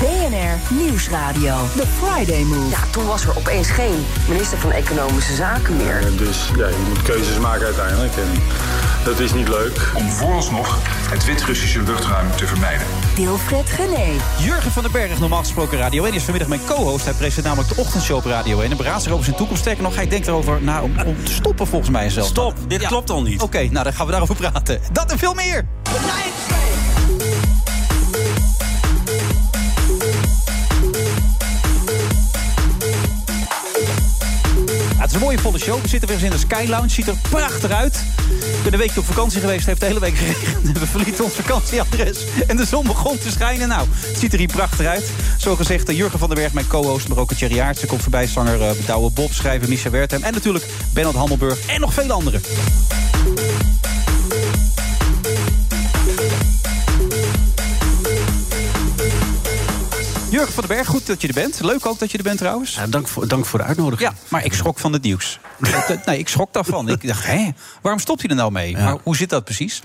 BNR Nieuwsradio. The Friday Move. Ja, toen was er opeens geen minister van Economische Zaken meer. Dus ja, je moet keuzes maken uiteindelijk. En dat is niet leuk. om vooralsnog het Wit-Russische luchtruim te vermijden. Wilfred Gené. Jurgen van den Berg, normaal gesproken Radio 1, is vanmiddag mijn co-host. Hij presenteert namelijk de ochtendshow op Radio 1. En beraadt zich over zijn toekomst. Sterker nog, hij denkt erover na om, om te stoppen volgens mij zelf. Stop, dit Ja. klopt al niet. Oké, nou dan gaan we daarover praten. Dat en veel meer. Het is een mooie volle show. We zitten weer eens in de Sky Lounge. Ziet er prachtig uit. Ik ben een weekje op vakantie geweest. heeft de hele week geregend. We verlieten ons vakantieadres. En de zon begon te schijnen. Nou, het ziet er hier prachtig uit. Zo gezegd, eh, Jurgen van den Berg, mijn co-host. Maar ook Thierry Aartsen komt voorbij. Zanger uh, Douwe Bob, schrijver Micha Wertheim. En natuurlijk Bernard Hammelburg. En nog veel anderen. Jurgen van den Berg, goed dat je er bent. Leuk ook dat je er bent trouwens. Ja, dank, voor, dank voor de uitnodiging. Ja, maar ik schrok van het nieuws. nee, ik schrok daarvan. Ik dacht, hè, waarom stopt hij er nou mee? Maar hoe zit dat precies?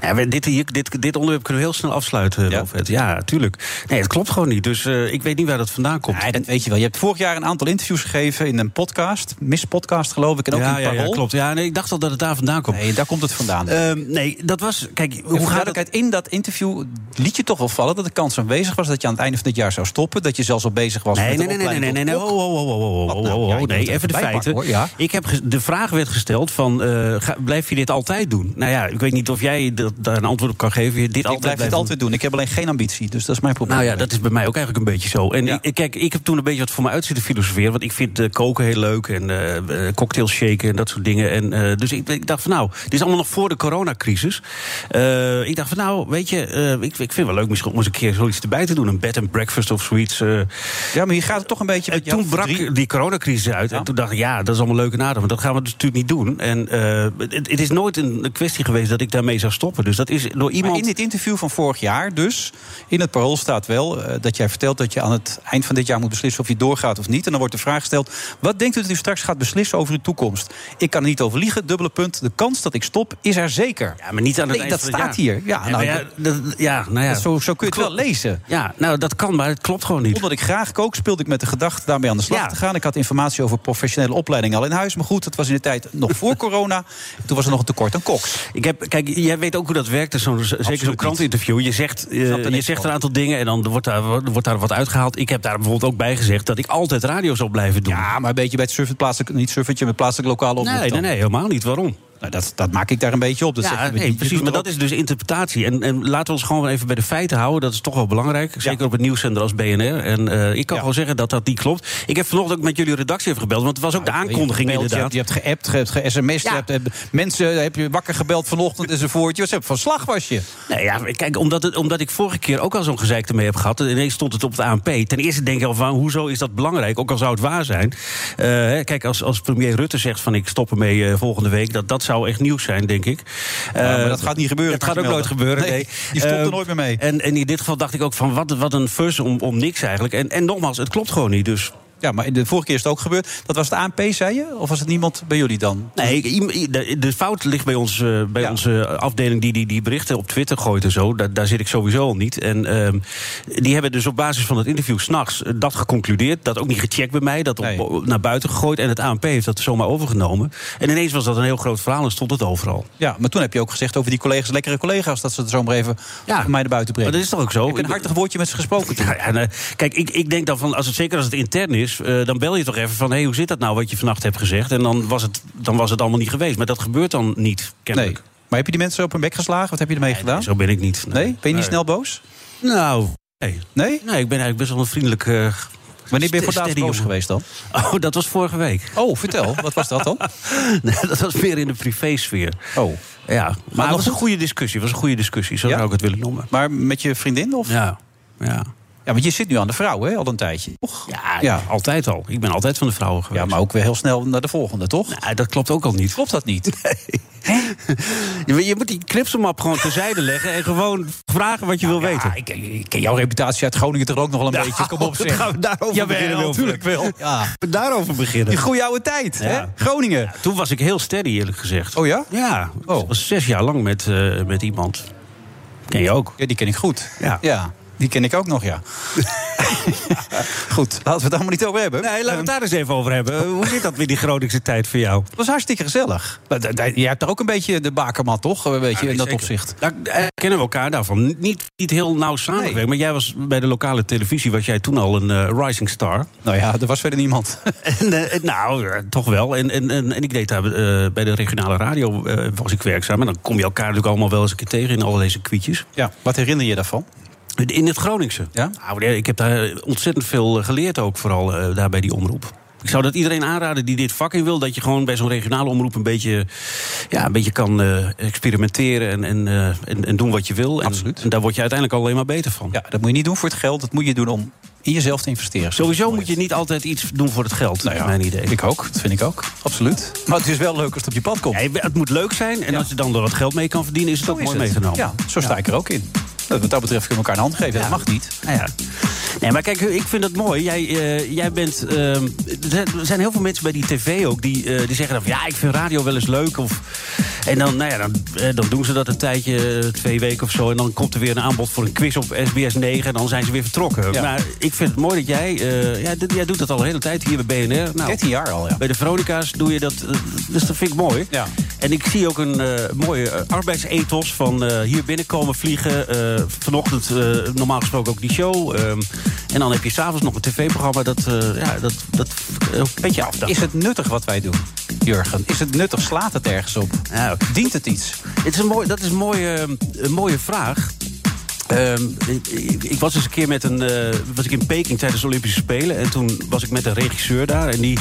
Ja, dit, hier, dit, dit onderwerp kunnen we heel snel afsluiten, Ja? Ja, tuurlijk. Nee, het klopt gewoon niet. Dus eh, ik weet niet waar dat vandaan komt. Nee, dat weet je wel. Je hebt vorig jaar een aantal interviews gegeven in een podcast. Miss Podcast geloof ik. En ook ja, in ja, Parool. ja, klopt. Ja, nee, ik dacht al dat het daar vandaan komt. Nee, daar komt het vandaan. Ehm, nee, dat was... Kijk, Hoe gaat het... het? In dat interview liet je toch wel vallen dat de kans aanwezig was dat je aan het einde van dit jaar zou stoppen. Dat je zelfs al bezig was Nee, met nee, de nee, nee, nee, nee, nee, oh, oh, oh, oh, oh, oh, oh, nee, even de feiten. ja. Ik heb de vraag werd gesteld van, ga- blijf je dit altijd doen? Nou ja, ik weet niet of jij dat, daar een antwoord op kan geven. Dit Ik altijd blijf het blijven altijd doen. Ik heb alleen geen ambitie. Dus dat is mijn probleem. Nou ja, dat is bij mij ook eigenlijk een beetje zo. En Ja. ik, kijk, ik heb toen een beetje wat voor me uit zitten filosoferen. Want ik vind eh, koken heel leuk en eh, cocktails shaken en dat soort dingen. En, dus ik, ik dacht van nou, dit is allemaal nog voor de coronacrisis. Ik dacht van nou, weet je, ik, ik vind het wel leuk misschien om eens een keer zoiets erbij te doen. Een bed and breakfast of zoiets. eh. Ja, maar hier gaat het toch een beetje... En toen brak die coronacrisis uit. Ja. En toen dacht ik, ja, dat is allemaal leuk en aardig. Maar dat gaan we dus natuurlijk niet doen. En eh, het, het is nooit een kwestie geweest dat ik daarmee zou stoppen. Dus dat is door Maar iemand... in dit interview van vorig jaar dus, in het parool staat wel eh, dat jij vertelt dat je aan het eind van dit jaar moet beslissen of je doorgaat of niet. En dan wordt de vraag gesteld: wat denkt u dat u straks gaat beslissen over uw toekomst? Ik kan er niet over liegen, dubbele punt. De kans dat ik stop is er zeker. Ja, maar niet aan het Nee, eind dat van het staat jaar. hier. Ja, Ja, nou, maar ja, dat, ja, nou ja. dat- zo, zo kun je het wel lezen. Ja, nou dat kan, maar het klopt gewoon niet. Omdat ik graag kook, speelde ik met de gedachte daarmee aan de slag Ja. te gaan. Ik had informatie over professionele opleiding al in huis. Maar goed, het was in de tijd nog voor corona. Toen was er nog een tekort aan koks. Ik heb, kijk, jij weet ook hoe dat werkt, dus zo'n, zeker zo'n krantinterview. Je zegt, eh, je zegt een aantal dingen en dan wordt daar, wordt daar wat uitgehaald. Ik heb daar bijvoorbeeld ook bij gezegd dat ik altijd radio zal blijven doen. Ja, maar een beetje bij het surfen, plaatselijk, niet surfertje, met plaatselijk lokale omroep. nee, nee, nee, helemaal niet. Waarom? Nou, dat, dat maak ik daar een beetje op. Dat zeg ja, je nee, niet. Je precies, maar dat is dus interpretatie. En, en laten we ons gewoon even bij de feiten houden. Dat is toch wel belangrijk. Zeker op het nieuwszender als BNR. En eh, ik kan gewoon zeggen dat dat niet klopt. Ik heb vanochtend ook met jullie redactie even gebeld. Want het was ook de aankondiging Je inderdaad. Je hebt geappt, je hebt ge-sms'd, Ja. je hebt, mensen heb je wakker gebeld vanochtend enzovoort. Je was van slag was je. Nee, ja, kijk, omdat, het, omdat ik vorige keer ook al zo'n gezeik ermee heb gehad. en Ineens stond het op het ANP. Ten eerste denk ik al van, hoezo is dat belangrijk? Ook al zou het waar zijn. Eh, kijk, als, als premier Rutte zegt van ik stop ermee eh, volgende week. Dat, dat zou echt nieuws zijn, denk ik. Ja, maar Eh, dat gaat niet gebeuren. Dat gaat ook je nooit gebeuren. Nee, Nee, die stopt er Eh, nooit meer mee. En, en in dit geval dacht ik ook van wat, wat een fus om, om niks eigenlijk. En, en nogmaals, het klopt gewoon niet. Dus Ja, maar de vorige keer is het ook gebeurd. Dat was het ANP, zei je? Of was het niemand bij jullie dan? Nee, de, fout ligt bij, ons, eh, bij Ja. onze afdeling die, die die berichten op Twitter gooit en zo. Daar, daar zit ik sowieso al niet. En ehm, die hebben dus op basis van het interview s'nachts eh, dat geconcludeerd. Dat ook niet gecheckt bij mij. Dat op, Nee. op- naar buiten gegooid. En het ANP heeft dat zomaar overgenomen. En ineens was dat een heel groot verhaal en stond het overal. Ja, maar toen heb je ook gezegd over die collega's, lekkere collega's, dat ze het zomaar even Ja. mij naar buiten brengen. Maar dat is toch ook zo? Ik heb een hartig woordje met ze gesproken. Ja, en, eh, kijk, ik, ik denk dan van, als het, zeker als het intern is, eh, dan bel je toch even van: hé, hey, hoe zit dat nou wat je vannacht hebt gezegd? En dan was, het, dan was het allemaal niet geweest. Maar dat gebeurt dan niet, Nee. kennelijk. Maar heb je die mensen op hun bek geslagen? Wat heb je ermee gedaan? Zo ben ik niet. Nee? Ben je niet snel boos? Nou, nee. Nee? Nee, ik ben eigenlijk best wel een vriendelijk. eh, Wanneer ben je voor het boos geweest dan? Oh, dat was vorige week. Oh, vertel. Wat was dat dan? Nee, dat was meer in de privésfeer. Oh. Ja, maar het nog was een goed? goede discussie. Het was een goede discussie, zo Ja? zou ik het willen noemen. Maar met je vriendin? Of? Ja. Ja. Ja, want je zit nu aan de vrouw, hè, al een tijdje. Toch? Ja, ja, altijd al. Ik ben altijd van de vrouwen geweest. Ja, maar ook weer heel snel naar de volgende, toch? Nou, dat klopt ook al niet. Klopt dat niet? Je, je moet die knipselmap gewoon terzijde leggen en gewoon vragen wat je wil weten. Ik, ik ken jouw reputatie uit Groningen toch ook nog wel een beetje. Kom op, zeg. gaan we daarover beginnen. Natuurlijk wel. Ja. We daarover beginnen. Die goede oude tijd, hè? Groningen. Toen was ik heel steady, eerlijk gezegd. Oh ja? Ja, Oh. ik was zes jaar lang met, eh, met iemand. Ken je ook? Ja, die ken ik goed. Ja. ja. Die ken ik ook nog, ja. Goed, laten we het allemaal niet over hebben. Nee, laten we het daar eens even over hebben. Hoe zit dat met die Groningse tijd voor jou? Het was hartstikke gezellig. Jij hebt er ook een beetje de bakermat, toch? Een beetje in dat zeker. opzicht. Daar eh, kennen we elkaar daarvan. Niet, niet heel nauw samengewerkt. Maar jij was bij de lokale televisie, was jij toen al een eh, rising star. Nou ja, er was verder niemand. En, eh, nou, toch wel. En, en, en, en ik deed daar eh, bij de regionale radio eh, was ik werkzaam. En dan kom je elkaar natuurlijk allemaal wel eens een keer tegen in al deze kwietjes. Ja, wat herinner je daarvan? In het Groningse. Ja? Nou, ik heb daar ontzettend veel eh, geleerd ook, vooral daar bij die omroep. Ik zou dat iedereen aanraden die dit vak in wil. Dat je gewoon bij zo'n regionale omroep een beetje, ja, een beetje kan eh, experimenteren en, en, en, en doen wat je wil. En, Absoluut. En daar word je uiteindelijk alleen maar beter van. Ja, dat moet je niet doen voor het geld. Dat moet je doen om in jezelf te investeren. Sowieso moet je niet altijd iets doen voor het geld, Nou ja, mijn idee. Ik ook, dat vind ik ook. Absoluut. Maar het is wel leuk als het op je pad komt. Ja, het moet leuk zijn en als je dan er wat geld mee kan verdienen, is het ook mooi meegenomen. Ja, zo sta ik er ook in. Nou, Wat dat betreft kunnen we elkaar een hand geven. Dat mag niet. Nou ja. Nee, maar kijk, ik vind het mooi. Jij, eh, jij bent. ehm, er zijn- heel veel mensen bij die tv ook die, eh, die zeggen dan van ja, ik vind radio wel eens leuk. Of, en dan, nou ja, dan, eh, dan doen ze dat een tijdje, twee weken of zo. En dan komt er weer een aanbod voor een quiz op SBS 9. En dan zijn ze weer vertrokken. Ja. Maar ik vind het mooi dat jij. ja, jij doet dat al de hele tijd hier bij BNR. Nou, 13 jaar al, ja. bij de Veronica's doe je dat. dus dat vind ik mooi. Ja. En ik zie ook een mooie arbeidsethos van hier binnenkomen vliegen. Vanochtend eh, normaal gesproken ook die show. ehm, en dan heb je s'avonds nog een tv-programma. Dat, eh, ja, dat, dat een beetje. Is het nuttig wat wij doen, Jurgen? Is het nuttig? Slaat het ergens op? Nou, Dient het iets? het is een mooi, dat is een mooie, een mooie vraag. Ehm, ik, ik- was eens een keer met een. eh, was ik in Peking tijdens de Olympische Spelen. En toen was ik met een regisseur daar. En die,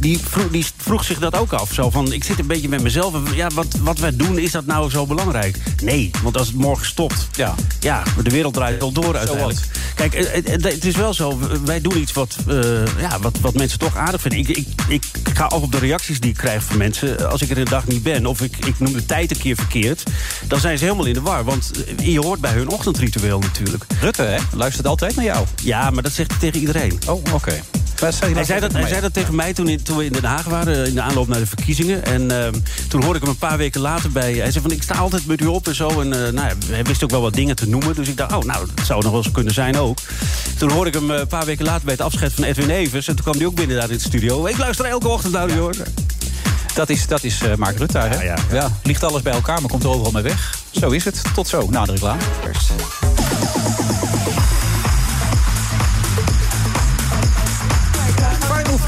die, vroeg, die vroeg zich dat ook af. Zo van: ik zit een beetje met mezelf. en Ja, wat, wat wij doen, is dat nou zo belangrijk? Nee, want als het morgen stopt. Ja. Ja, de wereld draait wel door uiteindelijk. Kijk, eh, eh, eh, het is wel zo. Wij doen iets wat, eh, ja, wat, wat mensen toch aardig vinden. Ik, ik, ik ga af op de reacties die ik krijg van mensen. Als ik er een dag niet ben, of ik, ik noem de tijd een keer verkeerd. dan zijn ze helemaal in de war. Want eh, je hoort bij hun ochtendritueel natuurlijk. Rutte, hè? Luistert altijd naar jou. Ja, maar dat zegt hij tegen iedereen. Oh, oké. Hij zei, dat, hij zei dat tegen mij toen, in- toen we in Den Haag waren, in de aanloop naar de verkiezingen. En ehm, toen hoorde ik hem een paar weken later bij. Hij zei van ik sta altijd met u op en zo. En eh, nou, ja, hij wist ook wel wat dingen te noemen. Dus ik dacht, oh, nou, dat zou nog wel eens kunnen zijn ook. Toen hoorde ik hem eh, een paar weken later bij het afscheid van Edwin Evers. En toen kwam hij ook binnen daar in de studio. Ik luister elke ochtend naar u hoor. Dat is, dat is eh, Mark Rutte, hè? Ja, ja. Ligt alles bij elkaar, maar komt er overal mee weg. Zo is het. Tot zo, na de reclame.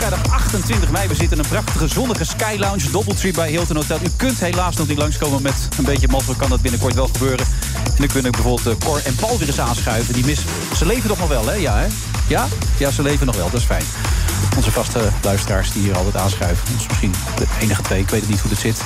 Vrijdag 28 mei. We zitten in een prachtige zonnige Sky Lounge, Doubletree bij Hilton Hotel. U kunt helaas nog niet langskomen met een beetje mazzel. Kan dat binnenkort wel gebeuren. En dan kunnen bijvoorbeeld eh, Cor en Paul weer eens aanschuiven. Die mis... Ze leven toch nog wel, hè? Ja, hè? Ja? Ja, ze leven nog wel. Dat is fijn. Onze vaste luisteraars die hier altijd aanschuiven. Ons misschien de enige twee, ik weet het niet hoe het zit.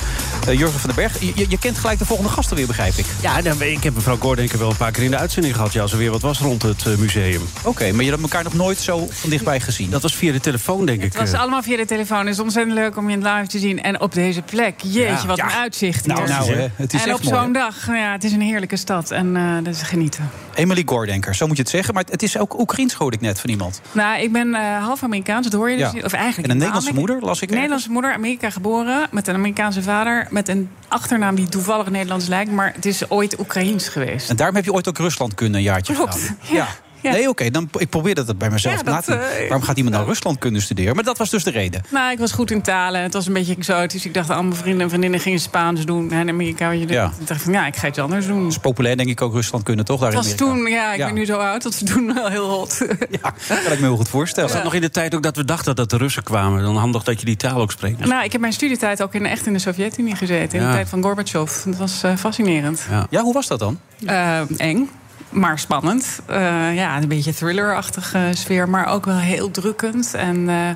Eh Jurgen van den Berg, je, je kent gelijk de volgende gasten weer, begrijp ik. Ja, nou, ik heb mevrouw Gordenker wel een paar keer in de uitzending gehad. Ja, als er weer wat was rond het eh, museum. Oké, maar je hebt elkaar nog nooit zo van dichtbij gezien. Dat was via de telefoon, denk ik. Het was eh. allemaal via de telefoon. Het is ontzettend leuk om je live te zien. En op deze plek. Jeetje, Ja. wat Ja. een uitzicht hier. Nou, nou, hè, het is en echt op zo'n dag, nou ja, het is een heerlijke stad. En eh, dat is genieten. Emily Gordenker, zo moet je het zeggen. Maar het is ook Oekraïens, hoorde ik net van iemand. Nou, ik ben eh, half Amerikaans, dat hoor je dus. Of eigenlijk En een. Nederlandse moeder, las ik Nederlandse moeder, Amerika geboren. Met een Amerikaanse vader. Met een achternaam die toevallig Nederlands lijkt. Maar het is ooit Oekraïens geweest. En daarom heb je ooit ook Rusland kunnen een jaartje Klopt, ja. Ja. Nee, oké, dan ik probeer dat bij mezelf Ja, na dat, te eh, Waarom gaat iemand naar Rusland kunnen studeren? Maar dat was dus de reden. Nou, ik was goed in talen. Het was een beetje exotisch. Ik dacht, al mijn vrienden en vriendinnen gingen Spaans doen. En in Amerika, je, Ja. ik dacht van, ja, ik ga iets anders doen. Het is populair, denk ik, ook Rusland kunnen, toch? Daar in was toen, ja, ik Ja. ben nu zo oud, dat was toen wel heel hot. Ja, kan ik me heel goed voorstellen. Was dat nog in de tijd ook dat we dachten dat de Russen kwamen? Dan handig dat je die taal ook spreekt. Nou, ik heb mijn studietijd ook in, echt in de Sovjet-Unie gezeten. In Ja. de tijd van Gorbachev. Dat was eh, fascinerend. Ja. Ja, hoe was dat dan? Eh, eng, maar spannend. Eh, ja, een beetje thrillerachtige sfeer, maar ook wel heel drukkend. En eh,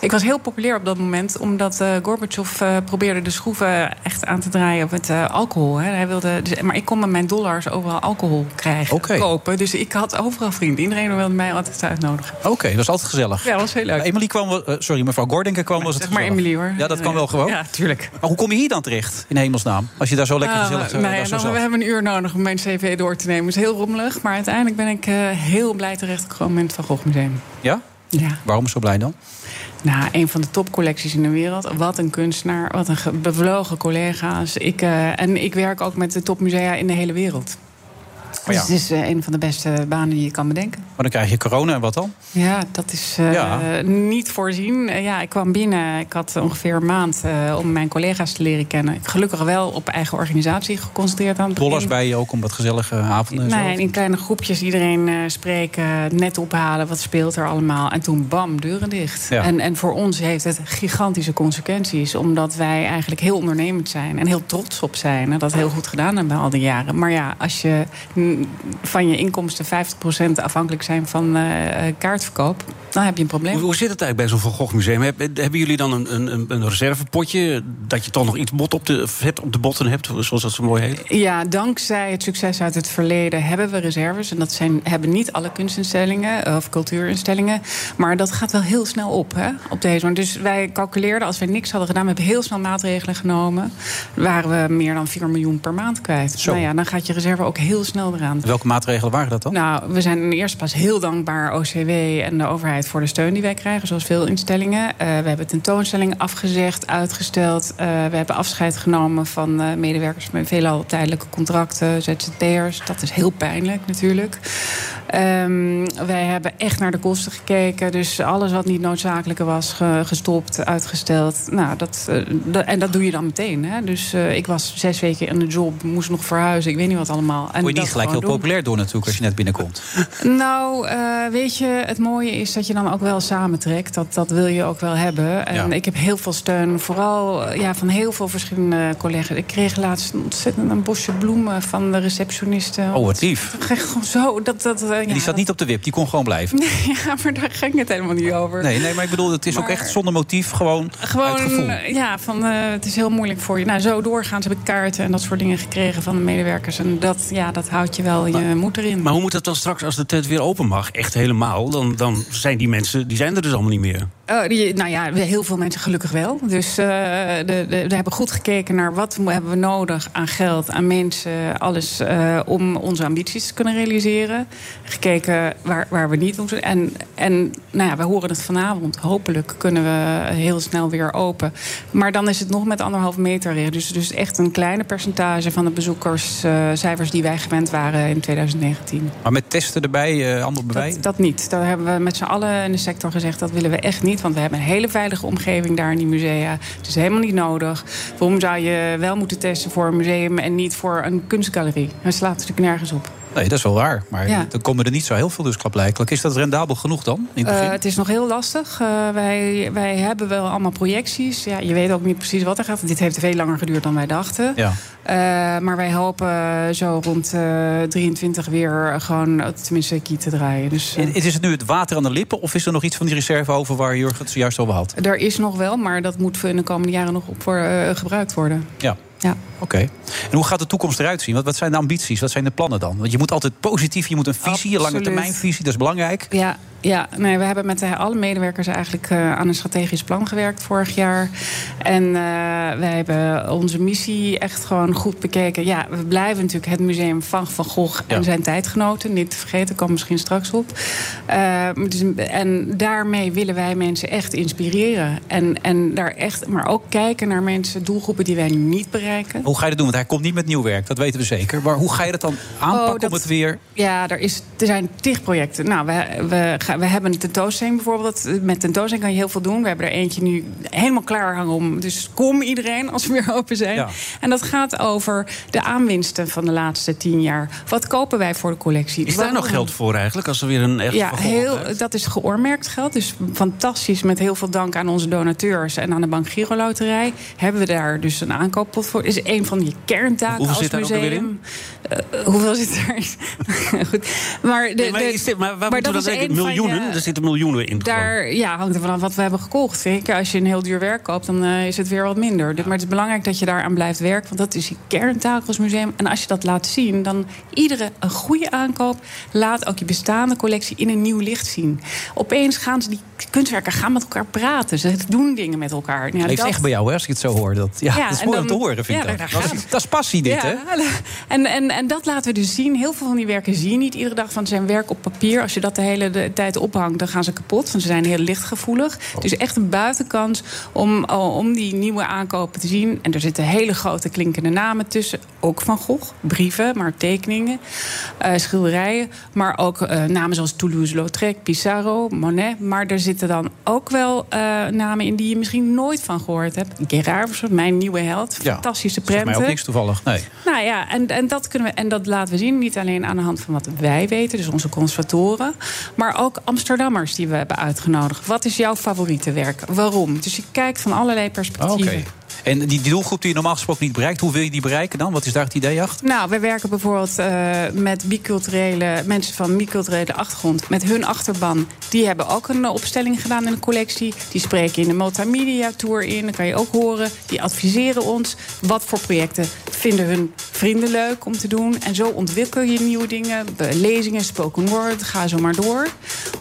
Ik was heel populair op dat moment, omdat uh, Gorbachev uh, probeerde de schroeven echt aan te draaien op het uh, alcohol. Hè. Hij wilde, dus, maar ik kon met mijn dollars overal alcohol krijgen, okay. kopen. Dus ik had overal vrienden. Iedereen wilde mij altijd uitnodigen. Oké, okay, dat was altijd gezellig. Ja, dat was heel leuk. Emily kwam, wel, sorry, mevrouw Gordenker kwam, was het Zeg maar Emily hoor. Ja, dat kan wel gewoon. Ja, tuurlijk. Maar hoe kom je hier dan terecht, in hemelsnaam? Als je daar zo lekker gezellig nou, ja, dan, We hebben een uur nodig om mijn cv door te nemen. Het is heel rommelig, maar uiteindelijk ben ik heel blij terechtgekomen in het Van Gogh Museum. Ja? Ja. Waarom zo blij dan? Nou, een van de topcollecties in de wereld. Wat een kunstenaar, wat een bevlogen collega's. Ik, uh, en ik werk ook met de topmusea in de hele wereld. Maar ja. Dus het is uh, een van de beste banen die je kan bedenken. Maar dan krijg je corona en wat dan? Ja, dat is uh, Ja. niet voorzien. Uh, ja, ik kwam binnen. Ik had ongeveer een maand om mijn collega's te leren kennen. Ik gelukkig wel op eigen organisatie geconcentreerd aan het. Dollars bij je ook om wat gezellige avonden en zo? Nee, in kleine groepjes iedereen spreken, net ophalen. Wat speelt er allemaal? En toen bam, deuren dicht. Ja. En, en voor ons heeft het gigantische consequenties. Omdat wij eigenlijk heel ondernemend zijn. En heel trots op zijn. En dat heel goed gedaan hebben al die jaren. Maar ja, als je van je inkomsten 50% afhankelijk zijn van uh, kaartverkoop, dan heb je een probleem. Hoe, hoe zit het eigenlijk bij zo'n Van Gogh museum? Heb, hebben jullie dan een, een, een reservepotje dat je toch nog iets bot op de, vet op de botten hebt, zoals dat zo mooi heet? Ja, dankzij het succes uit het verleden hebben we reserves. En dat zijn, hebben niet alle kunstinstellingen of cultuurinstellingen. Maar dat gaat wel heel snel op hè, op deze manier. Dus wij calculeerden, als we niks hadden gedaan, we hebben heel snel maatregelen genomen. Waren we meer dan 4 miljoen per maand kwijt. Zo. Nou ja, dan gaat je reserve ook heel snel eraan. Welke maatregelen waren dat dan? Nou, we zijn in de eerste plaats heel dankbaar OCW en de overheid voor de steun die wij krijgen, zoals veel instellingen. Uh, we hebben tentoonstellingen afgezegd, uitgesteld. Uh, we hebben afscheid genomen van uh, medewerkers met veelal tijdelijke contracten, ZZP'ers. Dat is heel pijnlijk natuurlijk. Um, wij hebben echt naar de kosten gekeken. Dus alles wat niet noodzakelijker was, ge gestopt, uitgesteld. Nou, dat, en dat doe je dan meteen. Hè? Dus ik was zes weken in de job, moest nog verhuizen. Ik weet niet wat allemaal. En Word je dat niet gelijk heel gewoon doen. populair door natuurlijk als je net binnenkomt. Nou, uh, weet je, het mooie is dat je dan ook wel samentrekt. Dat, dat wil je ook wel hebben. En Ja. ik heb heel veel steun, vooral uh, ja, van heel veel verschillende collega's. Ik kreeg laatst een ontzettend een bosje bloemen van de receptioniste. Oh, wat lief. Ik kreeg gewoon zo. Dat, dat, uh, En die zat niet op de wip, die kon gewoon blijven. Ja, maar daar ging het helemaal niet over. Nee, nee maar ik bedoel, het is ook echt zonder motief, gewoon, Gewoon, uit gevoel. eh, ja, van eh, het is heel moeilijk voor je. Nou, zo doorgaans heb ik kaarten en dat soort dingen gekregen van de medewerkers. En dat, ja, dat houdt je wel je moed erin. Maar hoe moet dat dan straks als de tent weer open mag? Echt helemaal? Dan, dan zijn die mensen, die zijn er dus allemaal niet meer. Oh, nou ja, heel veel mensen gelukkig wel. Dus eh, de, de, we hebben goed gekeken naar wat hebben we nodig aan geld, aan mensen, alles eh, om onze ambities te kunnen realiseren. Gekeken waar, waar we niet moeten. En, en nou ja, we horen het vanavond. Hopelijk kunnen we heel snel weer open. Maar dan is het nog met anderhalf meter regel. Dus, dus echt een kleine percentage van de bezoekerscijfers die wij gewend waren in 2019. Maar met testen erbij, eh ander bewijs. Dat, dat niet. Daar hebben we met z'n allen in de sector gezegd... dat willen we echt niet, want we hebben een hele veilige omgeving daar in die musea. Het is helemaal niet nodig. Waarom zou je wel moeten testen voor een museum... en niet voor een kunstgalerie? Dat slaat natuurlijk nergens op. Nee, dat is wel waar. Maar Ja. dan komen er niet zo heel veel dus klaarblijkelijk. Is dat rendabel genoeg dan, in het begin? Eh, het is nog heel lastig. Eh, wij, wij hebben wel allemaal projecties. Ja, je weet ook niet precies wat er gaat. Dit heeft veel langer geduurd dan wij dachten. ja. Eh, maar wij hopen zo rond eh 23 weer gewoon tenminste key te draaien. Dus, En Is het nu het water aan de lippen of is er nog iets van die reserve over waar Jurgen het zojuist over had? er is nog wel, maar dat moet in de komende jaren nog op voor, gebruikt worden. Ja. Ja. Oké. En hoe gaat de toekomst eruit zien? Wat, wat zijn de ambities? Wat zijn de plannen dan? Want je moet altijd positief, je moet een visie, een lange Absoluut. termijn visie, dat is belangrijk. Ja, ja nee, we hebben met de, alle medewerkers eigenlijk eh, aan een strategisch plan gewerkt vorig jaar. En eh, wij hebben onze missie echt gewoon goed bekeken. Ja, we blijven natuurlijk het museum van Van Gogh en Ja. zijn tijdgenoten. Niet te vergeten, komt misschien straks op. Eh, dus, en daarmee willen wij mensen echt inspireren. En, en daar echt, maar ook kijken naar mensen, doelgroepen die wij niet bereiken. Hoe ga je dat doen? Want hij komt niet met nieuw werk, dat weten we zeker. Maar hoe ga je dat dan aanpakken Oh, dat- om het weer... Ja, er, is, er zijn tig projecten. Nou, we, we, gaan- we hebben een tentoonstelling bijvoorbeeld. Dat- Met tentoonstelling kan je heel veel doen. We hebben er eentje nu helemaal klaar hangen om. Dus kom iedereen als we weer open zijn. Ja. En dat gaat over de aanwinsten van de laatste tien jaar. Wat kopen wij voor de collectie? Is daar nog geld voor eigenlijk? Als er weer een echt Ja, heel, dat is geoormerkt geld. Dus fantastisch. Met heel veel dank aan onze donateurs en aan de Bank Giro Loterij. Hebben we daar dus een aankooppot voor. Is een van die kerntaken Hoeveel als zit daar ook alweer museum. Eh, hoeveel zit er? Goed. Maar, de, Nee, maar de- is dit- maar waar maar moeten dat we is een van miljoenen, ja. er zitten miljoenen in. gewoon. Daar ja, hangt er vanaf wat we hebben gekocht. Zeker als je een heel duur werk koopt, dan eh, is het weer wat minder. Dus- Maar het is belangrijk dat je daaraan blijft werken. Want dat is die kerntaak als museum. En als je dat laat zien, dan iedere een goede aankoop... laat ook je bestaande collectie in een nieuw licht zien. Opeens gaan ze, die kunstwerken gaan met elkaar praten. Ze doen dingen met elkaar. Ja, Leeft dat- echt bij jou, hè, als ik het zo hoor. Dat, ja, Ja, dat is mooi om te horen, vind ja, ik dat. Is, dat is passie, dit, hè? En, en, en dat laten we dus zien. Heel veel van die werken zie je niet iedere dag. Van zijn werk op papier. Als je dat de hele de tijd ophangt, dan gaan ze kapot. Want ze zijn heel lichtgevoelig. Dus echt een buitenkans om, om die nieuwe aankopen te zien. En er zitten hele grote klinkende namen tussen. Ook van Gogh. Brieven, maar tekeningen. eh, schilderijen. Maar ook eh, namen zoals Toulouse-Lautrec, Pissarro, Monet. Maar er zitten dan ook wel eh, namen in die je misschien nooit van gehoord hebt. Gerard, mijn nieuwe held. Ja, Fantastische Zegt mij prenten. ook niks toevallig. Nee. Nou ja, en, en, dat kunnen we, en dat laten we zien. Niet alleen aan de hand van wat wij weten, dus onze conservatoren. Maar ook Amsterdammers die we hebben uitgenodigd. Wat is jouw favoriete werk? Waarom? Dus je kijkt van allerlei perspectieven. En die, die doelgroep die je normaal gesproken niet bereikt, hoe wil je die bereiken dan? Wat is daar het idee achter? Nou, wij werken bijvoorbeeld eh, met biculturele mensen van biculturele achtergrond. Met hun achterban. Die hebben ook een eh, opstelling gedaan in de collectie. Die spreken in de multimedia tour in. Dat kan je ook horen. Die adviseren ons. Wat voor projecten vinden hun vrienden leuk om te doen. En zo ontwikkel je nieuwe dingen. Lezingen, spoken word, ga zo maar door.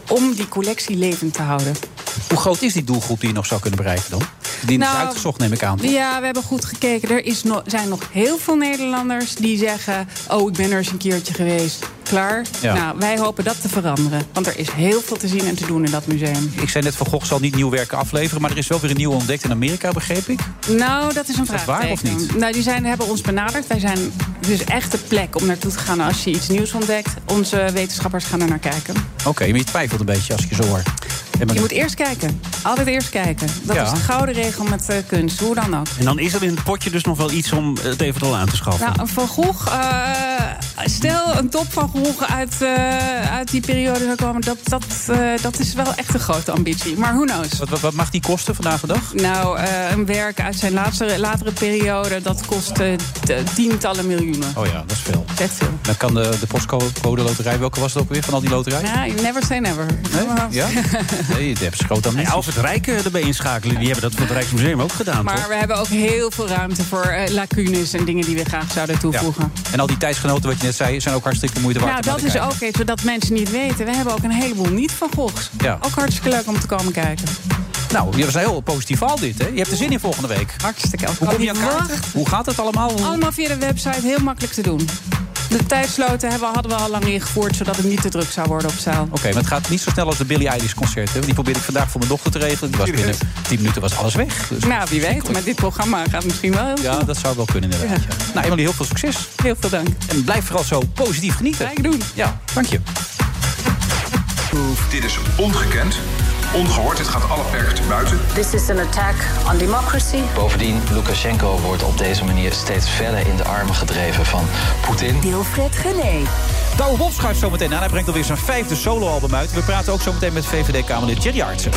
Om die collectie levend te houden. Hoe groot is die doelgroep die je nog zou kunnen bereiken dan? Die is Nou, uitgezocht, neem ik aan. Ja, we hebben goed gekeken. Er is no- zijn nog heel veel Nederlanders die zeggen... oh, ik ben er eens een keertje geweest. Klaar. Ja. Nou, wij hopen dat te veranderen. Want er is heel veel te zien en te doen in dat museum. Ik zei net, Van Gogh zal niet nieuw werken afleveren... maar er is wel weer een nieuw ontdekt in Amerika, begreep ik. Nou, dat is een Is vraag. waar of niet? Nou, die zijn, hebben ons benaderd. Wij zijn dus echt de plek om naartoe te gaan als je iets nieuws ontdekt. Onze wetenschappers gaan er naar kijken. Oké, maar je twijfelt een beetje als ik je zo hoor. Je moet eerst kijken. Altijd eerst kijken. Dat Ja. is de gouden regel met eh, kunst. Hoe dan ook. En dan is er in het potje dus nog wel iets om het eventueel aan te schaffen. Nou, Van Gogh, eh, stel een top van Gogh uit, eh, uit die periode zou komen... Dat, dat, eh, dat is wel echt een grote ambitie. Maar who knows? Wat, wat, wat mag die kosten vandaag de dag? Nou, eh, een werk uit zijn laatste, latere periode... dat kost eh, tientallen miljoenen. Oh ja, dat is veel. Dat is echt veel. Dan kan de, de postcode loterij, welke was het ook weer van al die loterijen? Ja, you never say never. Ja? Nee, hebben ze groot ambities. Ja, of het Rijk eh, erbij inschakelen. Die hebben dat voor Rijksmuseum ook gedaan, Maar toch? we hebben ook heel veel ruimte voor eh, lacunes en dingen die we graag zouden toevoegen. En al die tijdsgenoten, wat je net zei, zijn ook hartstikke moeite waard. Nou, dat is kijken. ook iets wat mensen niet weten. We hebben ook een heleboel niet van Goghs. Ja. Ook hartstikke leuk om te komen kijken. Nou, je was een heel positief verhaal dit, hè? Je hebt er zin in volgende week. Hartstikke. Hoe kom je aan kaarten? Hoe gaat het allemaal? Allemaal via de website, heel makkelijk te doen. De tijdsloten hebben, hadden we al lang ingevoerd... zodat het niet te druk zou worden op zaal. Oké, maar het gaat niet zo snel als de Billie Eilish concert. Hè? Die probeerde ik vandaag voor mijn dochter te regelen. Die was binnen 10 minuten was alles weg. Dus Nou, wie weet. Met dit programma gaat het misschien wel heel ja, dat zou wel kunnen inderdaad. Ja. Nou, Emily, heel veel succes. Heel veel dank. En blijf vooral zo positief genieten. Kijk doen. Ja, dank je. Dit is ongekend, ongehoord. Dit gaat alle perken te buiten. This is an attack on democracy. Bovendien, Lukashenko wordt op deze manier steeds verder in de armen gedreven van Poetin. Wilfred Gené. Douwe Bob schuift zo meteen aan. Hij brengt alweer zijn vijfde soloalbum uit. We praten ook zo meteen met VVD-Kamerlid Jerry Artsen.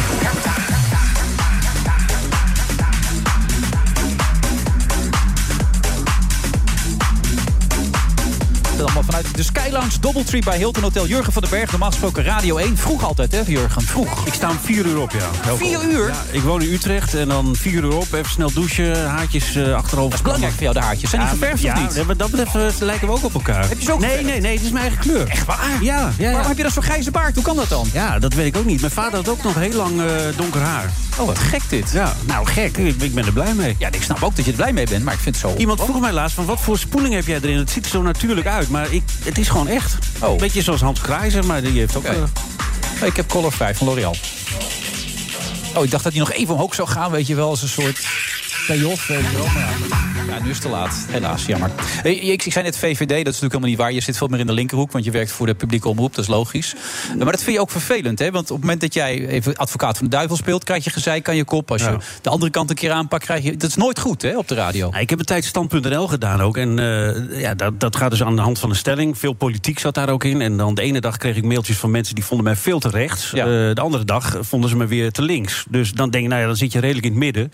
Allemaal vanuit de Sky Lounge Doubletree bij Hilton Hotel. Jurgen van den Berg, normaal gesproken Radio 1. Vroeg altijd, hè, Jurgen? Vroeg. Ik sta om vier uur op, ja. Vier uur? Ja, ik woon in Utrecht en dan vier uur op. Even snel douchen, haartjes eh achterover. Dat is belangrijk voor jou, de haartjes. Zijn die geverfd ja, of niet? Ja, dat betreft eh, lijken we ook op elkaar. Heb je ze ook Nee, nee, nee, het is mijn eigen kleur. Echt waar? Ja, ja, ja. Waarom heb je dat zo'n grijze baard? Hoe kan dat dan? Ja, dat weet ik ook niet. Mijn vader had ook nog heel lang eh, donker haar. Oh, wat gek dit. Ja, nou gek. Ik, ik ben er blij mee. Ja, ik snap ook dat je er blij mee bent, maar ik vind het zo... Iemand vroeg mij laatst van wat voor spoeling heb jij erin? Het ziet er zo natuurlijk uit, maar ik, het is gewoon echt. Oh. Beetje zoals Hans Kraai, zeg maar. Die heeft ook... Oké. eh, ik heb Color 5 van L'Oreal. Oh, ik dacht dat hij nog even omhoog zou gaan, weet je wel, als een soort payoff. Weet je wel. Maar ja. Ja, nu is het te laat. Helaas, jammer. Ik, ik zei net VVD, dat is natuurlijk helemaal niet waar. Je zit veel meer in de linkerhoek, want je werkt voor de publieke omroep. Dat is logisch. Maar dat vind je ook vervelend, hè? Want op het moment dat jij even advocaat van de duivel speelt... krijg je gezeik aan je kop. Als je Ja. de andere kant een keer aanpakt, krijg je... Dat is nooit goed, hè, op de radio. Ik heb een tijd stand.nl gedaan ook. En eh, ja, dat, dat gaat dus aan de hand van een stelling. Veel politiek zat daar ook in. En dan de ene dag kreeg ik mailtjes van mensen die vonden mij veel te rechts. Ja. Eh, de andere dag vonden ze me weer te links. Dus dan denk ik, nou ja, dan zit je redelijk in het midden.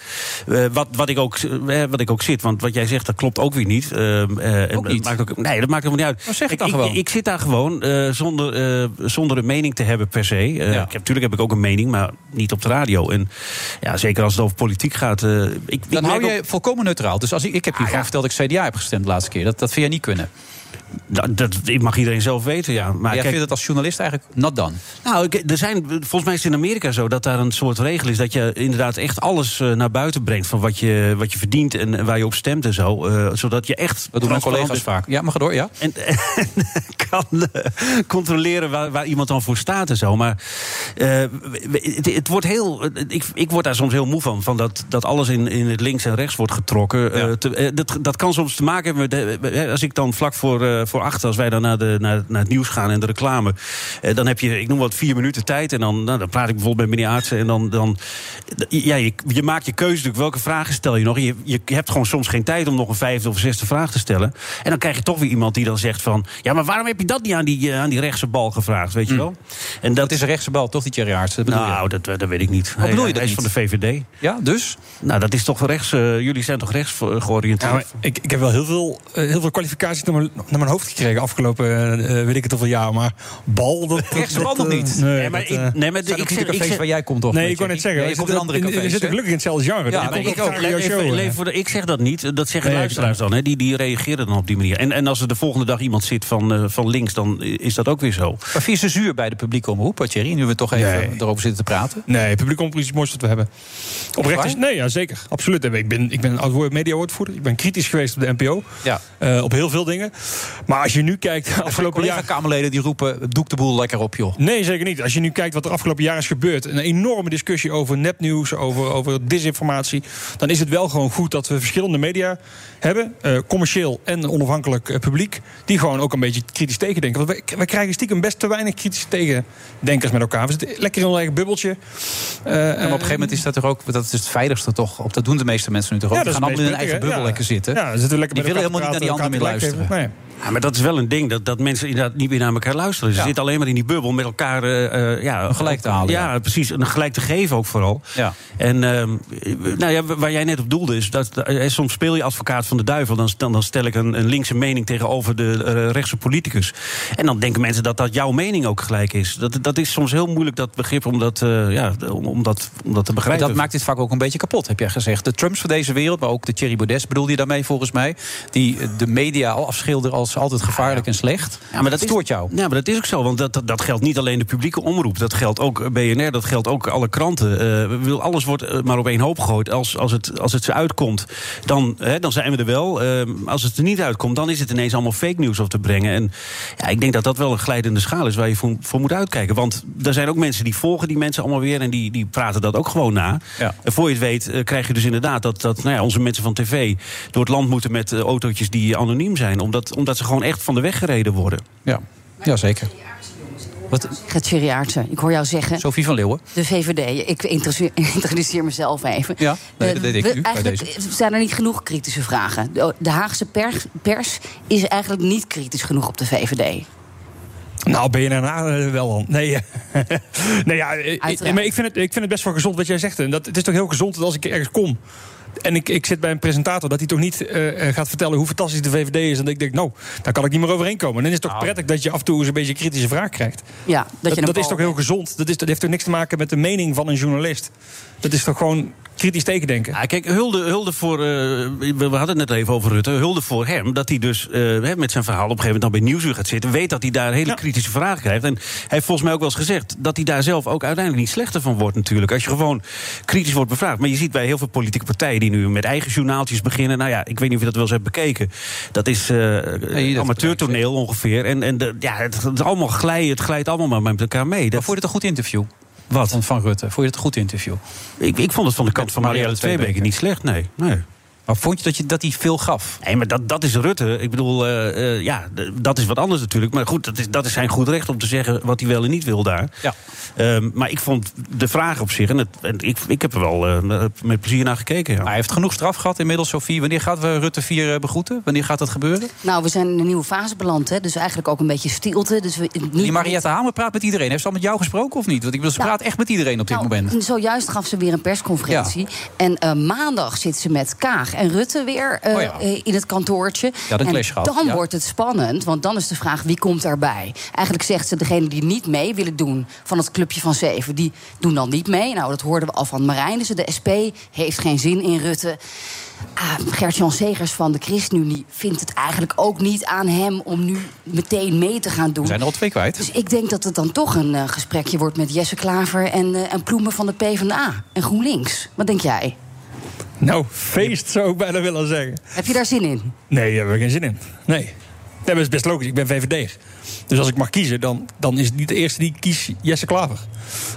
Eh, wat, wat, ik ook, eh, wat ik ook zit. Want Want wat jij zegt, dat klopt ook weer niet. En Ook niet? Dat maakt ook, nee, dat maakt helemaal niet uit. Nou, zeg ik, dan ik, gewoon. ik zit daar gewoon eh, zonder, eh, zonder een mening te hebben per se. Ik heb, natuurlijk heb ik ook een mening, maar niet op de radio. En ja, zeker als het over politiek gaat. ik, Dan hou je ook- volkomen neutraal. Dus als ik, ik heb hiervan verteld dat ik CDA heb gestemd de laatste keer. Dat, dat vind jij niet kunnen. Dat, dat mag iedereen zelf weten, ja. Maar jij vindt het als journalist eigenlijk not done. Nou, er zijn, volgens mij is het in Amerika zo dat daar een soort regel is dat je inderdaad echt alles eh, naar buiten brengt van wat je, wat je verdient en waar je op stemt en zo. eh, zodat je echt. Dat doen mijn collega's vaak. Ja, maar ga door, ja. En, en kan eh, controleren waar, waar iemand dan voor staat en zo. Maar eh, het, het wordt heel. Ik, ik word daar soms heel moe van. van dat, dat alles in, in het links en rechts wordt getrokken. Eh, te- eh, dat, dat kan soms te maken hebben met. eh, Als ik dan vlak voor, eh, voor acht, als wij dan naar, de, naar, naar het nieuws gaan en de reclame. eh, dan heb je, ik noem wat, vier minuten tijd. En dan, nou, dan praat ik bijvoorbeeld met meneer Aartsen. En dan. dan ja, je, je maakt je keuze natuurlijk. Welke vragen stel je nog? Je, je hebt gewoon soms geen tijd om nog een vijfde of zesde vraag te stellen. En dan krijg je toch weer iemand die dan zegt van... ja, maar waarom heb je dat niet aan die, eh, aan die rechtse bal gevraagd, weet je wel? En dat is een rechtse bal, toch, die Thierry Aartsen? Nou, dat, dat weet ik niet. Wat bedoel je Hij dat is van de VVD. Ja, dus? Nou, dat is toch rechts... eh, jullie zijn toch rechts eh, georiënteerd? Ja, ik, ik heb wel heel veel, eh, heel veel kwalificaties naar mijn, naar mijn hoofd gekregen afgelopen eh, weet ik het hoeveel jaar. Maar bal, dat. Bal nog eh, niet? Nee, Nee, maar dat, ik- eh, nee, maar Zijn ik de ik cafés waar jij komt, toch? Nee, ik je? net zeggen. Je komt in zitten- andere cafés. zitten hè? gelukkig in hetzelfde genre. Ja, ik ook. eh. ik zeg dat niet. Dat zeggen Nee, luisteraars dan. Hè. Die, die reageren dan op die manier. En, en als er de volgende dag iemand zit van, eh, van links, dan is dat ook weer zo. Maar vind je ze zuur bij de publieke omroep, eh, Thierry? Nu we toch even erover zitten te praten. Nee, publiek omroep is het mooiste wat we hebben. Oprecht is, nee, ja, zeker. Absoluut. Ik ben, ik ben een oud media-woordvoerder. Ik ben kritisch geweest op de NPO. Ja. eh, op heel veel dingen. Maar als je nu kijkt, afgelopen jaar... Collega-Kamerleden die roepen, doek de boel lekker op, joh. Nee, zeker niet. Als je nu kijkt wat er afgelopen jaar is gebeurd... een enorme discussie over nepnieuws, over, over disinformatie... dan is het wel gewoon goed dat we verschillende media hebben... eh, commercieel en onafhankelijk eh, publiek... die gewoon ook een beetje kritisch tegendenken. Want wij, wij krijgen stiekem best te weinig kritische tegendenkers met elkaar. We zitten lekker in ons eigen bubbeltje. Eh, En op een gegeven moment is dat toch ook, dat is het veiligste toch? Op, dat doen de meeste mensen nu toch ook. Ja, dat gaan allemaal in hun eigen bubbel lekker zitten. ja. Zitten lekker die willen helemaal niet naar die praten, anderen meer elkaar te luisteren. Nee. Ja, maar dat is wel een ding, dat, dat mensen inderdaad niet meer naar elkaar luisteren. Ze Ja. zitten alleen maar in die bubbel met elkaar eh, eh, ja, gelijk te halen, Ja, precies. En gelijk te geven ook vooral. Ja. En ehm, nou ja, waar jij net op doelde is... Dat, eh, soms speel je advocaat van de duivel. Dan, dan, dan stel ik een, een linkse mening tegenover de rechtse politicus. En dan denken mensen dat dat jouw mening ook gelijk is. Dat, dat is soms heel moeilijk, dat begrip, om dat, ja, om, om dat, om dat te begrijpen. Dat maakt dit vaak ook een beetje kapot, heb jij gezegd. De Trumps van deze wereld, maar ook de Thierry Baudet bedoelde je daarmee volgens mij... die de media al afschilderen als altijd gevaarlijk en slecht. Ja, maar dat stoort is, jou. Ja, maar dat is ook zo. Want dat, dat, dat geldt niet alleen de publieke omroep. Dat geldt ook BNR, dat geldt ook alle kranten. Eh, willen- alles wordt eh, maar op één hoop gegooid. Als, als, het, als het ze uitkomt, dan, hè, dan zijn we er wel. Eh, als het er niet uitkomt, dan is het ineens allemaal fake news op te brengen. En ja, ik denk dat dat wel een glijdende schaal is waar je voor, voor moet uitkijken. Want er zijn ook mensen die volgen die mensen allemaal weer... en die, die praten dat ook gewoon na. Ja. En voor je het weet eh, krijg je dus inderdaad dat, dat nou ja, onze mensen van tv... door het land moeten met eh, autootjes die anoniem zijn. Omdat, omdat ze gewoon echt van de weg gereden worden. Ja, ja zeker. Wat, Aartsen, ik hoor jou zeggen. Sophie van Leeuwen. De VVD. Ik introduceer, mezelf even. Ja, nee, dat Eh, deed ik we- nu bij eigenlijk deze. zijn er niet genoeg kritische vragen. De, Haagse pers, pers is eigenlijk niet kritisch genoeg op de VVD. Nou, BNNA eh, wel dan. Nee, eh, nee ja, eh, Uiteraard. maar ik, vind het, ik vind het best wel gezond wat jij zegt. En dat, het is toch heel gezond dat als ik ergens kom... en ik, ik zit bij een presentator... dat hij toch niet eh, eh, gaat vertellen hoe fantastisch de VVD is... en dat ik denk, nou, daar kan ik niet meer overheen komen. En dan is het toch prettig dat je af en toe eens een beetje een kritische vraag krijgt. Ja, dat, Dat, je een dat is toch heel gezond? Dat, is, dat heeft toch niks te maken met de mening van een journalist? Dat is toch gewoon kritisch tegendenken? Ja, kijk, hulde, hulde voor. eh, we we hadden het net even over Rutte. Hulde voor hem. Dat hij dus eh, hè, met zijn verhaal op een gegeven moment dan bij Nieuwsuur gaat zitten. Weet dat hij daar hele kritische vragen krijgt. En hij heeft volgens mij ook wel eens gezegd. dat hij daar zelf ook uiteindelijk niet slechter van wordt, natuurlijk. Als je gewoon kritisch wordt bevraagd. Maar je ziet bij heel veel politieke partijen die nu met eigen journaaltjes beginnen. Nou ja, ik weet niet of je dat wel eens hebt bekeken. Dat is eh amateurtoneel ongeveer. En, en de, ja, het, allemaal glijden, het glijdt allemaal maar met elkaar mee. Dat, vond je het een goed interview? Wat? Van, van Rutte. Vond je het een goed interview? Ik, ik vond het van de kant van Marielle Tweebeke niet slecht, nee. nee. Maar vond je dat, je dat hij veel gaf? Nee, maar dat, dat is Rutte. Ik bedoel, eh, eh, ja, dat is wat anders natuurlijk. Maar goed, dat is, dat is zijn goed recht om te zeggen wat hij wel en niet wil daar. Ja. Ehm, maar ik vond de vraag op zich, en, het, en ik, ik heb er wel eh, met plezier naar gekeken. Ja. Hij heeft genoeg straf gehad inmiddels, Sophie. Wanneer gaat we Rutte 4 eh, begroeten? Wanneer gaat dat gebeuren? Nou, we zijn in een nieuwe fase beland, hè, dus eigenlijk ook een beetje stilte. Dus we, niet, Die Mariette Hamer praat met iedereen. Heeft ze al met jou gesproken of niet? Want ik bedoel, ze Nou, praat echt met iedereen op dit Nou, moment. Zojuist gaf ze weer een persconferentie. En eh, maandag zit ze met Kaag en Rutte weer eh, Oh ja. eh, in het kantoortje. Ja, en dan ja. wordt het spannend, want dan is de vraag wie komt daarbij. Eigenlijk zegt ze, degene die niet mee willen doen van het clubje van zeven... die doen dan niet mee. Nou, dat hoorden we al van Marijn. Dus de SP heeft geen zin in Rutte. Ah, Gert-Jan Segers van de ChristenUnie vindt het eigenlijk ook niet aan hem... om nu meteen mee te gaan doen. We zijn er al twee kwijt. Dus ik denk dat het dan toch een eh, gesprekje wordt met Jesse Klaver en, eh, en Ploemen van de PvdA en GroenLinks. Wat denk jij? Nou, feest zou ik bijna willen zeggen. Heb je daar zin in? Nee, daar hebben we geen zin in. Nee. Dat is best logisch. Ik ben VVD. Dus als ik mag kiezen, dan, dan is het niet de eerste die ik kies Jesse Klaver.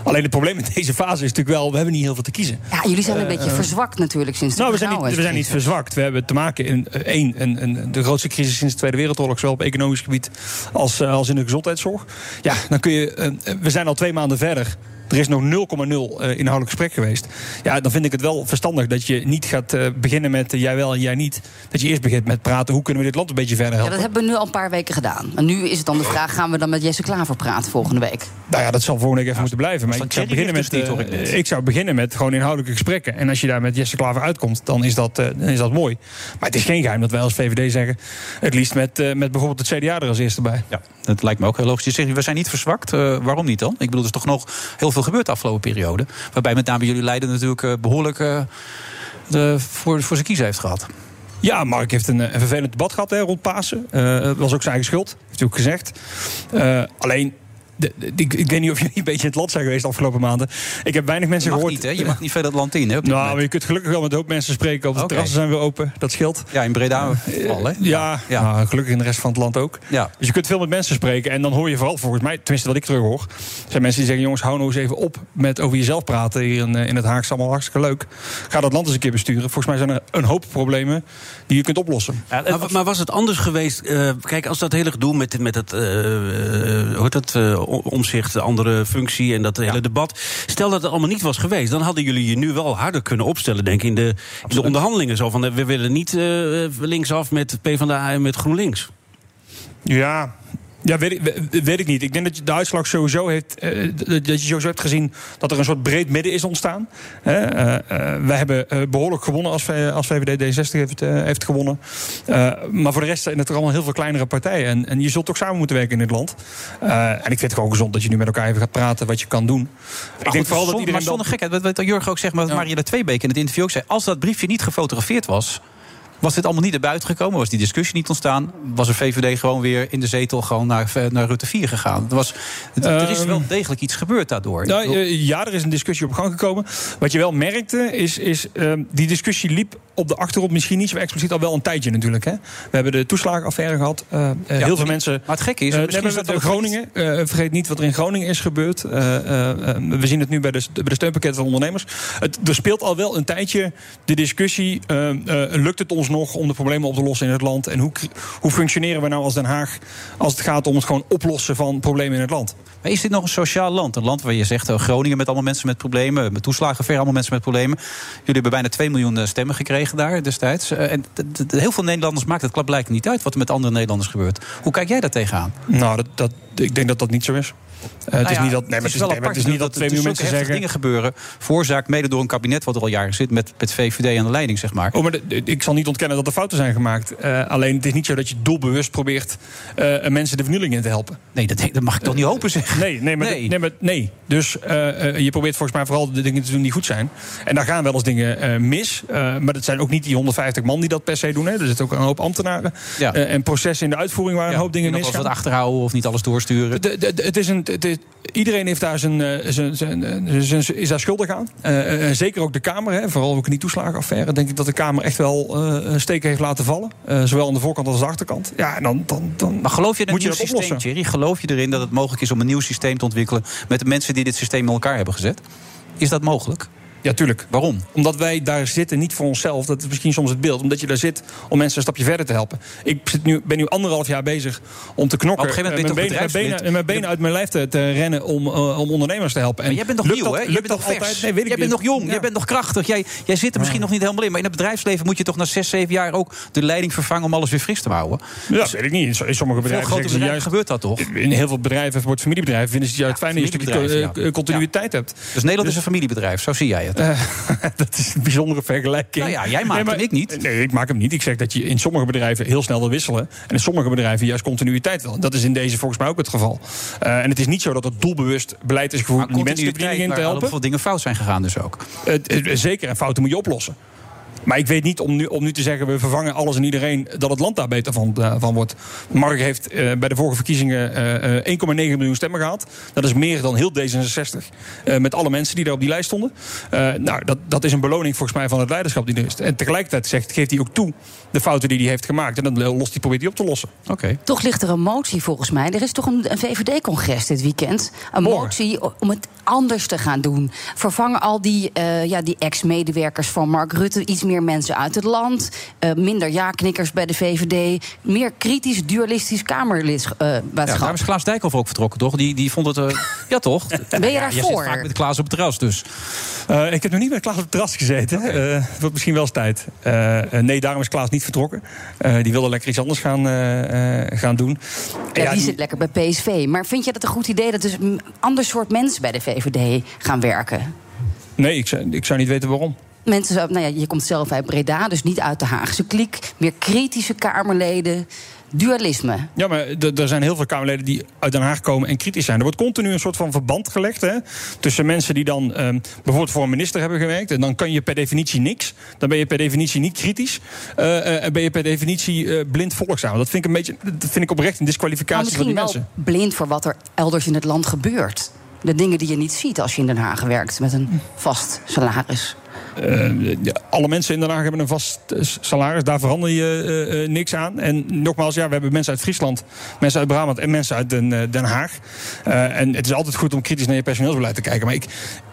Alleen het probleem in deze fase is natuurlijk wel... we hebben niet heel veel te kiezen. Ja, jullie zijn een Eh, beetje verzwakt natuurlijk sinds de Nou, we zijn, niet, we zijn niet verzwakt. We hebben te maken in eh, één, een, een, de grootste crisis sinds de Tweede Wereldoorlog, zowel op economisch gebied als, eh, als in de gezondheidszorg. Ja, dan kun je. we zijn al twee maanden verder. Er is nog 0,0 eh, inhoudelijk gesprek geweest. Ja, dan vind ik het wel verstandig dat je niet gaat eh, beginnen met eh, jij wel en jij niet. Dat je eerst begint met praten hoe kunnen we dit land een beetje verder Ja, helpen. dat hebben we nu al een paar weken gedaan. En nu is het dan de vraag, gaan we dan met Jesse Klaver praten volgende week? Nou ja, dat zal volgende week even moeten blijven. Maar ik zou, beginnen met, dus niet, hoor ik zou beginnen met gewoon inhoudelijke gesprekken. En als je daar met Jesse Klaver uitkomt, dan is dat, eh, dan is dat mooi. Maar het is geen geheim dat wij als VVD zeggen... het liefst met, eh, met bijvoorbeeld het CDA er als eerste bij. Ja, dat lijkt me ook heel logisch. Je zegt, we zijn niet verzwakt. Eh, waarom niet dan? Ik bedoel, er is toch nog heel veel gebeurd de afgelopen periode. Waarbij met name jullie Leiden natuurlijk eh, behoorlijk eh, de, voor, voor zijn kiezen heeft gehad. Ja, Mark heeft een, eh, een vervelend debat gehad hè, rond Pasen. Dat was ook zijn eigen schuld, heeft hij ook gezegd. Alleen, de, de- ik, ik weet niet of jullie een beetje in het land zijn geweest de afgelopen maanden. Ik heb weinig mensen Je gehoord... niet, hè? Je mag niet verder het land in, hè? Nou, moment. maar je kunt gelukkig wel met een hoop mensen spreken. Op de terrassen zijn weer open, dat scheelt. Ja, in Breda vooral, hè? Ja, nou, gelukkig in de rest van het land ook. Ja. Dus je kunt veel met mensen spreken. En dan hoor je vooral, volgens mij, tenminste wat ik terug hoor... zijn mensen die zeggen, jongens, hou nou eens even op met over jezelf praten hier in, eh, in het Haagse. Allemaal hartstikke leuk. Ga dat land eens een keer besturen. Volgens mij zijn er een hoop problemen die je kunt oplossen. Maar, maar was het anders geweest? eh, kijk, als dat hele gedoe met, met het, eh, eh, hoe heet het eh, o- omzicht, de andere functie en dat hele debat. Stel dat het allemaal niet was geweest, dan hadden jullie je nu wel harder kunnen opstellen, denk ik, in de, in de onderhandelingen. Zo van, eh, we willen niet eh, linksaf met PvdA en met GroenLinks. Ja, ja weet, ik, we- weet ik niet. Ik denk dat je de uitslag sowieso heeft. eh, dat je sowieso hebt gezien dat er een soort breed midden is ontstaan. Eh, wij hebben eh, behoorlijk gewonnen als, als VVD D60 heeft, heeft gewonnen. Maar voor de rest zijn het er allemaal heel veel kleinere partijen. En, en je zult ook samen moeten werken in dit land. En ik vind het gewoon gezond dat je nu met elkaar even gaat praten wat je kan doen. ik denk vooral dat maar iedereen. zonder dan- gekheid, wat, wat Jurgen ook zegt, maar wat Marielle Tweebeek in het interview ook zei... als dat briefje niet gefotografeerd was... Was dit allemaal niet naar buiten gekomen? Was die discussie niet ontstaan? Was er VVD gewoon weer in de zetel gewoon naar, naar Rutte 4 gegaan? Er, was, het- er is Ehm, wel degelijk iets gebeurd daardoor. Nou, eh, ja, er is een discussie op gang gekomen. Wat je wel merkte, is, is ehm, die discussie liep op de achtergrond misschien niet zo expliciet al wel een tijdje natuurlijk. Hè. We hebben de toeslagenaffaire gehad. Eh, eh, heel veel mensen. maar het gekke is, Eh, misschien de wel Groningen. vergeet niet wat er in Groningen is gebeurd. We zien het nu bij de, bij de steunpakketten van ondernemers. Het, er speelt al wel een tijdje de discussie. lukt het ons nog om de problemen op te lossen in het land? En hoe, hoe functioneren we nou als Den Haag als het gaat om het gewoon oplossen van problemen in het land? Maar is dit nog een sociaal land? Een land waar je zegt, Groningen met allemaal mensen met problemen... met toeslagenver, allemaal mensen met problemen. Jullie hebben bijna 2 miljoen stemmen gekregen daar destijds. Eh, En heel veel Nederlanders maakt het blijkbaar niet uit... wat er met andere Nederlanders gebeurt. Hoe kijk jij daar tegenaan? Nou, dat, dat, ik denk dat dat niet zo is. Eh, het Nou is ja, niet dat, nee, het is, nee, apart het is niet dat twee miljoen mensen zeggen. dingen gebeuren. Veroorzaakt mede door een kabinet wat er al jaren zit... met, met VVD aan de leiding, zeg maar. Oh, maar de- ik zal niet ontkennen dat er fouten zijn gemaakt. Eh, alleen het is niet zo dat je doelbewust probeert eh, mensen de vernieling in te helpen. Nee, dat, dat mag ik toch niet hopen zeggen? Nee, nee, maar, Nee. nee. maar, nee. Dus je probeert volgens mij vooral de dingen te doen die goed zijn. En daar gaan wel eens dingen mis. Maar dat zijn ook niet die 150 man die dat per se doen. Hè. Er zitten ook een hoop ambtenaren. Ja. en processen in de uitvoering waar een hoop dingen misgaan. eens wat achterhouden of niet alles doorsturen. Het is een, iedereen heeft daar zijn, eh, zijn, zijn, eh, zijn- is daar schuldig aan. Eh, eh, zeker ook de Kamer. Hè, vooral ook in die toeslagenaffaire. Denk ik dat de Kamer echt wel eh, steken heeft laten vallen. Zowel aan de voorkant als aan de achterkant. Ja, en dan, dan, dan Maar geloof je in nieuw dat systeem. Thierry? Geloof je erin dat het mogelijk is om een nieuw systeem te ontwikkelen... met de mensen die dit systeem in elkaar hebben gezet? Is dat mogelijk? Ja, tuurlijk. Waarom? Omdat wij daar zitten, niet voor onszelf. Dat is misschien soms het beeld. Omdat je daar zit om mensen een stapje verder te helpen. Ik zit nu, ben nu anderhalf jaar bezig om te knokken. Op een gegeven moment eh, ben je mijn toch benen, benen, mijn benen uit mijn lijf te, te rennen om, eh, om ondernemers te helpen. En Maar jij bent nog lukt nieuw, dat- hè? Jij bent dat nog vers. altijd? Nee, weet ik jij bent niet. nog jong, Ja. jij bent nog krachtig. Jij, jij zit er misschien nog niet helemaal in. Maar in het bedrijfsleven moet je toch na zes, zeven jaar ook de leiding vervangen om alles weer fris te houden. Ja, weet ik niet. In sommige Veel bedrijven grote bedrijven juist... gebeurt dat toch? In heel veel bedrijven, voor het familiebedrijf, vinden ze het juist fijn dat je een stukje familiebedrijven, eh, continuïteit hebt. Dus Nederland is een familiebedrijf, zo zie jij het. Uh, dat is een bijzondere vergelijking. Nou ja, jij maakt nee, hem, ik niet. Nee, ik maak hem niet. Ik zeg dat je in sommige bedrijven heel snel wil wisselen. En in sommige bedrijven juist continuïteit wil. Dat is in deze volgens mij ook het geval. Uh, en het is niet zo dat het doelbewust beleid is gevoerd om die mensen de bediening in te helpen. Waar veel dingen fout zijn gegaan dus ook. Zeker, en fouten moet je oplossen. Maar ik weet niet om nu, om nu te zeggen, we vervangen alles en iedereen, dat het land daar beter van, uh, van wordt. Mark heeft uh, bij de vorige verkiezingen uh, 1,9 miljoen stemmen gehad. Dat is meer dan heel D66. met alle mensen die daar op die lijst stonden. nou, dat, dat is een beloning volgens mij van het leiderschap die er is. En tegelijkertijd zegt, geeft hij ook toe de fouten die hij heeft gemaakt. En dan lost hij, probeert hij op te lossen. Okay. Toch ligt er een motie volgens mij. Er is toch een, een VVD-congres dit weekend. Een Morgen. motie om het anders te gaan doen. Vervangen al die, ja, die ex-medewerkers van Mark Rutte iets meer mensen uit het land. Uh, minder ja-knikkers bij de VVD. Meer kritisch, dualistisch Kamerlidmaatschap. Uh, ja, daar is Klaas Dijkhoff ook vertrokken, toch? Die, die vond het... Uh, ja, toch? Ben je ja, daarvoor? Je zit vaak met Klaas op het terras, dus. ik heb nog niet met Klaas op het terras gezeten. Okay. het wordt misschien wel eens tijd. nee, daarom is Klaas niet vertrokken. die wilde lekker iets anders gaan, gaan doen. Ja, ja die, die, zit lekker bij PSV. Maar vind je dat een goed idee dat dus een ander soort mensen bij de VVD gaan werken? Nee, ik zou, ik zou niet weten waarom. Mensen, nou ja, je komt zelf uit Breda, dus niet uit de Haagse kliek. Meer kritische Kamerleden. Dualisme. Ja, maar er zijn heel veel Kamerleden die uit Den Haag komen en kritisch zijn. Er wordt continu een soort van verband gelegd hè, tussen mensen die dan um, bijvoorbeeld voor een minister hebben gewerkt. En dan kan je per definitie niks. Dan ben je per definitie niet kritisch. Uh, uh, en ben je per definitie uh, blind volgzaam. Dat vind ik een beetje, dat vind ik oprecht een disqualificatie van die mensen. blind voor wat er elders in het land gebeurt. De dingen die je niet ziet als je in Den Haag werkt met een vast salaris. Uh, alle mensen in Den Haag hebben een vast salaris. Daar verander je uh, uh, niks aan. En nogmaals, ja, we hebben mensen uit Friesland, mensen uit Brabant en mensen uit Den, Den Haag. en het is altijd goed om kritisch naar je personeelsbeleid te kijken. Maar ik,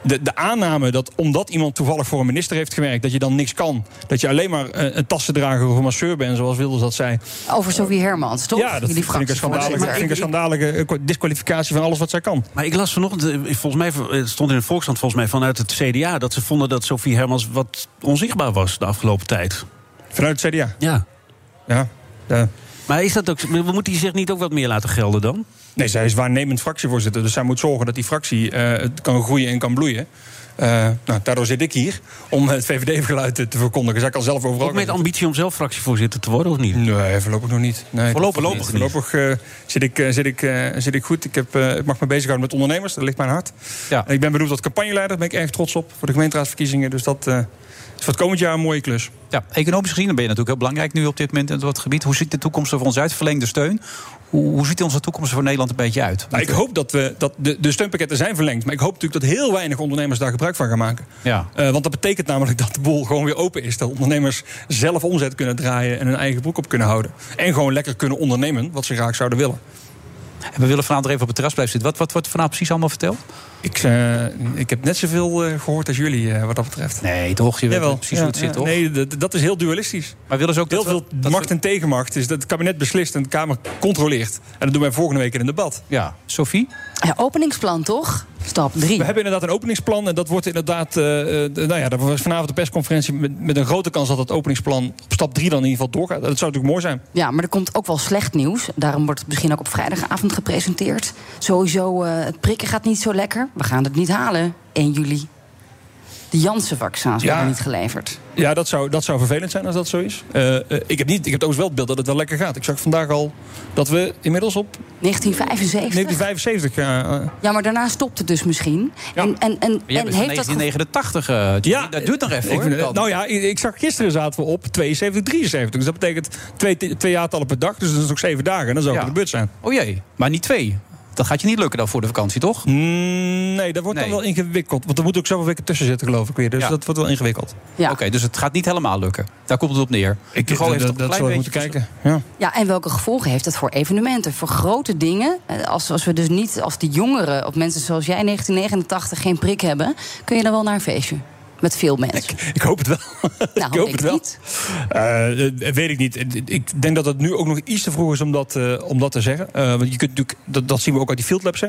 de, de, aanname dat omdat iemand toevallig voor een minister heeft gewerkt, dat je dan niks kan. Dat je alleen maar een tassendrager of een masseur bent, zoals Wilders dat zei. Over Sofie Hermans, toch? Ja, dat vind ik een schandalige, vind ik een schandalige disqualificatie van alles wat zij kan. Maar ik las vanochtend, volgens mij het stond in de Volkskrant volgens mij vanuit het CDA, dat ze vonden dat Sofie Hermans wat onzichtbaar was de afgelopen tijd. Vanuit het CDA? Ja. Ja. ja. Maar is dat ook, moet hij zich niet ook wat meer laten gelden dan? Nee, zij is waarnemend fractievoorzitter. Dus zij moet zorgen dat die fractie uh, kan groeien en kan bloeien. Uh, nou, daardoor zit ik hier om het VVD-geluid te verkondigen. Zij kan zelf overal. Ook met ambitie om zelf fractievoorzitter te worden, of niet? Nee, voorlopig nog niet. Nee, voorlopig, voorlopig niet. Voorlopig uh, zit, ik, uh, zit, ik, zit ik goed. Ik, heb, ik mag me bezighouden met ondernemers, dat ligt mijn hart. Ja. En ik ben benoemd tot campagneleider, daar ben ik erg trots op voor de gemeenteraadsverkiezingen. Dus dat is voor het komend jaar een mooie klus. Ja, economisch gezien ben je natuurlijk heel belangrijk nu op dit moment in dat gebied. Hoe ziet de toekomst er voor ons uit? Verlengde steun. Hoe, hoe ziet onze toekomst voor Nederland een beetje uit? Nou, ik hoop dat, we, dat de, de steunpakketten zijn verlengd. Maar ik hoop natuurlijk dat heel weinig ondernemers daar gebruik van gaan maken. Ja. Uh, want dat betekent namelijk dat de boel gewoon weer open is. Dat ondernemers zelf omzet kunnen draaien en hun eigen broek op kunnen houden. En gewoon lekker kunnen ondernemen wat ze graag zouden willen. En we willen vanavond even op het terras blijven zitten. Wat, wat wordt vanavond precies allemaal verteld? Ik, uh, ik heb net zoveel uh, gehoord als jullie uh, wat dat betreft. Nee, toch? Je weet wel precies ja, hoe het zit, toch? Nee, dat is heel dualistisch. Maar willen ze ook heel dat veel dat macht en tegenmacht is dat het kabinet beslist en de Kamer controleert. En dat doen wij volgende week in een debat. Ja, Sophie? Ja, openingsplan toch? Stap 3. We hebben inderdaad een openingsplan. En dat wordt inderdaad. Uh, nou ja, er was vanavond de persconferentie. Met, met, een grote kans dat het openingsplan op stap 3 dan in ieder geval doorgaat. Dat zou natuurlijk mooi zijn. Ja, maar er komt ook wel slecht nieuws. Daarom wordt het misschien ook op vrijdagavond gepresenteerd. Sowieso, uh, het prikken gaat niet zo lekker. We gaan het niet halen 1 juli. De Janssen-vaccins ja. worden niet geleverd. Ja, dat zou, dat zou vervelend zijn als dat zo is. Uh, uh, ik heb, niet, ik heb ook wel het beeld dat het wel lekker gaat. Ik zag vandaag al dat we inmiddels op... 1975? 1975, ja. Uh. Ja, maar daarna stopt het dus misschien. Ja. En, en, en, en heeft 1989, dat ja, dat duurt nog even hoor. Ik, nou ja, ik, ik, zag gisteren zaten we op 72, 73. Dus dat betekent twee, twee jaartallen per dag. Dus dat is ook zeven dagen. En dan zou het ja. de beurt zijn. Oh jee, maar niet twee. Dat gaat je niet lukken dan voor de vakantie, toch? Mm, nee, dat wordt nee. dan wel ingewikkeld. Want er moet ook zoveel weken tussen zitten, geloof ik weer. Dus ja. dat wordt wel ingewikkeld. Ja. Oké, okay, dus het gaat niet helemaal lukken. Daar komt het op neer. Ik Hugo heeft dat, dat zou moeten kijken. Ja. ja, en welke gevolgen heeft het voor evenementen? Voor grote dingen. Als, als we dus niet, als die jongeren of mensen zoals jij 1989 geen prik hebben, kun je dan wel naar een feestje. Met veel mensen. Ik hoop het wel. Nou, ik hoop het wel. niet. Eh, eh, weet ik niet. Ik denk dat het nu ook nog iets te vroeg is om dat, eh, om dat te zeggen. Want je kunt natuurlijk, dat, dat zien we ook uit die field labs. Hè.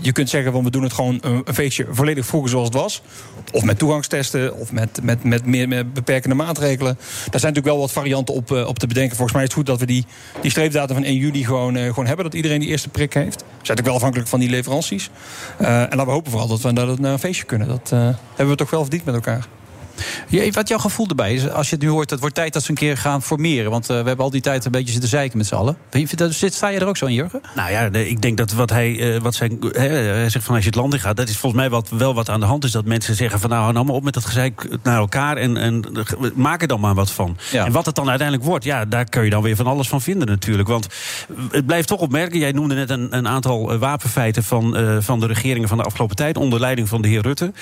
Je kunt zeggen van we doen het gewoon een, een feestje volledig vroeger zoals het was. Of met toegangstesten, of met, met, met meer met beperkende maatregelen. Daar zijn natuurlijk wel wat varianten op, op te bedenken. Volgens mij is het goed dat we die, die streefdatum van 1 juli gewoon, gewoon hebben. Dat iedereen die eerste prik heeft. We zijn natuurlijk wel afhankelijk van die leveranties. En laten we hopen vooral dat we dat het naar een feestje kunnen. Dat hebben we toch wel verdiend met elkaar. Ja, wat jouw gevoel erbij is, als je het nu hoort, het wordt tijd dat ze een keer gaan formeren. Want eh, we hebben al die tijd een beetje zitten zeiken met z'n allen. Zit- Sta je er ook zo in, Jurgen? Nou ja, nee, ik denk dat wat hij, eh, wat zijn, hij zegt van als je het land in gaat, dat is volgens mij wat, wel wat aan de hand is. Dat mensen zeggen van nou, hou nou maar op met dat gezeik naar elkaar en, en maak er dan maar wat van. En wat het dan uiteindelijk wordt, ja, daar kun je dan weer van alles van vinden natuurlijk. Want het blijft toch opmerken, jij noemde net een, een aantal eh, wapenfeiten van, van de regeringen van de afgelopen tijd, onder leiding van de heer Rutte.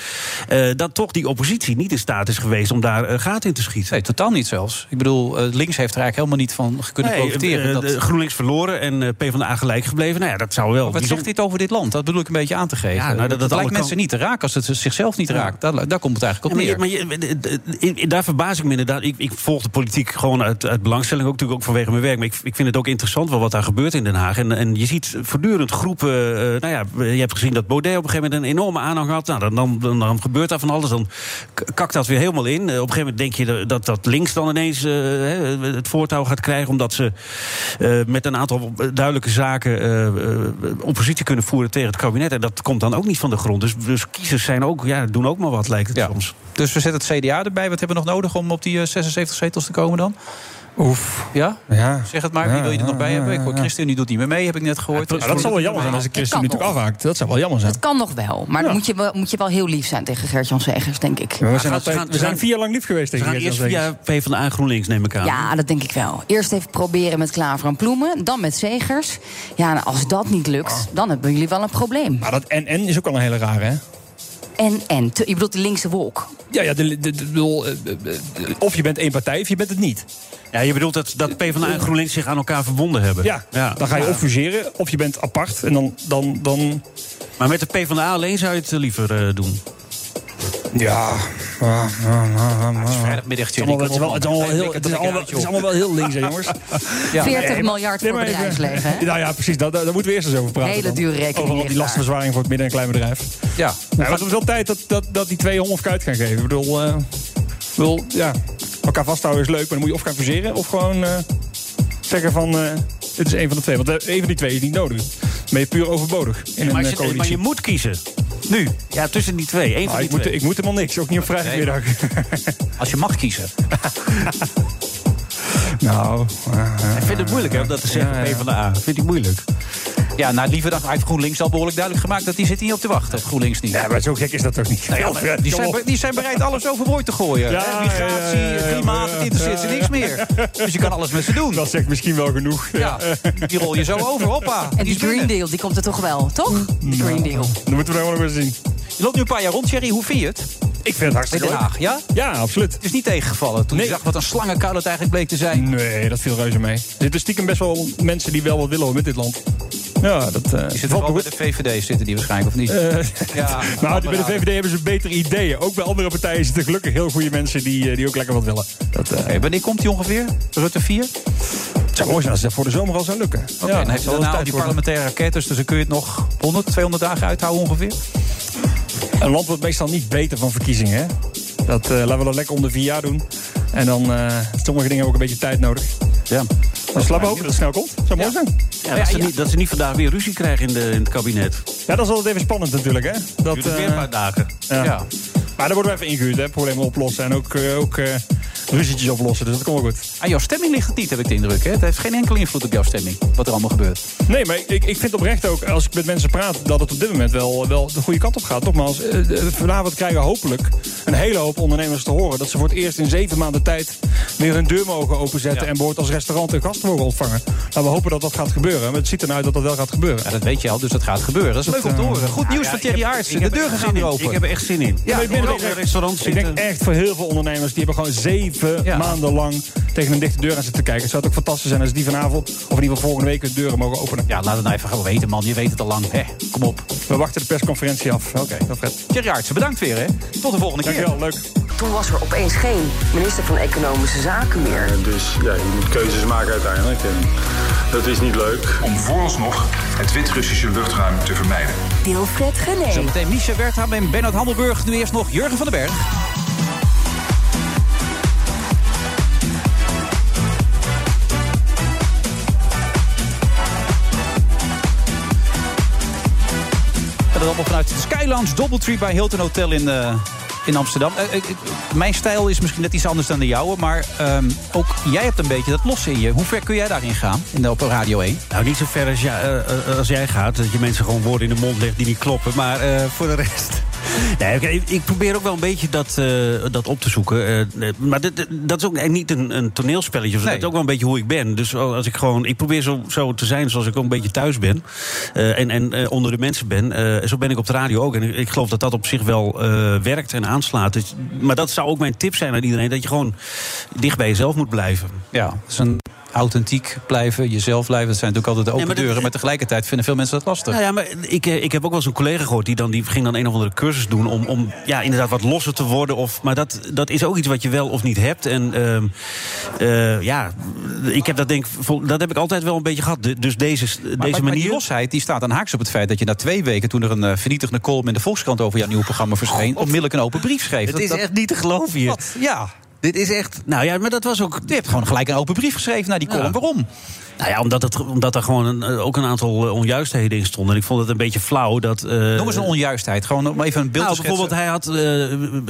dat toch die oppositie niet in staat is geweest om daar eh, gaten in te schieten. Nee, totaal niet zelfs. Ik bedoel, eh, links heeft er eigenlijk helemaal niet van kunnen Nee, profiteren. eh, Dat- GroenLinks verloren en PvdA gelijk gebleven. Nou ja, dat zou wel. Wat zegt dit over dit land? Dat bedoel ik een beetje aan te geven. Ja, nou, dat- lijkt mensen kan- niet te raken als het zichzelf niet raakt. Daar, daar komt het eigenlijk op Ja, neer. maar je, maar daar verbaas ik me inderdaad. Ik, ik volg de politiek gewoon uit, uit belangstelling, ook natuurlijk ook vanwege mijn werk. Maar ik, ik vind het ook interessant wel wat daar gebeurt in Den Haag. En, en je ziet voortdurend groepen. eh, nou ja, je hebt gezien dat Baudet op een gegeven moment een enorme aanhang had. Nou, dan, dan, dan, dan gebeurt daar van alles. Dan kakt dat weer helemaal in. Eh, op een gegeven moment denk je dat, dat links dan ineens eh, het voortouw gaat krijgen. Omdat ze eh, met een aantal duidelijke zaken oppositie kunnen voeren tegen het kabinet. En dat komt dan ook niet van de grond. Dus, dus kiezers zijn ook, ja, doen ook maar wat, lijkt het soms. Dus we zetten het CDA erbij. Wat hebben we nog nodig om op die eh, 76 zetels te komen dan? Oef. Ja? Ja. Zeg het maar, wie wil je er nog bij hebben? Ik hoor Christen, die doet niet meer mee, heb ik net gehoord. Dat zou wel jammer zijn als de Christen kan natuurlijk afhaakt. Dat zou wel jammer zijn. Het kan nog wel, maar dan moet je wel, moet je wel heel lief zijn tegen Gert-Jan Segers, denk ik. We zijn, altijd, we zijn vier jaar lang lief geweest We tegen gaan eerst Gert-Jan Segers. via PvdA en GroenLinks, neem ik aan. Ja, dat denk ik wel. Eerst even proberen met Klaver en Ploemen, dan met Segers. Ja, en als dat niet lukt, dan hebben jullie wel een probleem. Maar dat en-en is ook wel een hele rare, hè? En, en, te- je bedoelt de linkse wolk. Ja, ja de, de, de- de- bedoel, eh, eh, eh, of je bent één partij of je bent het niet. Ja, je bedoelt dat, dat PvdA en GroenLinks zich aan elkaar verbonden hebben. Ja, dan ga je Ja. of fuseren of je bent apart. En dan, dan, dan Maar met de PvdA alleen zou je het liever doen. Ja. Het is vrijdagmiddagje. Het is allemaal- het het is allemaal het het is wel heel links, hè, jongens. 40 miljard voor maar bedrijfsleven, hè? Nou ja, precies. Daar, daar daar moeten we eerst eens over praten. Hele dure rekening Over die lastenverzwaring voor het midden- en kleinbedrijf. Ja. Nou, het is wel tijd dat, dat, dat die twee of kuit gaan geven. Ik bedoel, eh, bedoel, ja, elkaar vasthouden is leuk, maar dan moet je of gaan fuseren of gewoon eh, zeggen van... eh het is een van de twee. Want eh, een van die twee is niet nodig. Dan ben je puur overbodig in maar, een je, eh, maar je moet kiezen. Nu. Ja, tussen die twee. Eén van die ik, moet, ik moet helemaal niks, ook niet op vrijdagmiddag. Als je mag kiezen. nou, Ik vind het moeilijk hè, om dat te zeggen, Ja, ja. PvdA. Vind ik moeilijk. Ja, nou, liever dan hij heeft GroenLinks al behoorlijk duidelijk gemaakt... dat die zit niet op te wachten, GroenLinks niet. Ja, maar zo gek is dat toch niet? Nou ja, maar die, zijn, die zijn bereid alles overboord te gooien. Ja, Eh, Migratie, ja, ja, ja, klimaat, het interesseert ze niks meer. Dus je kan alles met ze doen. Dat zegt misschien wel genoeg. Ja, die rol je zo over, hoppa. En die Green Deal, die komt er toch wel, toch? De Green Deal. Dan moeten we daar nog eens zien. Je loopt nu een paar jaar rond, Thierry. Hoe vind je het? Ik vind het In hartstikke Den leuk. Haag, ja? Ja, absoluut. Het is niet tegengevallen toen je zag wat een slangenkuil het eigenlijk bleek te zijn. Nee, dat viel reuze mee. Er zitten stiekem best wel mensen die wel wat willen hoor, met dit land. Ja, dat eh Die zitten wel bij de VVD, zitten die waarschijnlijk, of niet? Eh, ja, nou, bij de VVD hebben ze betere ideeën. Ook bij andere partijen zitten gelukkig heel goede mensen die, eh, die ook lekker wat willen. Dat Oké, wanneer komt die ongeveer? Rutte 4? Oké, het zou mooi zijn als dat voor de zomer al zou lukken. Ja, dan heeft wel daarna die parlementaire rakettes... dus dan kun je het nog 100, 200 dagen uithouden ongeveer. Een land wordt meestal niet beter van verkiezingen. Hè? Dat, laten we dat lekker om de vier jaar doen. En dan, eh sommige dingen hebben ook een beetje tijd nodig. Ja. We hopen dat het snel komt. Zou mooi zijn. Ja, dat, ze Niet, dat ze niet vandaag weer ruzie krijgen in, de, in het kabinet. Ja, dat is altijd even spannend natuurlijk. Hè? Dat, weer eh, een paar dagen. ja. Ja. Maar daar worden we even ingehuurd, hè? problemen oplossen. En ook, eh, ook eh, ruzietjes oplossen. Dus dat komt wel goed. Aan jouw stemming ligt het niet, heb ik de indruk. Hè? Het heeft geen enkele invloed op jouw stemming, wat er allemaal gebeurt. Nee, maar ik, ik vind oprecht ook, als ik met mensen praat, dat het op dit moment wel, wel de goede kant op gaat. Nogmaals, eh, vanavond krijgen hopelijk een hele hoop ondernemers te horen dat ze voor het eerst in zeven maanden tijd weer hun deur mogen openzetten... en bijvoorbeeld als restaurant en gasten mogen ontvangen. Nou, we hopen dat dat gaat gebeuren. Maar het ziet ernaar uit dat dat wel gaat gebeuren. Ja, dat weet je al, dus dat gaat gebeuren. Dat is leuk om te horen. Goed nieuws van Thierry Aarts. De deuren gaan weer open. Ik heb er echt zin in. Ja, ik, ben ook in een restaurant ik denk echt voor heel veel ondernemers... die hebben gewoon zeven maanden lang tegen een dichte deur aan zitten kijken. Het zou het ook fantastisch zijn als die vanavond... of in ieder geval volgende week de deuren mogen openen. Ja, laat het nou even gewoon weten, man. Je weet het al lang. Hè, kom op. We wachten de persconferentie af. Oké, dat vet. Thierry Aarts, bedankt weer. Hè. Tot de volgende keer. Dankjewel, leuk. Toen was er opeens geen minister van Economische Zaken meer. Dus ja, je moet keuzes maken uiteindelijk. En dat is niet leuk. Om vooralsnog het Wit-Russische luchtruim te vermijden. Wilfred Gené. Zometeen Misha Wertham en Bernard Handelburg. Nu eerst nog Jurgen van den Berg. Allemaal vanuit Skylounge Doubletree bij Hilton Hotel in, eh, in Amsterdam. Eh, ik- mijn stijl is misschien net iets anders dan de jouwe. Maar ehm, ook jij hebt een beetje dat losse in je. Hoe ver kun jij daarin gaan in de, op Radio 1? Nou, niet zo ver als, ja, eh, eh, als jij gaat. Dat je mensen gewoon woorden in de mond legt die niet kloppen. Maar eh, voor de rest... Nee, ik, probeer ook wel een beetje dat, eh, dat op te zoeken. Eh, eh, maar dit- dat is ook niet een, een toneelspelletje. zo. Dat is ook wel een beetje hoe ik ben. Dus als ik gewoon... Ik probeer zo, zo te zijn zoals ik ook een beetje thuis ben. eh, en en eh, onder de mensen ben. Eh, zo ben ik op de radio ook. En ik, ik geloof dat dat op zich wel eh, werkt en aanslaat. Dus, maar dat zou ook mijn tip zijn aan iedereen. Dat je gewoon dicht bij jezelf moet blijven. Ja, dat is een authentiek blijven, jezelf blijven. Dat zijn natuurlijk altijd de open Nee, maar dat- deuren. Maar tegelijkertijd vinden veel mensen dat lastig. Nou ja, maar ik, eh, ik heb ook wel eens een collega gehoord... die, dan, die ging dan een of andere cursus doen om, om ja, inderdaad wat losser te worden. Of, maar dat, dat is ook iets wat je wel of niet hebt. En ehm, eh, ja, ik heb dat denk dat heb ik altijd wel een beetje gehad. De- Dus deze, Maar- deze maar, manier... die losheid die staat aan haaks op het feit dat je na twee weken... toen er een eh, vernietigende column in de Volkskrant over jouw nieuwe programma verscheen... onmiddellijk een open brief schreef. Het Dat- is dat- echt niet te geloven hier. Wat? Ja. Dit is echt... Nou ja, maar dat was ook... Je hebt gewoon gelijk een open brief geschreven naar die column. Waarom? Nou ja, omdat, het, omdat er gewoon een, eh, ook een aantal eh, onjuistheden in stonden. En ik vond het een beetje flauw dat... eh, Noem eens een onjuistheid. Gewoon om even een beeld nou, te bijvoorbeeld, hij had.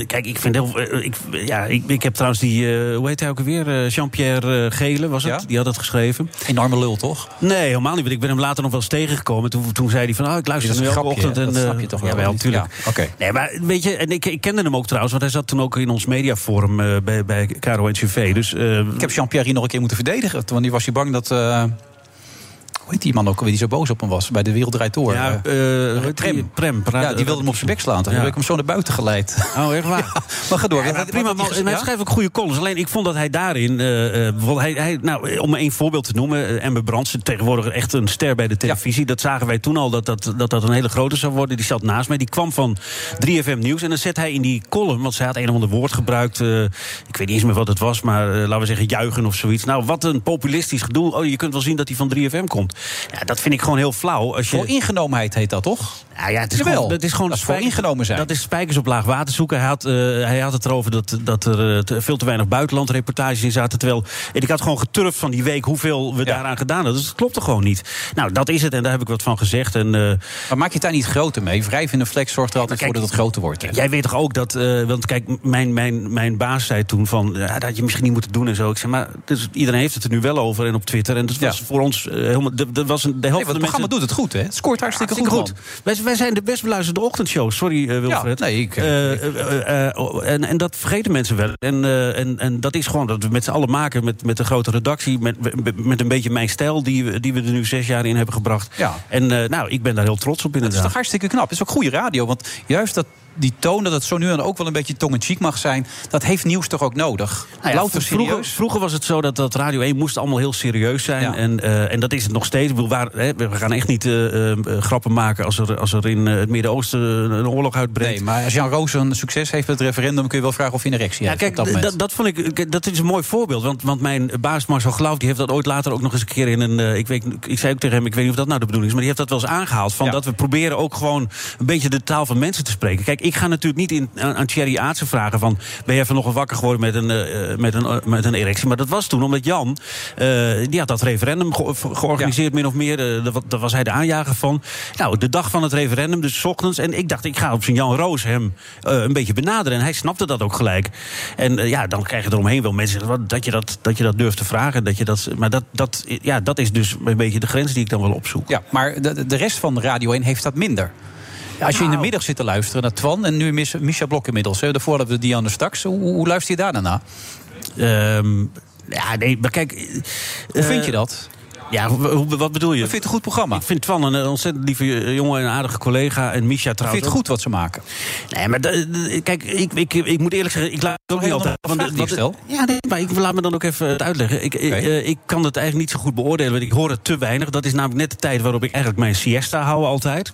kijk, ik vind heel. ik, ja, ik, ik heb trouwens die. hoe heet hij ook alweer? Eh, Jean-Pierre Gele was het. Ja? Die had het geschreven. Enorme lul, toch? Nee, helemaal niet. Want ik ben hem later nog wel eens tegengekomen. Toen, toen zei hij van. Oh, ik luister nu elke ochtend. hè? Dat snap je toch wel, Ja, natuurlijk. Ja, oké. Nee, maar weet je. En ik, ik kende hem ook trouwens. Want hij zat toen ook in ons mediaforum bij, bij Caro NCV. Dus. eh, Ik heb Jean-Pierre hier nog een keer moeten verdedigen. Want die was hij bang dat... eh, hoe heet die man ook alweer die zo boos op hem was? Bij de Wereld Draait Door. ja, Eh, eh, heet die? Prem. Prem. ja, die wilde hem op zijn bek slaan. Toen Ja. heb ik hem zo naar buiten geleid. Oh, echt waar? Maar ga door. Ja, maar prima. En hij schrijft ook goede columns. Alleen ik vond dat hij daarin... eh, eh, bijvoorbeeld hij, hij, nou, om één voorbeeld te noemen... eh, Amber Brands, tegenwoordig echt een ster bij de televisie. Dat zagen wij toen al, dat dat, dat dat een hele grote zou worden. Die zat naast mij. Die kwam van 3FM Nieuws. En dan zet hij in die column... want zij had een of ander woord gebruikt. eh, ik weet niet eens meer wat het was, maar eh, laten we zeggen juichen of zoiets. Nou, wat een populistisch gedoe. Oh, je kunt wel zien dat hij van 3FM komt. Ja, dat vind ik gewoon heel flauw. Als je... Voor ingenomenheid heet dat, toch? Nou ja, het is Jawel, gewoon, dat is gewoon dat ingenomen zijn. Dat is spijkers op laag water zoeken. Hij had, eh, hij had het erover dat, dat er eh, veel te weinig buitenlandreportages in zaten. Terwijl en ik had gewoon geturfd van die week hoeveel we daaraan gedaan hadden. Dus dat klopte gewoon niet. Nou, dat is het en daar heb ik wat van gezegd. En, eh, Maar maak je het daar niet groter mee? Wrijf in een flex zorgt er altijd voor dat het groter wordt. hè? Jij weet toch ook dat. want kijk, mijn, mijn, mijn baas zei toen van. Dat had je misschien niet moeten doen en zo. Ik zei, maar dus, iedereen heeft het er nu wel over en op Twitter. En dat was voor ons helemaal. Dat was een, de helft Nee, van de het programma mensen. doet het goed, hè? Het scoort hartstikke, Hartstikke goed. goed. Wij, wij zijn de best beluisterde ochtendshow. Sorry, eh, Wilfred. Ja, nee, ik- Eh, eh, oh, en, en dat vergeten mensen wel. En, en, en dat is gewoon dat we met z'n allen maken met, met een grote redactie. Met, met, een beetje mijn stijl die we, die we er nu zes jaar in hebben gebracht. Ja. En nou, ik ben daar heel trots op Dat is inderdaad. toch hartstikke knap. Het is ook goede radio. Want juist dat, die toon, dat het zo nu en dan ook wel een beetje tong-in-cheek mag zijn... dat heeft nieuws toch ook nodig? Nou ja, vroeger, serieus. vroeger was het zo dat, dat Radio 1 moest allemaal heel serieus zijn. Ja. En, eh, en dat is het nog steeds. Ik bedoel, waar, hè, we gaan echt niet eh, eh, grappen maken als er, als er in het Midden-Oosten een oorlog uitbreekt. Nee, maar als Jan Roos een succes heeft met het referendum... kun je wel vragen of hij een erectie Ja, heeft kijk, op dat moment. dat, vond ik, dat is een mooi voorbeeld. Want, want mijn baas Marcel Glauw, die heeft dat ooit later ook nog eens een keer in een. ik, weet, ik zei ook tegen hem, ik weet niet of dat nou de bedoeling is, maar die heeft dat wel eens aangehaald. Van dat we proberen ook gewoon een beetje de taal van mensen te spreken. Kijk, ik ga natuurlijk niet in, aan, aan Thierry Aartsen vragen van. Ben jij vanochtend wakker geworden met een, eh, met, een, eh, met een erectie? Maar dat was toen omdat Jan, eh, die had dat referendum ge- georganiseerd, min of meer. Daar wa- daar was hij de aanjager van. Nou, de dag van het referendum, dus 's ochtends. En ik dacht, ik ga op zijn Jan Roos hem een beetje benaderen. En hij snapte dat ook gelijk. En ja, dan krijg je eromheen wel mensen dat, je dat, dat je dat durft te vragen. Dat je dat, maar dat, dat, ja, dat is dus een beetje de grens die ik dan wel opzoek. Ja, maar de, de rest van Radio 1 heeft dat minder. Ja, als je in Nou. de middag zit te luisteren naar Twan... en nu Mis- Misha Blok inmiddels, hè, daarvoor hadden we Diane straks... Hoe, hoe luister je daar dan naar? Ehm, ja, nee, maar kijk... Hoe eh, vind je dat? Ja, wat bedoel je? Ik vind het een goed programma. Ik vind Twan een ontzettend lieve eh, jongen en aardige collega. En Misha Vind trouwens je het goed wat ze maken? Nee, maar kijk, ik, ik, ik moet eerlijk zeggen, ik laat het ook niet altijd. ik stel? Ja, nee, maar ik laat me dan ook even het uitleggen. Ik, ik, eh, ik kan het eigenlijk niet zo goed beoordelen, want ik hoor het te weinig. Dat is namelijk net de tijd waarop ik eigenlijk mijn siesta hou altijd.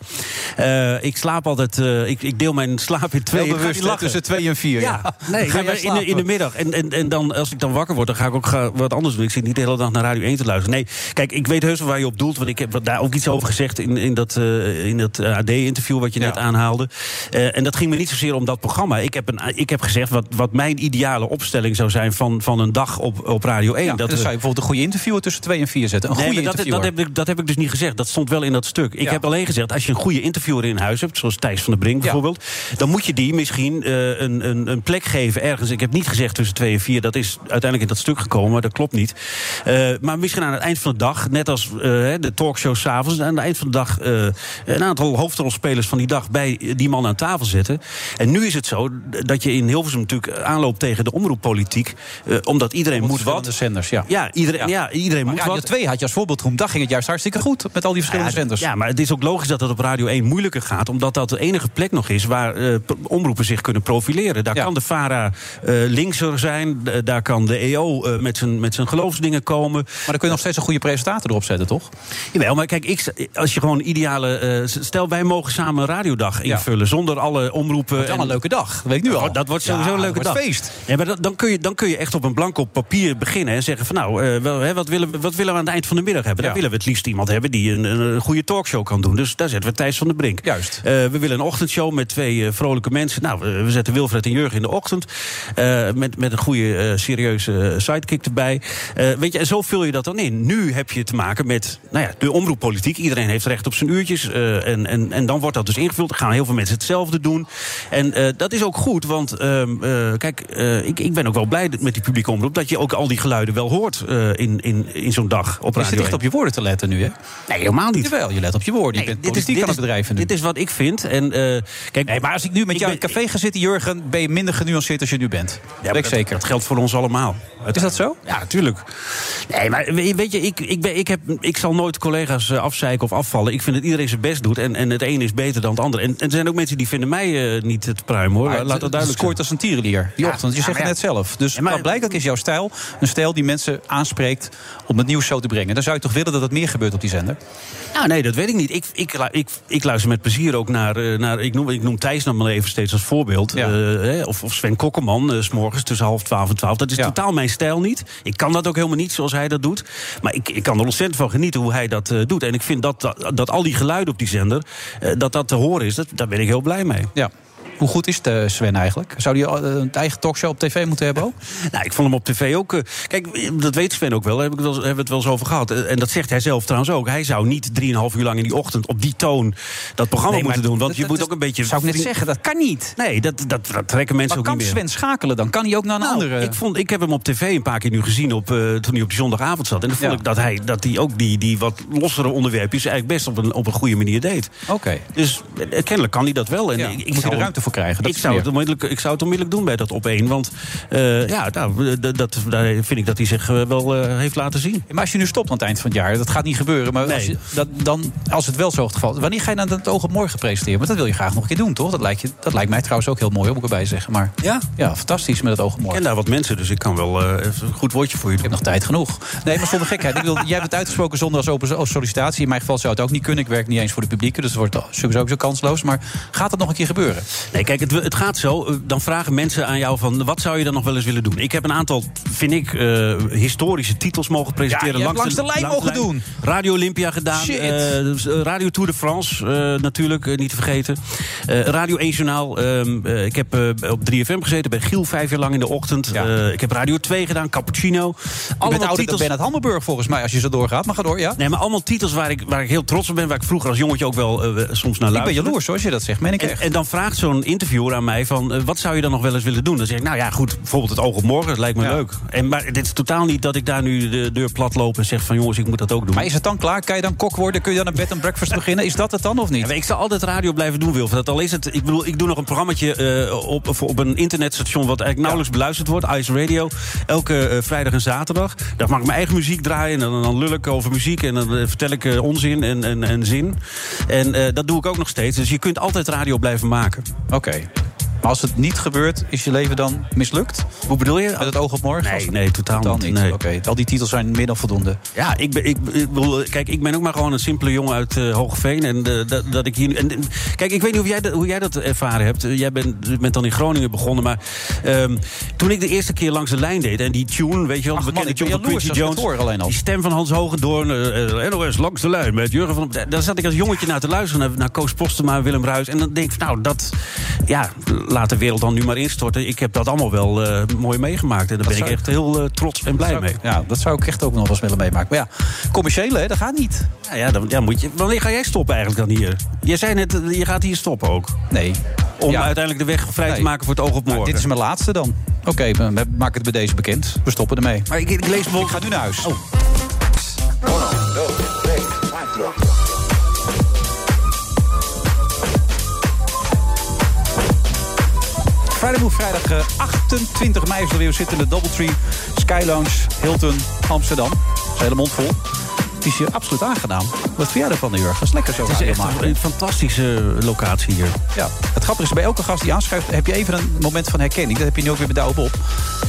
Eh, ik slaap altijd, ik, ik deel mijn slaap in twee. Heel Ik bewust, hè, tussen twee en vier. Ja, Ja. nee, Ga maar in, de, in de middag. En, en, en dan, als ik dan wakker word, dan ga ik ook ga wat anders doen. Ik zit niet de hele dag naar Radio 1 te luisteren. Nee, kijk, ik weet heus wel waar je op doelt. Want ik heb daar ook iets over gezegd in, in dat, eh, in dat AD-interview wat je net aanhaalde. Eh, en dat ging me niet zozeer om dat programma. Ik heb, een, ik heb gezegd wat, wat mijn ideale opstelling zou zijn van, van een dag op, op Radio 1. Ja, dat dan we- zou je bijvoorbeeld een goede interviewer tussen twee en vier zetten. Een Nee, goede dat, interviewer. dat, heb ik, dat heb ik dus niet gezegd. Dat stond wel in dat stuk. Ik Ja. heb alleen gezegd, als je een goede interviewer in huis hebt... zoals Thijs van der Brink bijvoorbeeld... dan moet je die misschien eh, een, een, een plek geven ergens. Ik heb niet gezegd tussen twee en vier. Dat is uiteindelijk in dat stuk gekomen, maar dat klopt niet. Eh, maar misschien aan het eind van de dag, net als eh, de talkshow s'avonds... aan het eind van de dag eh, een aantal hoofdrolspelers van die dag... bij die man aan tafel zetten. En nu is het zo dat je in Hilversum natuurlijk aanloopt tegen de omroeppolitiek... eh, omdat iedereen moet wat. De zenders, ja. Ja, iedereen, ja. iedereen Maar moet Radio wat. 2 had je als voorbeeld genoemd. Daar ging het juist hartstikke goed. Met al die verschillende Ja, zenders. Ja, maar het is ook logisch dat het op Radio 1 moeilijker gaat. Omdat dat de enige plek nog is waar omroepen zich kunnen profileren. Daar kan de VARA linkser zijn. daar kan de EO met zijn met zijn geloofsdingen komen. Maar dan kun je nog steeds een goede presentator erop zetten, toch? Jawel, maar kijk, ik, als je gewoon ideale... eh, stel, wij mogen samen een radiodag invullen. Zonder alle omroepen. wordt wel en- een leuke dag. Dat weet ik nu al. Oh, Dat wordt Ja, sowieso een leuke dat wordt dag. feest. Ja, maar dat- dan, kun je, dan kun je echt op een blanco papier beginnen en zeggen van nou, eh, wel, hè, wat, willen, we- wat willen we aan het eind van de middag hebben? Dan willen we het liefst iemand hebben die een, een, goede talkshow kan doen. Dus daar zetten we Thijs van der Brink. Juist. Eh, we willen een ochtendshow met twee vrolijke mensen. Nou, we- zetten Wilfred en Jurgen in de ochtend. met, met een goede, serieuze sidekick erbij. Weet je, en zo vul je dat dan in. Nu heb je te maken met nou ja, de omroeppolitiek. Iedereen heeft recht op zijn uurtjes. eh, en, en, en dan wordt dat dus ingevuld. Dan gaan heel veel mensen hetzelfde doen. En eh, dat is ook goed, want ehm, eh, kijk, ik, ik ben ook wel blij met die publieke omroep... dat je ook al die geluiden wel hoort in, in, in zo'n dag op Radio zit echt 1. op je woorden te letten nu, hè? Nee, helemaal niet. Jawel, je let op je woorden. Je Nee, bent dit is- dit aan het is- bedrijven nu. Dit is wat ik vind. En, kijk, Nee, maar als ik nu met jou in het café ga zitten, Jurgen... ben je minder genuanceerd als je nu bent. Ja, dat, zeker. Dat geldt voor ons allemaal. Is dat zo? Ja, natuurlijk. Nee, maar we- weet je, ik, ik, ben, ik, heb, ik zal nooit collega's eh, afzeiken of afvallen. Ik vind dat iedereen zijn best doet. En, en het een is beter dan het ander. En, en er zijn ook mensen die vinden mij eh, niet het pruim, hoor. Maar Laat dat duidelijk Het scoort als een tierenlier, die Ja, ochtend. Je ja, zegt het net zelf. Dus Ja, maar- maar blijkbaar is jouw stijl een stijl die mensen aanspreekt... om het nieuws zo te brengen. Dan zou je toch willen dat het meer gebeurt op die zender? Nou, nee, dat weet ik niet. Ik, ik, ik, ik luister met plezier ook naar... eh, naar ik, noem, ik noem Thijs nog maar even steeds als voorbeeld. Ja. Eh, of, of Sven Kokkelman, eh, s morgens tussen half twaalf en twaalf. Dat is Ja. totaal mijn stijl niet. Ik kan dat ook helemaal niet zoals hij dat doet. Maar ik, ik kan er ontzettend van genieten hoe hij dat eh, doet. En ik vind dat, dat, al die geluiden op die zender... eh, dat dat te horen is, dat, daar ben ik heel blij mee. Ja. Hoe goed is de Sven eigenlijk? Zou hij eh, een eigen talkshow op tv moeten hebben ook? Nou, ik vond hem op tv ook. eh, kijk, dat weet Sven ook wel. Daar heb hebben we het wel eens over gehad. Eh, En dat zegt hij zelf trouwens ook. Hij zou niet 3,5 uur lang in die ochtend op die toon dat programma Nee, moeten doen. Want je moet ook een beetje. Zou ik net zeggen, dat kan niet. Nee, dat, dat, dat trekken mensen Maar ook kan niet meer. Sven schakelen dan? Kan hij ook naar een Nou, andere... ik, vond, ik heb hem op tv een paar keer nu gezien op, eh, toen hij op die zondagavond zat. En dan vond Ja. ik dat hij, dat hij ook die, die wat lossere onderwerpjes eigenlijk best op een, op een goede manier deed. Oké. Dus eh, kennelijk kan hij dat wel. En Ja, ik, ik zou er ruimte voor krijgen. Dat Ik zou, het onmiddellijk, ik zou het onmiddellijk doen bij dat op één. Want eh, ja, nou, dat, daar vind ik dat hij zich eh, wel eh, heeft laten zien. Maar als je nu stopt aan het eind van het jaar, dat gaat niet gebeuren. Maar als, je, dat, dan, als het wel zo het geval is, wanneer ga je dan het oog op morgen presenteren? Want dat wil je graag nog een keer doen, toch? Dat lijkt, je, dat lijkt mij trouwens ook heel mooi, moet ik erbij zeggen. Maar Ja? ja, fantastisch met het oog op Ik morgen. ken daar wat mensen, dus ik kan wel een goed woordje voor je Ik doen. heb nog tijd genoeg. Nee, maar zonder gekheid. Ik wil, jij hebt het uitgesproken zonder als open als sollicitatie. In mijn geval zou het ook niet kunnen. Ik werk niet eens voor de publieke, dus het wordt sowieso zo kansloos. Maar gaat het nog een keer gebeuren? Nee, kijk, het, het gaat zo. eh, Dan vragen mensen aan jou van... wat zou je dan nog wel eens willen doen? Ik heb een aantal, vind ik, eh, historische titels mogen presenteren. Ja, je hebt langs de lijn mogen doen. Radio Olympia gedaan. Shit. eh, Radio Tour de France, natuurlijk, niet te vergeten. Radio 1 Journaal. ehm, eh, ik heb op 3FM gezeten, bij Giel vijf jaar lang in de ochtend. Ja. Ik heb Radio 2 gedaan, Cappuccino. Je bent Allemaal titels... Bernard Hammelburg volgens mij, als je zo doorgaat. Maar ga door, ja? Nee, maar allemaal titels waar ik, waar ik heel trots op ben. Waar ik vroeger als jongetje ook wel soms naar Ik ben luisterde. jaloers hoor, als je dat zegt. Meen ik En, echt. en dan vraagt zo'n interviewer aan mij van... eh, wat zou je dan nog wel eens willen doen? Dan zeg ik, nou ja, goed, bijvoorbeeld het oog op morgen, dat lijkt me leuk. En, maar dit is totaal niet dat ik daar nu de deur plat loop en zeg van... jongens, ik moet dat ook doen. Maar is het dan klaar? Kan je dan kok worden? Kun je dan een bed and breakfast beginnen? Is dat het dan of niet? Ja, ik zal altijd radio blijven doen, Wilf. Dat al is het. Ik bedoel, ik doe nog een programmaatje eh, op, op een internetstation wat eigenlijk nauwelijks beluisterd wordt, Ice Radio. Elke eh, vrijdag en zaterdag. Daar mag ik mijn eigen muziek draaien. En dan, dan lul ik over muziek en dan vertel ik onzin en, en, en zin. En dat doe ik ook nog steeds. Dus je kunt altijd radio blijven maken. Oké. Maar als het niet gebeurt, is je leven dan mislukt? Hoe bedoel je? Met het oog op morgen? Nee, nee, totaal, niet. Nee. Oké, al die titels zijn meer dan voldoende. Ja, ik ben, ik, ik bedoel, kijk, ik ben ook maar gewoon een simpele jongen uit eh, Hogeveen. En eh, dat, dat ik hier. En, kijk, ik weet niet hoe jij, dat, hoe jij dat ervaren hebt. Eh, Jij bent, bent dan in Groningen begonnen. Maar ehm, toen ik de eerste keer langs de lijn deed. En die tune, weet je wel, de bekende tune van Quincy Jones. hoor. Die stem van Hans Hogendoorn. eh, NOS langs de lijn met Jurgen van. Daar zat ik als jongetje naar te luisteren. Naar, naar Koos Postema en Willem Ruis. En dan denk ik, nou, dat. Ja, laat de wereld dan nu maar instorten. Ik heb dat allemaal wel eh, mooi meegemaakt. En daar ben ik echt heel eh, trots en blij mee. ik- Ja, dat zou ik echt ook nog wel eens willen meemaken. Maar ja, commerciële, hè, dat gaat niet. Ja, ja, dan, ja, moet je, wanneer ga jij stoppen eigenlijk dan hier? Jij zei net, eh, je gaat hier stoppen ook. Nee. Om Ja. uiteindelijk de weg vrij te maken voor het oog op Nou, morgen. dit is mijn laatste dan. Oké, we we maken het bij deze bekend. We stoppen ermee. Maar ik, ik lees Ik ga nu naar huis. Oh. Move, vrijdag eh, 28 mei is er weer. We zitten in de Doubletree Sky Lounge, Hilton, Amsterdam. Dat is hele mond vol. Het is hier absoluut aangenaam. Wat vind jij ervan, Jurgen? Dat is lekker zo Het is echt maken. een fantastische locatie hier. Ja, het grappige is, bij elke gast die aanschuift... heb je even een moment van herkenning. Dat heb je nu ook weer bij Douwe Bob.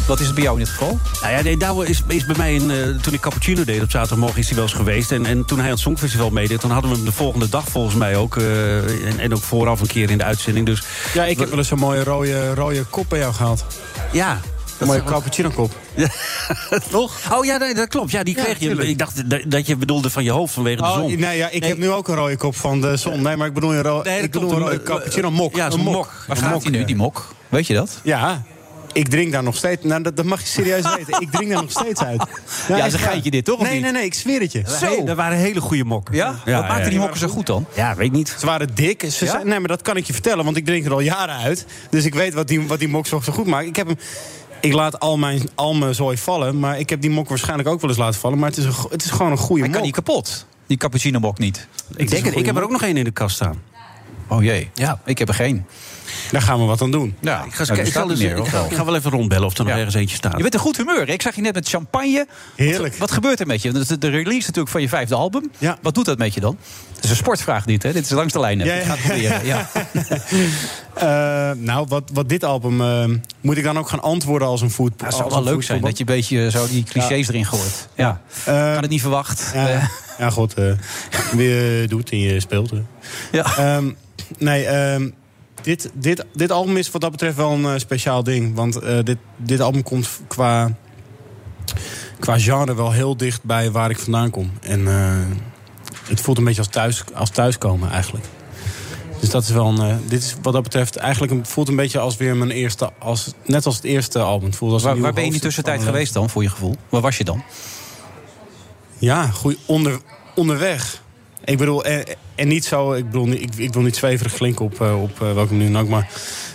Wat is het bij jou in dit geval? Nou ja, nee, Douwe is, is bij mij, in, eh, toen ik Cappuccino deed op zaterdagmorgen, is hij wel eens geweest. En, en toen hij aan het Songfestival meedeed, dan hadden we hem de volgende dag volgens mij ook. eh, en, en ook vooraf een keer in de uitzending. Dus Ja, ik heb wel eens een mooie rode, rode kop bij jou gehad. ja. Een mooie cappuccino kop. Toch? Oh ja, nee, dat klopt. Ja, die Ja, kreeg je. Ik dacht dat- dat je bedoelde van je hoofd vanwege de Oh, zon. nee, ja, ik heb nu ook een rode kop van de zon. Nee, maar ik bedoel een, ro Nee, dat ik bedoel een rode Een, cappuccino eh, mok. ja, een mok. mok. Waar gaat hij nu, ja. die mok? Weet je dat? Ja, ik drink daar nog steeds. Nou, dat, dat mag je serieus weten. Ik drink daar nog steeds uit. Ja, is een waar. geintje dit, toch, of Nee, niet? nee, nee, ik zweer het je. Zo. Dat waren hele goede mokken. Ja? Wat maakte die mokken zo goed dan? Ja, weet niet. Ze waren dik. Ze Ja? zijn, nee, maar dat kan ik je vertellen, want ik drink er al jaren uit. Dus ik weet wat die, wat die mok zo, zo goed maakt. Ik heb hem... Ik laat al mijn, al mijn zooi vallen, maar ik heb die mok waarschijnlijk ook wel eens laten vallen. Maar het is, een, het is gewoon een goede Hij mok. kan niet kapot. Die cappuccino mok niet. Ik denk het. Ik heb er ook nog één in de kast staan. Oh jee. Ja. Ik heb er geen. Daar gaan we wat aan doen. Ja, Ik ga, eens nou, ik, niet meer, ik ga, wel? ik ga wel even rondbellen of er nog Ja. ergens eentje staat. Je bent in goed humeur. Ik zag je net met champagne. Heerlijk. Wat, wat gebeurt er met je? Dat is de release natuurlijk van je vijfde album. Ja. Wat doet dat met je dan? Het is een sportvraag dit, hè? Dit is langs de lijn. Ja, ja. Ik ga het proberen. Ja. Eh, nou, wat, wat dit album... eh, moet ik dan ook gaan antwoorden als een voet? Het zou als wel een leuk zijn dat je een beetje zo die clichés erin gooit. Ja. Eh, Had het niet verwacht. Ja, ja god. eh, wie doet en je speelt. hè. ja. Ehm, nee, ehm, dit, dit, dit album is wat dat betreft wel een eh, speciaal ding. Want eh, dit, dit album komt qua, qua genre wel heel dicht bij waar ik vandaan kom. En eh, het voelt een beetje als, thuis, als thuiskomen eigenlijk. Dus dat is wel een, dit is wat dat betreft eigenlijk een, voelt een beetje als weer mijn eerste, als, net als het eerste album. Het voelt als Waar, waar ben je in die tussentijd geweest dan, voor je gevoel? Waar was je dan? Ja, goed, onder, onderweg. Ik bedoel, en, en niet zo, ik, bedoel, ik, ik wil niet zweverig klinken op, eh, op eh, welke manier dan ook, maar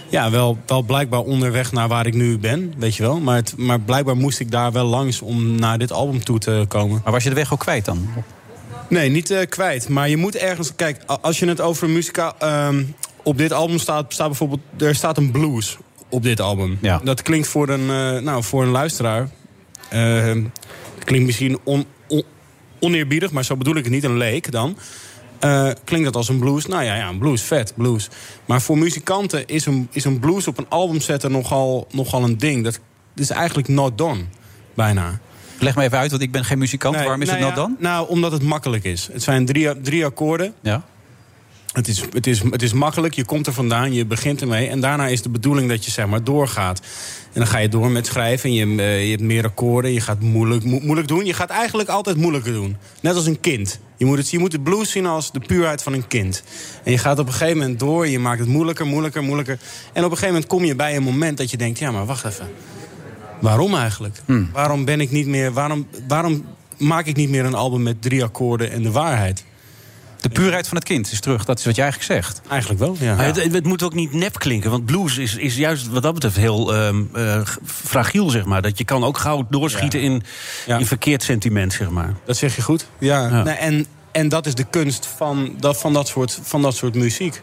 ja, wel, wel blijkbaar onderweg naar waar ik nu ben, weet je wel. Maar, het, maar blijkbaar moest ik daar wel langs om naar dit album toe te komen. Maar was je de weg ook kwijt dan? Nee, niet eh, kwijt. Maar je moet ergens. Kijk, als je het over muzika. ehm, op dit album staat, staat bijvoorbeeld. Er staat een blues op dit album. Ja. Dat klinkt voor een, eh, nou, voor een luisteraar. eh, klinkt misschien on, on- oneerbiedig, maar zo bedoel ik het niet. Een leek dan. Eh, klinkt dat als een blues? Nou ja, ja, een blues, vet, blues. Maar voor muzikanten is een, is een blues op een album zetten nogal, nogal een ding. Dat is eigenlijk not done, bijna. Leg me even uit, want ik ben geen muzikant. Nee, Waarom is nou het nou ja, dan? Nou, omdat het makkelijk is. Het zijn drie, drie akkoorden. Ja. Het is, het, is, het is makkelijk, je komt er vandaan, je begint ermee. En daarna is de bedoeling dat je zeg maar doorgaat. En dan ga je door met schrijven. En je, eh, je hebt meer akkoorden. Je gaat moeilijk, mo- moeilijk doen. Je gaat eigenlijk altijd moeilijker doen. Net als een kind. Je moet, het, je moet de blues zien als de puurheid van een kind. En je gaat op een gegeven moment door. Je maakt het moeilijker, moeilijker, moeilijker. En op een gegeven moment kom je bij een moment dat je denkt... ja, maar wacht even. Waarom eigenlijk? Waarom ben ik niet meer... Waarom, waarom maak ik niet meer een album met drie akkoorden en de waarheid? De puurheid van het kind is terug. Dat is wat je eigenlijk zegt. Eigenlijk wel, ja. Maar het, het moet ook niet nep klinken. Want blues is, is juist wat dat betreft heel ehm, eh, fragiel, zeg maar. Dat je kan ook gauw doorschieten in, in verkeerd sentiment, zeg maar. Dat zeg je goed. Ja. Ja. Nee, en, en dat is de kunst van dat, van dat, soort, van dat soort muziek.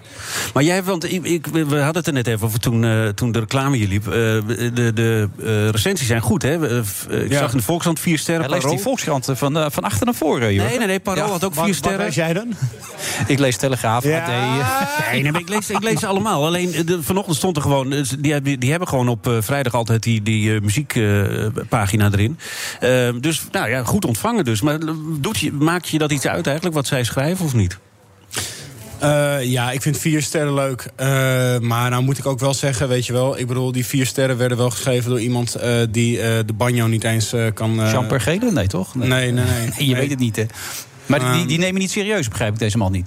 Maar jij, want ik, ik- we hadden het er net even over toen, eh, toen de reclame hier liep. Eh, de de eh, recensies zijn goed, hè? Ik Ja. zag in de Volkskrant vier sterren. Hij leest die. Volkskrant van, van achter naar voren, joh. Nee, nee, nee, Parool had ook vier sterren. jij dan? Ik lees Telegraaf, Ja. AD. Nee, nee, maar ik lees, ik lees ze allemaal. Alleen de, vanochtend stond er gewoon. Die, hebben- die hebben gewoon op eh, vrijdag altijd die, die eh, muziekpagina erin. Eh, dus nou ja, goed ontvangen dus. Maar doet je, maakt je dat iets uit eigenlijk, wat zij schrijven of niet? Eh, ja, ik vind vier sterren leuk. Eh, maar nou moet ik ook wel zeggen, weet je wel... ik bedoel, die vier sterren werden wel geschreven door iemand... eh, die eh, de banjo niet eens kan... Jean Pergele? Nee, toch? Nee, nee, nee. je Nee. weet het niet, hè? Maar die, Ehm. die nemen niet serieus, begrijp ik deze man niet.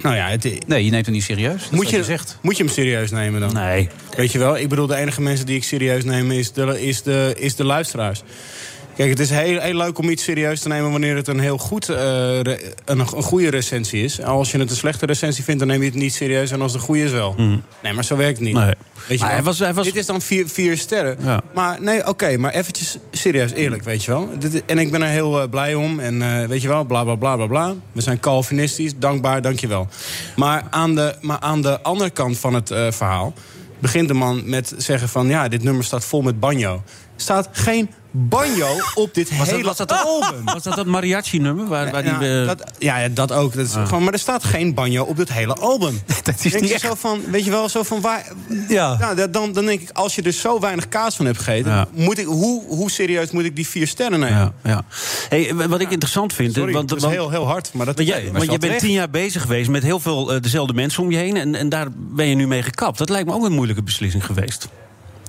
Nou ja, het, Nee, je neemt hem niet serieus. Moet je, zegt. moet je hem serieus nemen dan? Nee. Weet je wel, ik bedoel, de enige mensen die ik serieus neem is de, is de, is de luisteraars. Kijk, het is heel, heel leuk om iets serieus te nemen wanneer het een heel goed, eh, re- een, een goede recensie is. Als je het een slechte recensie vindt, dan neem je het niet serieus. En als het een goede is wel. Nee, maar zo werkt het niet. Mhm. Nee. Weet je hij was- hij was- Dit is dan vier, vier sterren. Ja. Maar nee, oké, maar eventjes serieus, eerlijk, weet je wel. Dit, en ik ben er heel eh, blij om. En eh, weet je wel, bla bla bla bla bla. We zijn Calvinistisch, dankbaar, dankjewel. Maar aan de, maar aan de andere kant van het verhaal... begint de man met zeggen van... ja, dit nummer staat vol met banjo. Er staat geen banjo op dit Was dat, hele was dat, dat album. Was dat dat mariachi-nummer? Waar, waar die, Ja, eh, dat, ja, dat ook. Dat is Ah. gewoon, maar er staat geen banjo op dit hele album. dat is Denk niet zo van, weet je wel, zo van waar. Ja. Nou, dan, dan denk ik, als je er zo weinig kaas van hebt gegeten, Ja. moet ik, hoe, hoe serieus moet ik die vier sterren nemen? ja, ja. Hey, wat ik interessant vind... Sorry, want, dat is want- heel, heel hard. Maar dat, Want, jij, want je bent tien jaar bezig geweest met heel veel eh, dezelfde mensen om je heen. En, en daar ben je nu mee gekapt. Dat lijkt me ook een moeilijke beslissing geweest.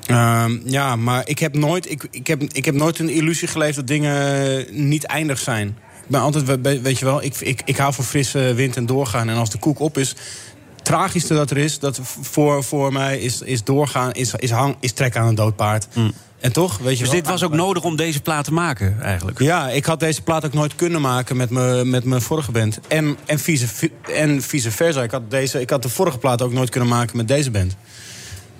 Ehm, ja, maar ik heb, nooit, ik, ik, heb, ik heb nooit een illusie geleefd dat dingen niet eindig zijn. Ik ben altijd, we- we- weet je wel, ik, ik, ik hou van frisse wind en doorgaan. En als de koek op is, het tragischste dat er is, dat voor, voor mij is, is doorgaan, is, is, hang, is trekken aan een dood paard. En toch, weet je Dus wel. dit was ook nodig om deze plaat te maken, eigenlijk. Ja, ik had deze plaat ook nooit kunnen maken met mijn met mijn vorige band. En, en, vice, en vice versa. Ik had, deze, ik had de vorige plaat ook nooit kunnen maken met deze band.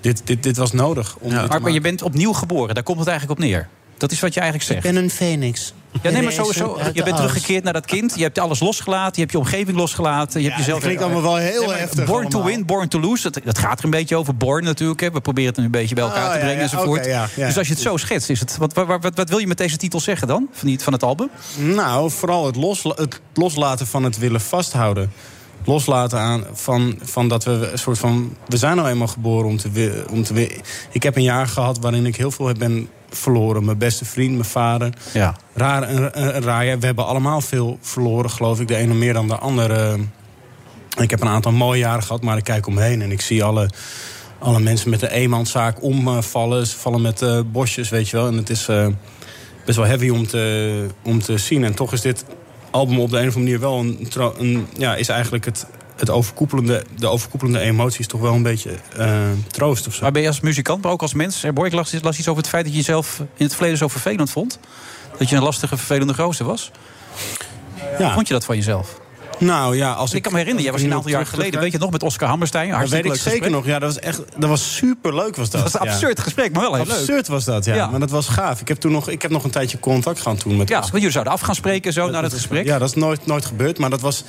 Dit, dit, dit was nodig. Om dit te Maar, maar je bent opnieuw geboren, daar komt het eigenlijk op neer. Dat is wat je eigenlijk zegt. Ik ben een phoenix. Ja, nee, maar sowieso. Je bent teruggekeerd naar dat kind. Je hebt alles losgelaten. Je hebt je omgeving losgelaten. Je hebt jezelf. dat klinkt allemaal wel heel maar heftig Born to win, born to lose. Dat, dat gaat er een beetje over. Born natuurlijk. Hè. We proberen het een beetje bij elkaar Oh, te brengen ja, enzovoort. oké, ja, ja. Dus als je het zo schetst, is het. Wat, wat, wat, wat wil je met deze titel zeggen dan? Van, die, van het album? Nou, vooral het, losla- het loslaten van het willen vasthouden. Loslaten aan van, van dat we een soort van. We zijn nou eenmaal geboren om te, om te Ik heb een jaar gehad waarin ik heel veel heb ben verloren. Mijn beste vriend, mijn vader. Ja. Raar, een, raar jaar. We hebben allemaal veel verloren, geloof ik. De ene meer dan de andere. Ik heb een aantal mooie jaren gehad, maar ik kijk omheen en ik zie alle, alle mensen met de eenmanszaak omvallen. Ze vallen met eh, bosjes, weet je wel. En het is eh, best wel heavy om te, om te zien. En toch is dit album op de een of andere manier wel een, een ja, is eigenlijk het, het overkoepelende, de overkoepelende emotie is toch wel een beetje eh, troost of zo. Maar ben je als muzikant, maar ook als mens? Eh, Boy, ik las, las iets over het feit dat je jezelf in het verleden zo vervelend vond. Dat je een lastige, vervelende gozer was. Ja. Vond je dat van jezelf? Nou ja, als Ik kan me herinneren, jij was een aantal jaar geleden, weet je nog, met Oscar Hammerstein. Dat weet ik leuk zeker gesprek. nog. Ja, dat was echt, dat was super leuk was dat. Dat was een ja. absurd gesprek, maar wel heel leuk. Absurd was dat, ja. Ja. Maar dat was gaaf. Ik heb, toen nog, ik heb nog een tijdje contact gehad toen met Ja, want jullie zouden af gaan spreken zo na het gesprek. Ja, dat is nooit, nooit gebeurd. Maar dat was...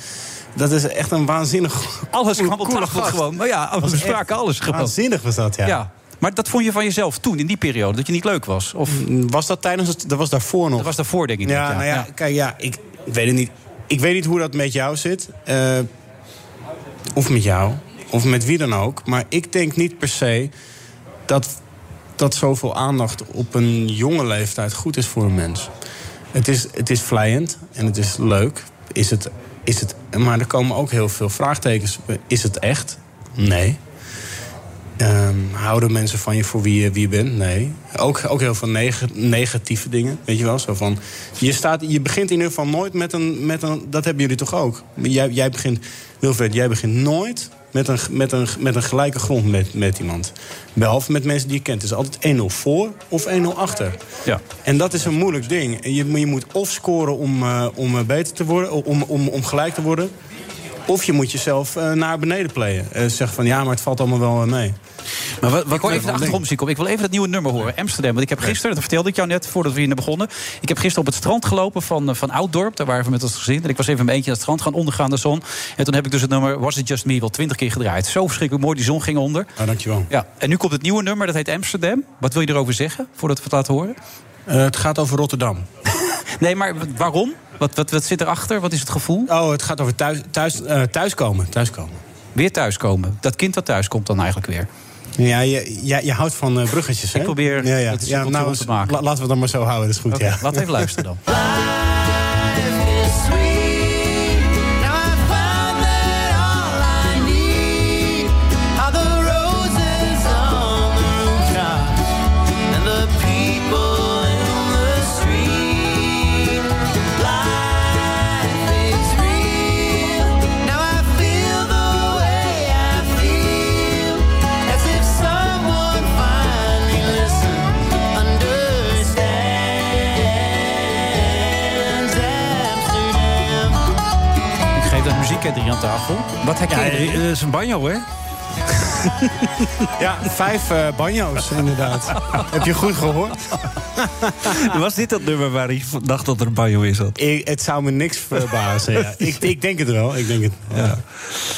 Dat is echt een waanzinnig... Alles kwam op tafel gewoon. Maar ja, we echt alles gewoon. Waanzinnig was dat, ja. Ja. Maar dat vond je van jezelf toen, in die periode, dat je niet leuk was? Of Was dat tijdens het... Dat was daarvoor nog. dat was daarvoor, denk ik. Ja, niet, nou ja, kijk, ja, ik, ik weet het niet. Ik weet niet hoe dat met jou zit. eh, of met jou. Of met wie dan ook. Maar ik denk niet per se dat, dat zoveel aandacht op een jonge leeftijd goed is voor een mens. Het is, het is vlijend en het is leuk. Is het, is het, maar er komen ook heel veel vraagtekens. Is het echt? Nee. Ehm, houden mensen van je voor wie je, wie je bent? Nee. Ook, ook heel veel neg- negatieve dingen, weet je wel? Zo van, je, staat, je begint in ieder geval nooit met een... Met een dat hebben jullie toch ook? Jij, jij begint, Wilfred, jij begint nooit met een, met een, met een gelijke grond met, met iemand. Behalve met mensen die je kent. Het is altijd 1-0 voor of 1-0 achter. Ja. En dat is een moeilijk ding. Je, je moet of scoren om, eh, om eh, beter te worden, om, om, om gelijk te worden. Of je moet jezelf eh, naar beneden playen. Uh, zeg van ja, maar het valt allemaal wel uh, mee. Maar wat, wat ik hoor even de achtergrondmuziek op. Ik wil even dat nieuwe nummer horen. Amsterdam. Want ik heb gisteren, dat vertelde ik jou net voordat we hier begonnen. Ik heb gisteren op het strand gelopen van, van Ouddorp. Daar waren we met ons gezin. En ik was even mijn eentje aan het strand gaan ondergaan de zon. En toen heb ik dus het nummer Was It Just Me wel twintig keer gedraaid. Zo verschrikkelijk mooi. Die zon ging onder. Ah, dankjewel. Ja. En nu komt het nieuwe nummer. Dat heet Amsterdam. Wat wil je erover zeggen? Voordat we het laten horen? het gaat over Rotterdam. nee, maar waarom? Wat, wat, wat zit erachter? Wat is het gevoel? Oh, het gaat over thuis, thuis, uh, thuiskomen. thuiskomen. Weer thuiskomen. Dat kind dat thuis komt dan eigenlijk weer. Ja, je, je, je houdt van uh, bruggetjes, hè? Ik probeer ja, ja. het ja, nou, te maken. La, laten we dat maar zo houden, dat is goed. Okay, ja. Laten we even luisteren dan. hier aan tafel. Wat herken je? Ja, dat is een banjo, hè? ja, vijf uh, banjo's, inderdaad. Heb je goed gehoord? Was dit dat nummer waar hij dacht dat er een banjo is? Had? Ik, het zou me niks verbazen. ja. ik, ik, denk het wel. Ik denk het, ja.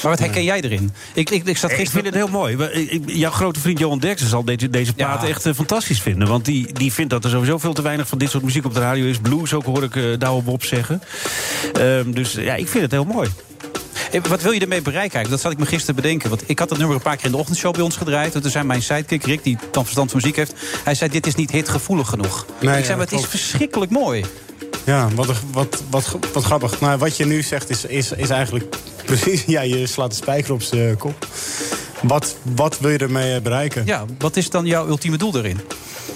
Maar wat herken jij erin? Ik, ik, ik, zat ik vind het heel mooi. Jouw grote vriend Johan Derksen zal deze, deze plaat echt uh, fantastisch vinden. Want die, die vindt dat er sowieso veel te weinig van dit soort muziek op de radio is. Blues ook hoor ik uh, Douwe Bob zeggen. Um, dus ja, ik vind het heel mooi. Wat wil je ermee bereiken Dat zat ik me gisteren bedenken. Want ik had dat nummer een paar keer in de ochtendshow bij ons gedraaid. En toen zei mijn sidekick Rick, die dan verstand van muziek heeft... hij zei, dit is niet hitgevoelig genoeg. Nee, ik zei, maar het is verschrikkelijk mooi. Ja, wat, wat, wat, wat grappig. Nou, wat je nu zegt is, is, is eigenlijk precies... Ja, je slaat de spijker op zijn kop. Wat, wat wil je ermee bereiken? Ja, wat is dan jouw ultieme doel erin?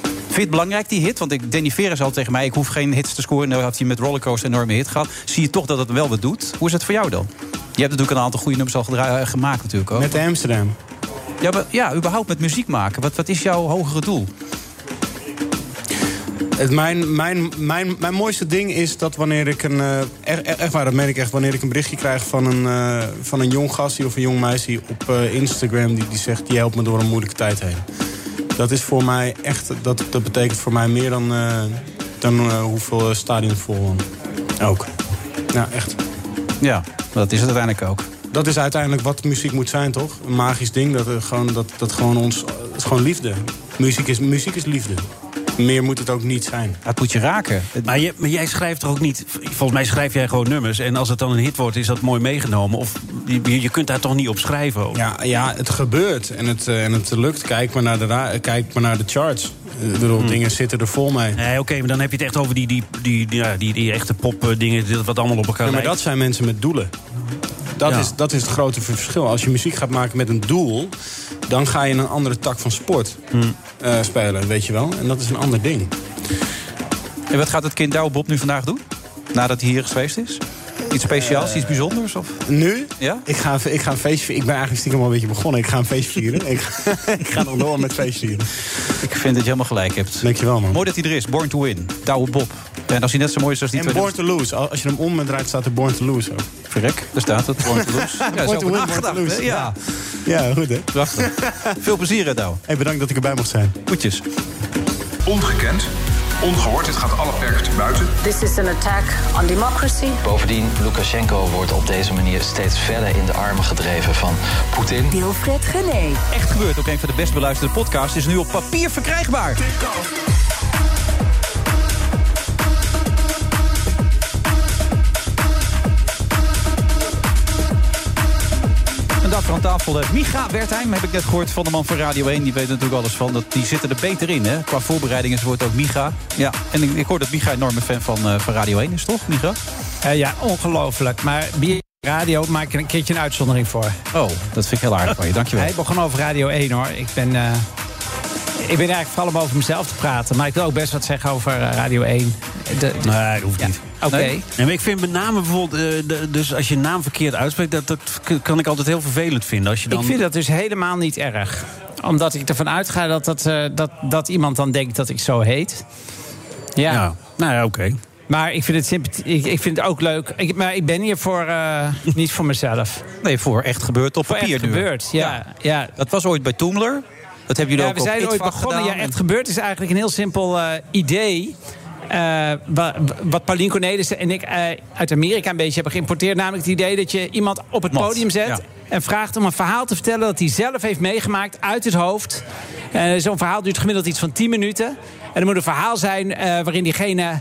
Vind je het belangrijk, die hit? Want ik, Danny Vera al tegen mij... ik hoef geen hits te scoren. Nou had hij met Rollercoaster een enorme hit gehad. Zie je toch dat het wel wat doet? Hoe is het voor jou dan? Je hebt natuurlijk een aantal goede nummers al gemaakt natuurlijk ook. Met de Amsterdam. Ja, ja, überhaupt met muziek maken. Wat, wat is jouw hogere doel? Het, mijn, mijn, mijn, mijn mooiste ding is dat wanneer ik een... Uh, echt, echt waar, dat meen ik echt. Wanneer ik een berichtje krijg van een, uh, van een jong gastje of een jong meisje op uh, Instagram... Die, die zegt, die helpt me door een moeilijke tijd heen. Dat is voor mij echt... Dat, dat betekent voor mij meer dan, dan hoeveel stadions vol ook. Ja, echt. Ja, dat is het uiteindelijk ook. Dat is uiteindelijk wat muziek moet zijn, toch? Een magisch ding. Dat, er gewoon, dat, dat gewoon ons. Het is gewoon liefde. Muziek is, muziek is liefde. Meer moet het ook niet zijn. Het moet je raken. Maar, je, maar jij schrijft toch ook niet... Volgens mij schrijf jij gewoon nummers. En als het dan een hit wordt, is dat mooi meegenomen. Of je, je kunt daar toch niet op schrijven? Of? Ja, ja, het gebeurt. En het, en het lukt. Kijk maar naar de, kijk maar naar de charts. Ik bedoel, hmm. dingen zitten er vol mee. Nee, oké, maar dan heb je het echt over die, die, die, die, ja, die, die echte popdingen... wat allemaal op elkaar ja, maar dat zijn mensen met doelen. Dat, ja. is, dat is het grote verschil. Als je muziek gaat maken met een doel... dan ga je een andere tak van sport hmm. uh, spelen, weet je wel. En dat is een ander ding. En wat gaat het kind Douwe Bob nu vandaag doen? Nadat hij hier geweest is? Iets speciaals, uh, iets bijzonders? Of? Nu? Ja? Ik ga, ik ga een feest vieren. Ik ben eigenlijk stiekem al een beetje begonnen. Ik ga een feest vieren. ik, ga, ik ga nog door met feest vieren. Ik vind dat je helemaal gelijk hebt. Dankjewel, man. Mooi dat hij er is. Born to win. Douwe Bob. En als hij net zo mooi is als die En Born to lose. Als je hem omdraait, staat er Born to lose ook. Verrek, daar staat het. Born to lose. Ja, born to win, born to lose. Ja. ja, goed hè. Prachtig. Veel plezier, hè, Douwe. Hey, bedankt dat ik erbij mocht zijn. Goedjes. Ongekend. Ongehoord, dit gaat alle perken te buiten. This is an attack on democracy. Bovendien, Lukashenko wordt op deze manier steeds verder in de armen gedreven van Poetin. Wilfred Gené. Echt gebeurd, ook een van de best beluisterde podcasts, is nu op papier verkrijgbaar. Aan tafel uh, Micha Wertheim, heb ik net gehoord van de man van Radio 1. Die weet natuurlijk alles van. Dat, die zitten er beter in, hè? Qua voorbereidingen wordt ook Micha. Ja, en ik, ik hoor dat Micha een enorme fan van, uh, van Radio 1 is, toch, Micha? Uh, ja, ongelooflijk. Maar Radio maak ik een keertje een uitzondering voor. Oh, dat vind ik heel aardig van je. Dankjewel. Hij begon over Radio 1, hoor. Ik ben... Ik ben eigenlijk vooral om over mezelf te praten. Maar ik wil ook best wat zeggen over Radio 1. De, nee, dat hoeft ja. niet. Oké. Okay. Nee, ik vind met name bijvoorbeeld... Uh, de, dus als je naam verkeerd uitspreekt... Dat, dat kan ik altijd heel vervelend vinden. Als je dan... Ik vind dat dus helemaal niet erg. Omdat ik ervan uitga dat, dat, uh, dat, dat iemand dan denkt dat ik zo heet. Ja. ja. Nou ja, oké. Okay. Maar ik vind het, ik, ik vind het ook leuk. Ik, maar ik ben hier voor, eh, niet voor mezelf. Nee, voor echt gebeurd op Voor papier echt nu. gebeurd, ja. ja. Dat was ooit bij Toomler. Dat hebben jullie Ja, ook we op zijn ooit begonnen. gedaan. Ja, echt gebeurd is eigenlijk een heel simpel eh, idee. Eh, wa- wat Paulien Cornelissen en ik eh, uit Amerika een beetje hebben geïmporteerd. Namelijk het idee dat je iemand op het Mat, podium zet. ja. En vraagt om een verhaal te vertellen dat hij zelf heeft meegemaakt uit het hoofd. Zo'n verhaal duurt gemiddeld iets van 10 minuten. En er moet een verhaal zijn waarin diegene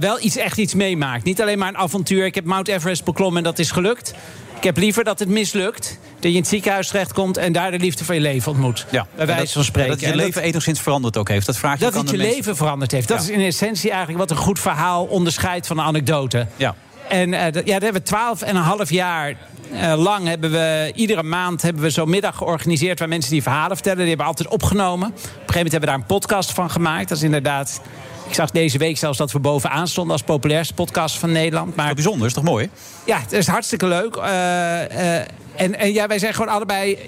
wel iets, echt iets meemaakt. Niet alleen maar een avontuur. Ik heb Mount Everest beklommen en dat is gelukt. Ik heb liever dat het mislukt. Dat je in het ziekenhuis terechtkomt en daar de liefde van je leven ontmoet. Ja, Bij wijze van spreken. Dat je En dat- leven enigszins veranderd ook heeft. Dat vraag je dat het je mensen. leven veranderd heeft. Dat Ja. is in essentie eigenlijk wat een goed verhaal onderscheidt van een anekdote. Ja. En eh, dat, ja, dat hebben we twaalf en een half jaar eh, lang hebben we iedere maand hebben we zo'n middag georganiseerd waar mensen die verhalen vertellen. Die hebben we altijd opgenomen. Op een gegeven moment hebben we daar een podcast van gemaakt. Dat is inderdaad. Ik zag deze week zelfs dat we bovenaan stonden als populairste podcast van Nederland. Maar bijzonder, is toch mooi? Ja, het is hartstikke leuk. Eh, eh, en, en ja, wij zijn gewoon allebei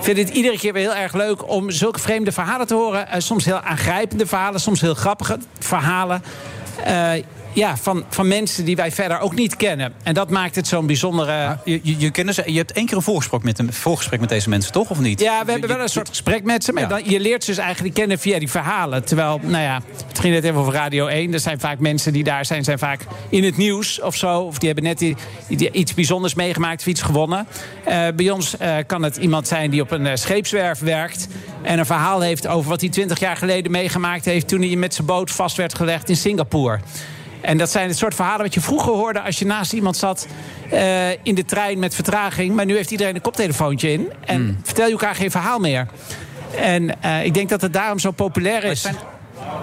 vinden het iedere keer weer heel erg leuk om zulke vreemde verhalen te horen. Eh, soms heel aangrijpende verhalen, soms heel grappige verhalen. Ja, van, van mensen die wij verder ook niet kennen. En dat maakt het zo'n bijzondere... Je, je, je, kent ze- je hebt één keer een voorgesprek met, een voorgesprek met deze mensen, toch? Of niet? Ja, we hebben wel een soort gesprek met ze. Maar dan, je leert ze dus eigenlijk kennen via die verhalen. Terwijl, nou ja, het ging net even over Radio 1. Er zijn vaak mensen die daar zijn, zijn vaak in het nieuws of zo. Of die hebben net iets bijzonders meegemaakt of iets gewonnen. Eh, bij ons eh, kan het iemand zijn die op een eh, scheepswerf werkt. En een verhaal heeft over wat hij 20 jaar geleden meegemaakt heeft. toen hij met zijn boot vast werd gelegd in Singapore. En dat zijn het soort verhalen wat je vroeger hoorde als je naast iemand zat eh, in de trein met vertraging. Maar nu heeft iedereen een koptelefoontje in. En vertel je elkaar geen verhaal meer. En eh, ik denk dat het daarom zo populair is.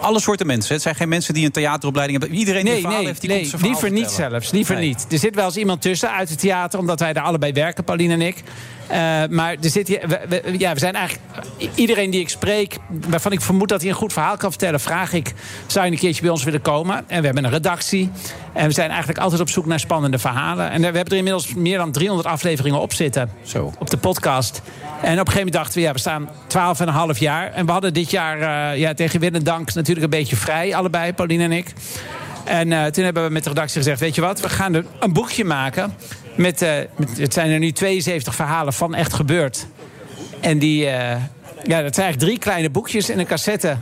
Alle soorten mensen. Het zijn geen mensen die een theateropleiding hebben. Iedereen die Nee, een verhaal nee, heeft, die nee komt liever niet zelfs. Liever Nee. niet. Er zit wel eens iemand tussen uit het theater, omdat wij daar allebei werken, Pauline en ik. Eh, maar er zit hier, we, we- ja, we zijn eigenlijk. Iedereen die ik spreek, waarvan ik vermoed dat hij een goed verhaal kan vertellen, vraag ik: zou je een keertje bij ons willen komen? En we hebben een redactie. En we zijn eigenlijk altijd op zoek naar spannende verhalen. En we hebben er inmiddels meer dan 300 afleveringen op zitten. Zo. Op de podcast. En op een gegeven moment dachten we, ja, we staan 12,5 jaar. En we hadden dit jaar, eh, ja, tegen win en dank, natuurlijk een beetje vrij, allebei, Pauline en ik. En eh, toen hebben we met de redactie gezegd: Weet je wat, we gaan er een boekje maken. Met, eh, met- het zijn er nu 72 verhalen van echt gebeurd. En die, eh, ja, dat zijn eigenlijk drie kleine boekjes in een cassette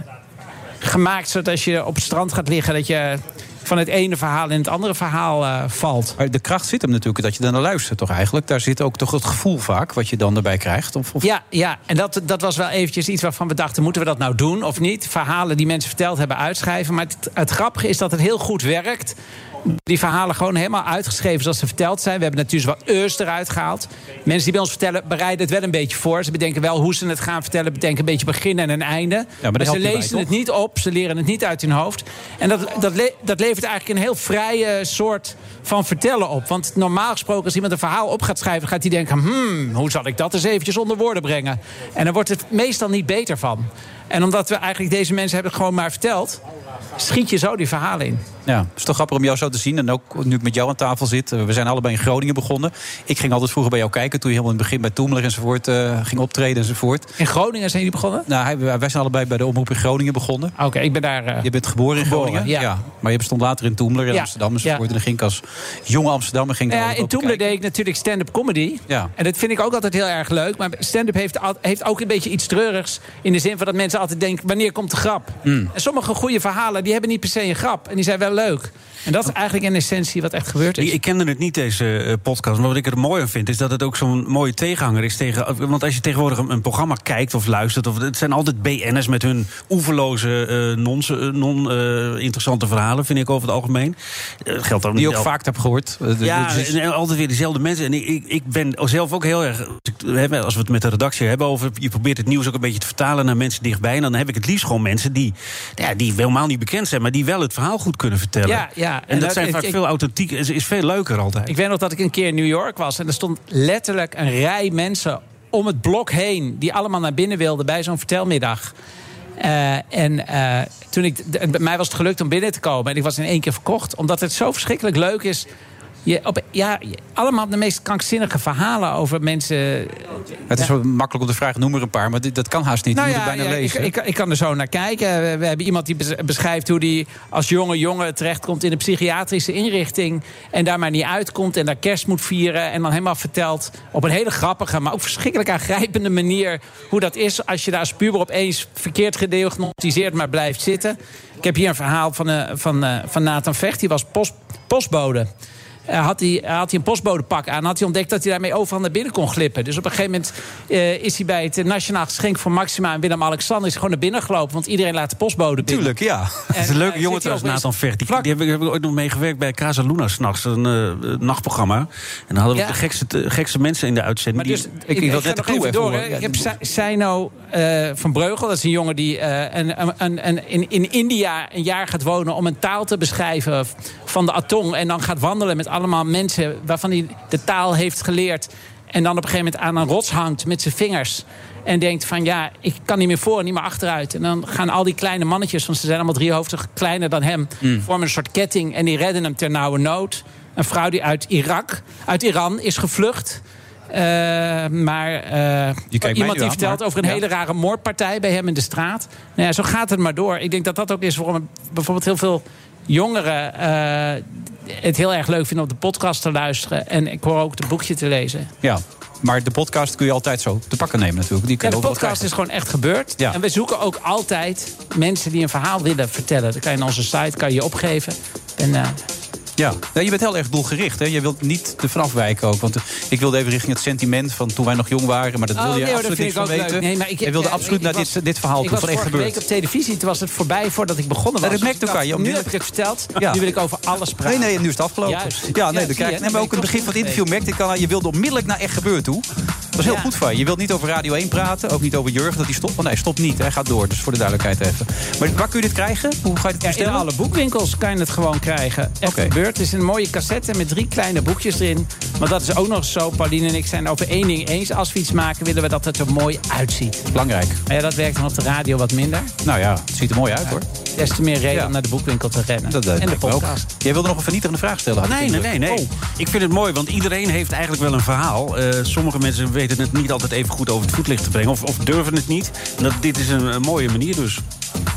gemaakt. Zodat als je op het strand gaat liggen, dat je van het ene verhaal in het andere verhaal eh, valt. Maar de kracht zit hem natuurlijk dat je dan naar luistert, toch eigenlijk? Daar zit ook toch het gevoel vaak wat je dan erbij krijgt. Of, of... Ja, ja, en dat, dat was wel eventjes iets waarvan we dachten... moeten we dat nou doen of niet? Verhalen die mensen verteld hebben uitschrijven. Maar het, het grappige is dat het heel goed werkt. Die verhalen gewoon helemaal uitgeschreven zoals ze verteld zijn. We hebben natuurlijk wat eus eruit gehaald. Mensen die bij ons vertellen, bereiden het wel een beetje voor. Ze bedenken wel hoe ze het gaan vertellen. Bedenken een beetje begin en een einde. dat maar ze bij, lezen het niet op. Ze leren het niet uit hun hoofd. En dat, dat, le- dat levert eigenlijk een heel vrije soort van vertellen op. Want normaal gesproken, als iemand een verhaal op gaat schrijven... gaat hij denken, hmm, hoe zal ik dat eens eventjes onder woorden brengen? En dan wordt het meestal niet beter van. En omdat we eigenlijk deze mensen hebben gewoon maar verteld... schiet je zo die verhalen in. Ja, het is toch grappig om jou zo te zien. En ook nu ik met jou aan tafel zit. Eh, We zijn allebei in Groningen begonnen. Ik ging altijd vroeger bij jou kijken. Toen je helemaal in het begin bij Toemler enzovoort eh, ging optreden enzovoort. In Groningen zijn jullie begonnen? Nou, wij zijn allebei bij de omroep in Groningen begonnen. Oké, ik ben daar... eh, Je bent geboren in geboren, Groningen? ja. Maar je bestond later in Toemler in Ja, Amsterdam enzovoort. ja. En dan ging ik als jonge Amsterdammer... Ging Nou ja, in Toemler deed ik natuurlijk stand-up comedy. Ja. En dat vind ik ook altijd heel erg leuk. Maar stand-up heeft, heeft ook een beetje iets treurigs. In de zin van dat mensen altijd denken, wanneer komt de grap? Mm. En sommige goede verhalen, die hebben niet per se een grap. En die zijn wel leuk. En dat is eigenlijk in essentie wat echt gebeurd is. Ik, kende het niet, deze eh, podcast. Maar wat ik er mooi aan vind, is dat het ook zo'n mooie tegenhanger is tegen. Want als je tegenwoordig een, een programma kijkt of luistert. Of, het zijn altijd BN'ers met hun oeverloze, eh, non-interessante verhalen, vind ik over het algemeen. Eh, geldt dan Die ook vaak hebt gehoord. Eh, ja, dus- en altijd weer dezelfde mensen. En ik, ik, ben zelf ook heel erg. Als we het met de redactie hebben over. Je probeert het nieuws ook een beetje te vertalen naar mensen dichtbij. En dan heb ik het liefst gewoon mensen die. Ja, die helemaal niet bekend zijn, maar die wel het verhaal goed kunnen vertellen. Ja, ja. En, En dat dat- zijn vaak ik- veel authentiek. Is, is veel leuker altijd. Ik weet nog dat ik een keer in New York was. En er stond letterlijk een rij mensen om het blok heen. die allemaal naar binnen wilden bij zo'n vertelmiddag. Eh, en eh, toen ik, d- bij mij was het gelukt om binnen te komen. En ik was in één keer verkocht. Omdat het zo verschrikkelijk leuk is je op, ja, allemaal de meest krankzinnige verhalen over mensen. Het is wel makkelijk om te vragen, noem er een paar. Maar dit, dat kan haast niet. Nou je moet het bijna lezen. Ik, ik, ik kan er zo naar kijken. We, hebben iemand die bes- beschrijft hoe hij als jonge jongen terechtkomt in een psychiatrische inrichting. En daar maar niet uitkomt en daar kerst moet vieren. En dan helemaal vertelt op een hele grappige, maar ook verschrikkelijk aangrijpende manier. hoe dat is als je daar als puber opeens verkeerd gediagnosticeerd maar blijft zitten. Ik heb hier een verhaal van, eh, van, eh, van Nathan Vecht. Die was post, postbode. Eh, had, hij, had hij een postbodepak aan. Had hij ontdekt dat hij daarmee overal naar binnen kon glippen. Dus op een gegeven moment eh, is hij bij het Nationaal Geschenk voor Maxima en Willem-Alexander is gewoon naar binnen gelopen. Want iedereen laat de postbode binnen. Tuurlijk, ja. Het is een leuke eh, jongen trouwens, Nathan Vecht. Die, die heb, ik, heb ik ooit nog meegewerkt bij Casa Luna s'nachts. Een eh, nachtprogramma. En dan hadden we Ja. de gekste, de gekste mensen in de uitzending. Maar dus, die, ik, ik ga nog even door. Ik heb Sa- Seino eh, van Breugel, dat is een jongen die eh, een, een, een, een- in, in India een jaar gaat wonen om een taal te beschrijven van de atong. En dan gaat wandelen met allemaal mensen waarvan hij de taal heeft geleerd. En dan op een gegeven moment aan een rots hangt met zijn vingers. En denkt van ja, ik kan niet meer voor en niet meer achteruit. En dan gaan al die kleine mannetjes, want ze zijn allemaal driehoofdig kleiner dan hem, Mm. vormen een soort ketting. En die redden hem ter nauwe nood. Een vrouw die uit Irak, uit Iran is gevlucht. Eh, maar mij iemand die vertelt over een ja. hele rare moordpartij bij hem in de straat. Nou ja, zo gaat het maar door. Ik denk dat dat ook is waarom bijvoorbeeld heel veel jongeren eh, het heel erg leuk vinden om de podcast te luisteren. En ik hoor ook het boekje te lezen. Ja, maar de podcast kun je altijd zo te pakken nemen natuurlijk. Die kun Ja, je de overal podcast is gewoon echt gebeurd. Ja. En we zoeken ook altijd mensen die een verhaal willen vertellen. Dat kan je in onze site kan je opgeven. En, eh, Ja, ja je bent heel erg doelgericht. Hè? Je wilt niet te vanaf wijken ook. Want ik wilde even richting het sentiment van toen wij nog jong waren. Maar dat Oh, wilde je nee, absoluut niks vind van ook weten. Nee, maar ik- je wilde ja, absoluut ik naar was- dit, dit verhaal toe was van echt gebeurd. week op televisie. Toen was het voorbij voordat ik begonnen was. Ja, dat merkt ik elkaar. Ja, nu heb ik het verteld. Ja. Nu wil ik over alles praten. Nee, nee, nu is het afgelopen. Juist. Ja, nee, Ja, dan zie krijg je, je. Nee, maar ook in het begin van het interview merkte ik al, je wilde onmiddellijk naar echt gebeurd toe. Dat is heel Ja. goed van je. Je wilt niet over Radio 1 praten, ook niet over Jurgen dat hij stopt. Oh nee, stopt niet. Hij gaat door. Dus voor de duidelijkheid even. Maar waar kun je dit krijgen? Hoe ga je dit Ja, in bestellen? alle boekwinkels kan je het gewoon krijgen. Echt gebeurd. Het is een mooie cassette met drie kleine boekjes erin. Maar dat is ook nog zo. Pauline en ik zijn over één ding eens. Als we iets maken, willen we dat het er mooi uitziet. Belangrijk. Maar ja, dat werkt dan op de radio wat minder. Nou ja, het ziet er mooi uit hoor. Des te meer reden om naar de boekwinkel te rennen. Dat, eh, en de me ook. podcast. Jij wilde nog een vernietigende vraag stellen. Nee, de nee, indruk. nee. nee. Ik vind het mooi, want iedereen heeft eigenlijk wel een verhaal. Eh, sommige mensen weten het niet altijd even goed over het voetlicht te brengen. Of, of durven het niet. En dat, dit is een, een mooie manier dus.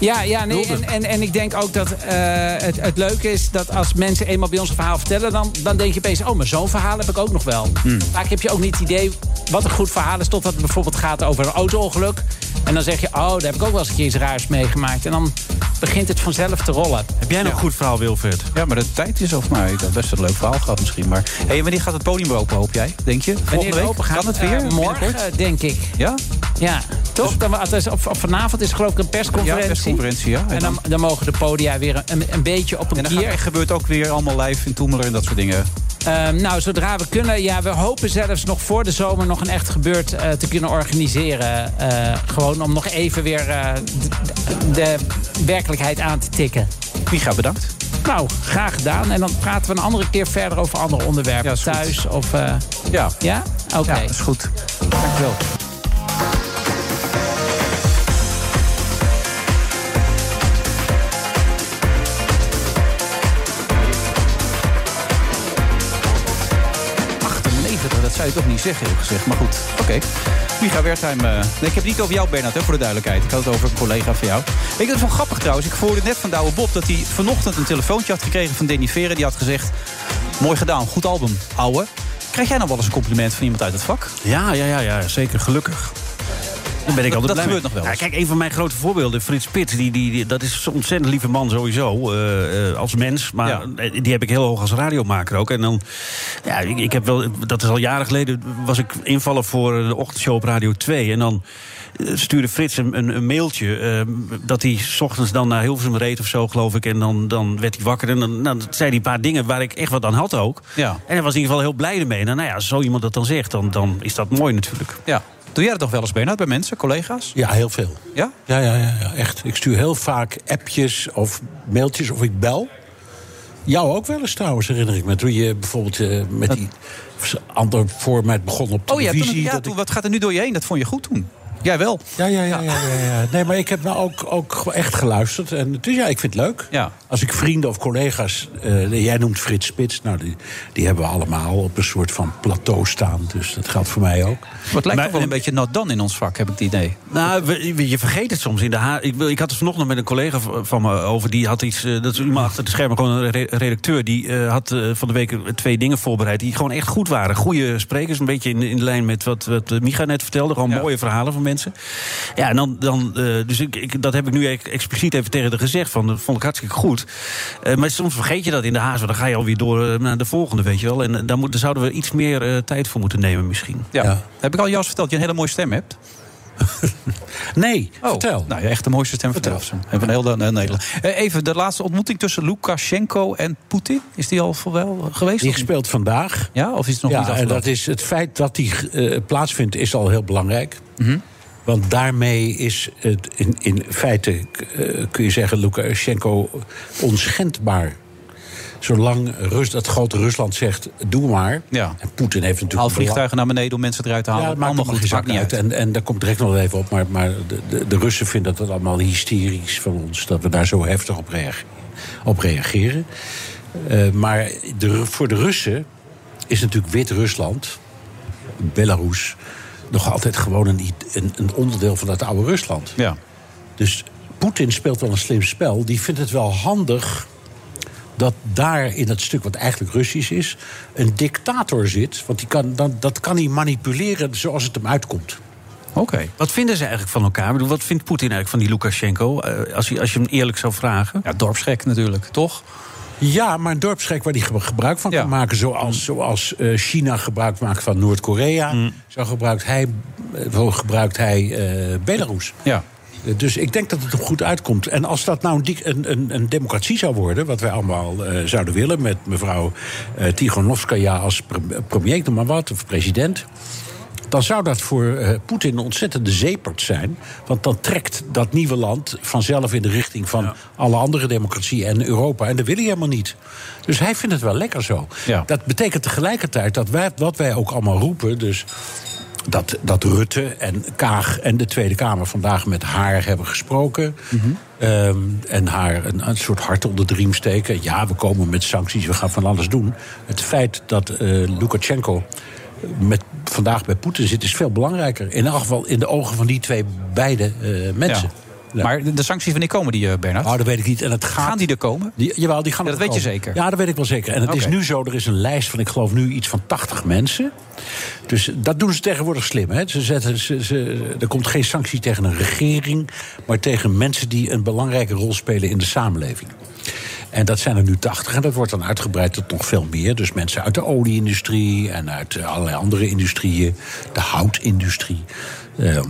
Ja, ja nee, en, en, en ik denk ook dat eh, het, het leuke is dat als mensen eenmaal bij ons een verhaal vertellen, dan, dan denk je opeens, oh, maar zo'n verhaal heb ik ook nog wel. Hmm. Vaak heb je ook niet het idee wat een goed verhaal is, totdat het bijvoorbeeld gaat over een auto-ongeluk. En dan zeg je, oh, daar heb ik ook wel eens een keer iets raars meegemaakt. En dan begint het vanzelf te rollen. Heb jij nog een goed verhaal, Wilfred? Ja, maar de tijd is over mij. Ik had best een leuk verhaal gehad misschien. Maar hey, wanneer gaat het podium open, hoop jij? Denk je? Volgende Wanneer week? open gaat, Kan het eh, weer? morgen, binnenkort? denk ik. Ja? Ja, toch? Dan, op, op vanavond is geloof ik een persconferentie. Ja, persconferentie, ja. En dan, dan mogen de podia weer een, een beetje op een En dan kier. gebeurt ook weer allemaal live in Toemelen en dat soort dingen. Ehm, nou, zodra we kunnen. Ja, we hopen zelfs nog voor de zomer nog een echt gebeurd eh, te kunnen organiseren. Eh, gewoon om nog even weer eh, de, de werkelijkheid aan te tikken. Micha, bedankt. Nou, graag gedaan. En dan praten we een andere keer verder over andere onderwerpen. Thuis of... Ja. ja? Oké. Ja, dat is goed. Dankjewel. Zou je toch niet zeggen, eerlijk gezegd. Maar goed, oké. Micha Wertheim. eh, nee, ik heb het niet over jou, Bernard, hè, voor de duidelijkheid. Ik had het over een collega van jou. Je, dat is wel grappig trouwens. Ik hoorde net van Douwe Bob dat hij vanochtend een telefoontje had gekregen van Danny Veren. Die had gezegd, mooi gedaan, goed album, ouwe. Krijg jij nou wel eens een compliment van iemand uit het vak? Ja, ja, ja, ja zeker. Gelukkig. Dan ben ik Dat- altijd dat gebeurt nog wel. Ja, kijk, een van mijn grote voorbeelden, Frits Pitt, die, die, die- dat is een ontzettend lieve man sowieso, eh, eh, als mens. Maar Ja. eh, die heb ik heel hoog als radiomaker ook. En dan, ja, ik, ik heb wel, dat is al jaren geleden, was ik invallen voor de ochtendshow op Radio 2. En dan stuurde Frits een, een, een mailtje dat hij 's ochtends dan naar Hilversum reed of zo, geloof ik. En dan, dan werd hij wakker en dan, dan zei hij een paar dingen waar ik echt wat aan had ook. Ja. En hij was in ieder geval heel blij ermee. En nou ja, als zo iemand dat dan zegt, dan, dan is dat mooi natuurlijk. Ja. Doe jij dat toch wel eens, Bernard, bij mensen, collega's? Ja, heel veel. Ja? Ja, ja, ja, ja, echt. Ik stuur heel vaak appjes of mailtjes of ik bel. Jou ook wel eens trouwens, herinner ik me. Toen je bijvoorbeeld eh, met die ander format begon op Oh ja, televisie. toen, ja toen, wat gaat er nu door je heen? Dat vond je goed toen. Jij wel? Ja, ja, ja. ja, ja, ja. Nee, maar ik heb nou ook, ook echt geluisterd. En dus ja, ik vind het leuk. Ja. Als ik vrienden of collega's... eh, jij noemt Frits Spits. Nou, die, die hebben we allemaal op een soort van plateau staan. Dus dat geldt voor mij ook. Maar het lijkt wel een beetje not dan in ons vak, heb ik het idee. Nou, we- je vergeet het soms in de ha ik, wil- ik had het vanochtend met een collega van me over. Die had iets. eh, dat is iemand achter de schermen, gewoon een re- redacteur. Die eh, had van de week twee dingen voorbereid. Die gewoon echt goed waren. Goede sprekers. Een beetje in, in de lijn met wat, wat Micha net vertelde. Gewoon mooie verhalen van mensen. Ja, en dan. dan eh, dus ik, ik, dat heb ik nu expliciet even tegen haar gezegd. Van, dat vond ik hartstikke goed. Eh, maar soms vergeet je dat in de haast. want Dan ga je alweer door eh, naar de volgende, weet je wel. En daar, moet, daar zouden we iets meer eh, tijd voor moeten nemen, misschien. Ja. Heb ik al Jas verteld dat je een hele mooie stem hebt? Nee, vertel. Nou, je echt de mooiste stem vertel. Van de, heel Nederland. Eh, Even de laatste ontmoeting tussen Lukashenko en Poetin. Is die al voor wel geweest? Die speelt vandaag. Ja, of is het nog ja, niet en afgelopen? dat is het feit dat die plaatsvindt is al heel belangrijk. Mhm. Want daarmee is het in, in feite, eh, kun je zeggen, Lukashenko onschendbaar. Zolang Rus, dat grote Rusland zegt, doe maar. Ja. En Poetin heeft natuurlijk... Haal belang- vliegtuigen naar beneden om mensen eruit te halen. Ja, maakt allemaal goed, zak niet uit. uit. En, en daar komt direct nog even op. Maar, maar de, de, de Russen vinden dat allemaal hysterisch van ons. Dat we daar zo heftig op, reage- op reageren. Eh, maar de, voor de Russen is natuurlijk Wit-Rusland, Belarus... nog altijd gewoon een, een, een onderdeel van dat oude Rusland. Ja. Dus Poetin speelt wel een slim spel. Die vindt het wel handig dat daar in het stuk wat eigenlijk Russisch is... een dictator zit. Want die kan, dan, dat kan hij manipuleren zoals het hem uitkomt. Oké. Wat vinden ze eigenlijk van elkaar? Ik bedoel, Wat vindt Poetin eigenlijk van die Lukashenko? eh, Als je, als je hem eerlijk zou vragen. Ja, dorpsgek natuurlijk, toch? Ja, maar een dorpsgek waar hij ge- gebruik van kan maken. Zoals, zoals eh, China gebruik maakt van Noord-Korea. Zo gebruikt hij, eh, gebruikt hij eh, Belarus. Ja. Dus ik denk dat het er goed uitkomt. En als dat nou een, een, een, democratie zou worden, wat wij allemaal zouden willen, met mevrouw eh Tigonovskaya als pre- premier, noem maar wat, of president. Dan zou dat voor eh, Poetin een ontzettende zeepert zijn. Want dan trekt dat nieuwe land vanzelf in de richting van alle andere democratieën en Europa. En dat wil hij helemaal niet. Dus hij vindt het wel lekker zo. Ja. Dat betekent tegelijkertijd dat wij, wat wij ook allemaal roepen. Dus dat, dat Rutte en Kaag en de Tweede Kamer vandaag met haar hebben gesproken. Ehm, en haar een, een soort hart onder de riem steken. Ja, we komen met sancties, we gaan van alles doen. Het feit dat eh, Lukashenko met, vandaag bij Poetin zit, is veel belangrijker. In elk geval in de ogen van die twee beide eh, mensen. Ja. Maar de, de sancties, wanneer komen die, eh, Bernard? Oh, dat weet ik niet. En het gaat... Gaan die er komen? Die, jawel, die gaan Ja, dat weet je zeker? Ja, dat weet ik wel zeker. En het is nu zo, er is een lijst van, ik geloof nu iets van 80 mensen. Dus dat doen ze tegenwoordig slim. Hè? Ze zetten, ze, ze, er komt geen sanctie tegen een regering... maar tegen mensen die een belangrijke rol spelen in de samenleving. En dat zijn er nu 80 en dat wordt dan uitgebreid tot nog veel meer. Dus mensen uit de olieindustrie en uit eh, allerlei andere industrieën. De houtindustrie. Ehm,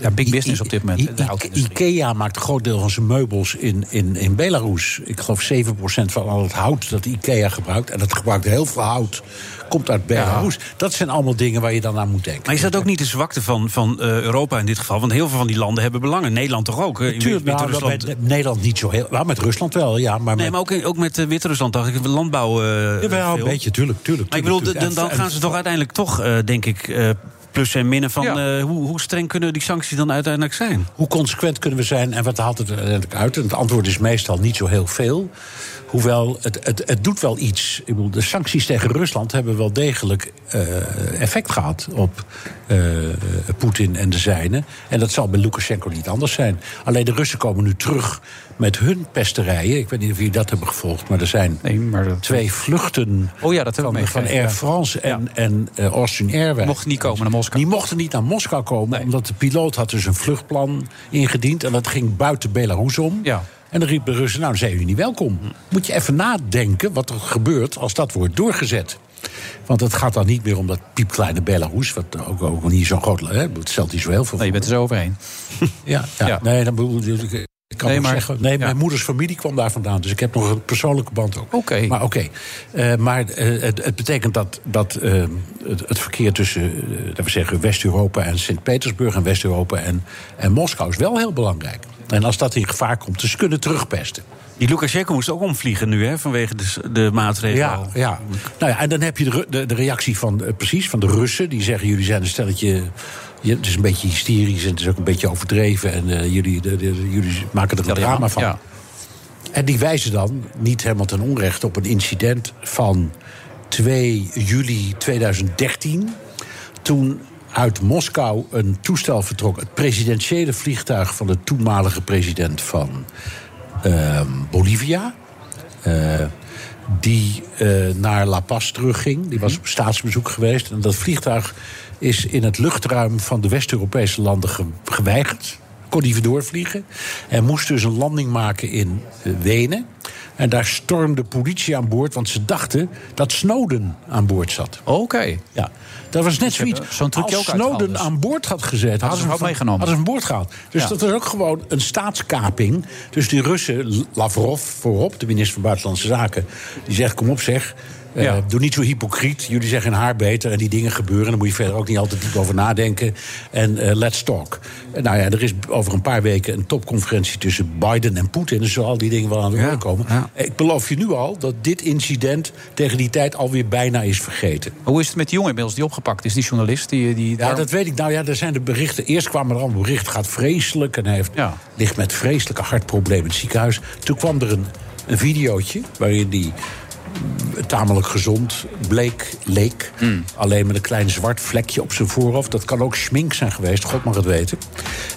Ja, big business op dit moment. I- I-. Ikea maakt een groot deel van zijn meubels in, in, in Belarus. Ik geloof 7% van al het hout dat Ikea gebruikt. En dat gebruikt heel veel hout. Komt uit Belarus. Dat zijn allemaal dingen waar je dan aan moet denken. Maar is dat ook niet de zwakte van, van eh, Europa in dit geval? Want heel veel van die landen hebben belangen. Nederland toch ook? eh, in Tuurlijk, nou, Wit-Rusland. dat bij Nederland niet zo heel. Nou, met Rusland wel, ja. Maar, Nee, met, maar ook, ook met eh, Wit-Rusland dacht ik, landbouw. eh Jawel, een veel. beetje, tuurlijk. tuurlijk, Maar ik bedoel, tuurlijk, dan, dan gaan ze toch uiteindelijk toch, denk ik, plus en minnen van Ja. eh, hoe, hoe streng kunnen die sancties dan uiteindelijk zijn? Hoe consequent kunnen we zijn en wat haalt het uiteindelijk uit? En het antwoord is meestal niet zo heel veel. Hoewel, het, het, het doet wel iets. Ik bedoel, de sancties tegen Rusland hebben wel degelijk eh, effect gehad op eh, Poetin en de zijnen. En dat zal bij Lukashenko niet anders zijn. Alleen de Russen komen nu terug met hun pesterijen. Ik weet niet of jullie dat hebben gevolgd, maar er zijn Nee, maar dat- twee vluchten Oh ja, dat hebben we van, van Air ja. France en, en eh, Austrian Airways. Mochten niet komen naar Moskou. Die mochten niet naar Moskou komen, omdat de piloot had dus een vluchtplan ingediend. En dat ging buiten Belarus om. Ja. En dan riepen de Russen, nou, dan zijn jullie niet welkom. Moet je even nadenken wat er gebeurt als dat wordt doorgezet. Want het gaat dan niet meer om dat piepkleine Belarus... wat ook, ook niet zo groot... Hè, het stelt niet zo heel veel Nee, je bent er zo overheen. ja, ja. Ja. nee, dan bedoel ik. Ik kan Nee, maar- zeggen, nee, ja. mijn moeders familie kwam daar vandaan. Dus ik heb nog een persoonlijke band ook. Oké. Maar oké. Eh, maar eh, het, het betekent dat, dat eh, het, het verkeer tussen we zeggen, West-Europa en Sint-Petersburg... en West-Europa en, en Moskou is wel heel belangrijk. En als dat in gevaar komt, dus ze kunnen terugpesten. Die Lukashenko moest ook omvliegen nu, hè, vanwege de, de maatregelen. Ja, ja. Nou ja, en dan heb je de, de, de reactie van, eh, precies, van de Russen. Die zeggen, jullie zijn een stelletje je, het is een beetje hysterisch en het is ook een beetje overdreven. En eh, jullie, de, de- jullie maken er een drama van. ja. En die wijzen dan, niet helemaal ten onrechte, op een incident van 2 juli 2013. Toen uit Moskou een toestel vertrok. Het presidentiële vliegtuig van de toenmalige president van ehm, Bolivia. eh, die eh, naar La Paz terugging. Die was op staatsbezoek geweest. En dat vliegtuig is in het luchtruim van de West-Europese landen ge- geweigerd. Kon niet doorvliegen. En moest dus een landing maken in eh, Wenen. En daar stormde politie aan boord, want ze dachten dat Snowden aan boord zat. Oké. Ja, dat was net zoiets. eh, zo'n trucje Als Snowden dus. aan boord had gezet, hadden ze hem meegenomen. Hadden ze boord gehaald. Dus Ja. dat was ook gewoon een staatskaping. Dus die Russen, Lavrov voorop, de minister van Buitenlandse Zaken, die zegt: Kom op, zeg. Eh, Ja. doe niet zo hypocriet. Jullie zeggen haar beter en die dingen gebeuren. Daar moet je verder ook niet altijd diep over nadenken. En eh, let's talk. En nou ja, er is over een paar weken een topconferentie tussen Biden en Poetin. Dus zullen al die dingen wel aan de orde komen. Ik beloof je nu al dat dit incident tegen die tijd alweer bijna is vergeten. Hoe is het met die jongen inmiddels die opgepakt is, die journalist? Die, die Ja, dat weet ik. Nou ja, er zijn de berichten. Eerst kwamen er allemaal berichten. gaat vreselijk. En hij heeft, ligt met vreselijke hartproblemen in het ziekenhuis. Toen kwam er een, een videootje waarin die tamelijk gezond bleek, leek. Alleen met een klein zwart vlekje op zijn voorhoofd. Dat kan ook schmink zijn geweest, God mag het weten.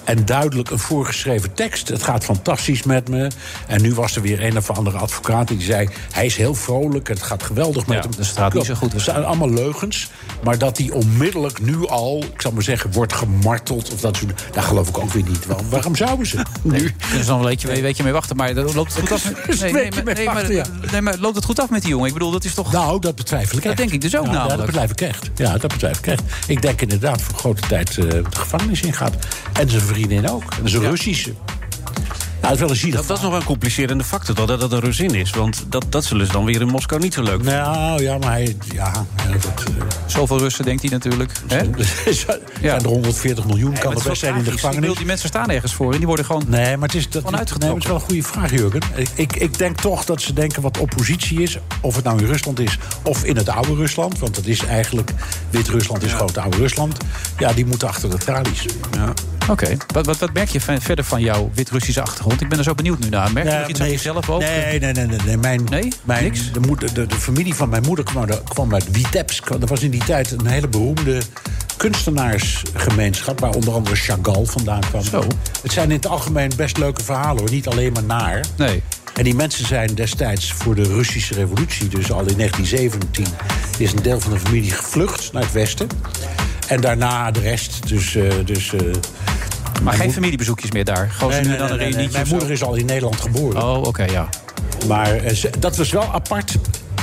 En duidelijk een voorgeschreven tekst. Het gaat fantastisch met me. En nu was er weer een of andere advocaat die zei... hij is heel vrolijk, het gaat geweldig met Ja, hem. dus het gaat niet zo goed. Het zijn allemaal leugens. Maar dat hij onmiddellijk nu al, ik zal maar zeggen, wordt gemarteld... of dat soort, daar geloof ik ook weer niet. Waarom, waarom zouden ze? Nu. Dus dan een weekje, een weekje mee wachten. Maar dan loopt het goed af. Dus een Nee, nee, maar, nee, nee, maar loopt het goed af met die jongen? Ik bedoel, dat is toch... Nou, dat betwijfel ik Dat echt. denk ik dus ook Ja, Ja, namelijk. dat betwijfel ik echt. Ja, dat betwijfel ik echt. Ik denk inderdaad voor grote tijd eh, de gevangenis ingaat. En zijn vriendin ook. En zijn Russische. Ja, dat is wel een Dat, dat is nog wel een complicerende factor, dat dat een Rusin is. Want dat, dat zullen ze dan weer in Moskou niet zo leuk vinden. Nou ja, maar hij. Ja, ja, dat, eh, Zoveel Russen denkt hij natuurlijk. Hè? zijn er 140 miljoen, kan er het best wel zijn in de gevangenis. die mensen staan ergens voor en die worden gewoon Nee, maar het is, dat, nee, maar het is wel een goede vraag, Jurgen. Ik, ik, ik denk toch dat ze denken wat oppositie is. Of het nou in Rusland is of in het oude Rusland. Want dat is eigenlijk... Wit-Rusland is gewoon het oude Rusland. Ja, die moeten achter de tralies. Ja. Oké. Wat, wat, wat merk je verder van jouw Wit-Russische achtergrond? Ik ben er zo benieuwd nu naar. Merk je nog iets aan jezelf ook? Nee, nee, nee. nee, nee. Mijn, mijn, niks? De, moeder, de, de familie van mijn moeder kwam, kwam uit Vitebsk. Dat was in die tijd een hele beroemde kunstenaarsgemeenschap... waar onder andere Chagall vandaan kwam. Zo. Het zijn in het algemeen best leuke verhalen, hoor. Niet alleen maar naar. Nee. En die mensen zijn destijds voor de Russische revolutie... dus al in 1917 is een deel van de familie gevlucht naar het westen. En daarna de rest, dus... eh, dus eh, Maar geen familiebezoekjes meer daar? Gewoon Nee, dan nee, een Mijn moeder is al in Nederland geboren. Oh, oké, ja. Maar eh, ze- dat was wel apart.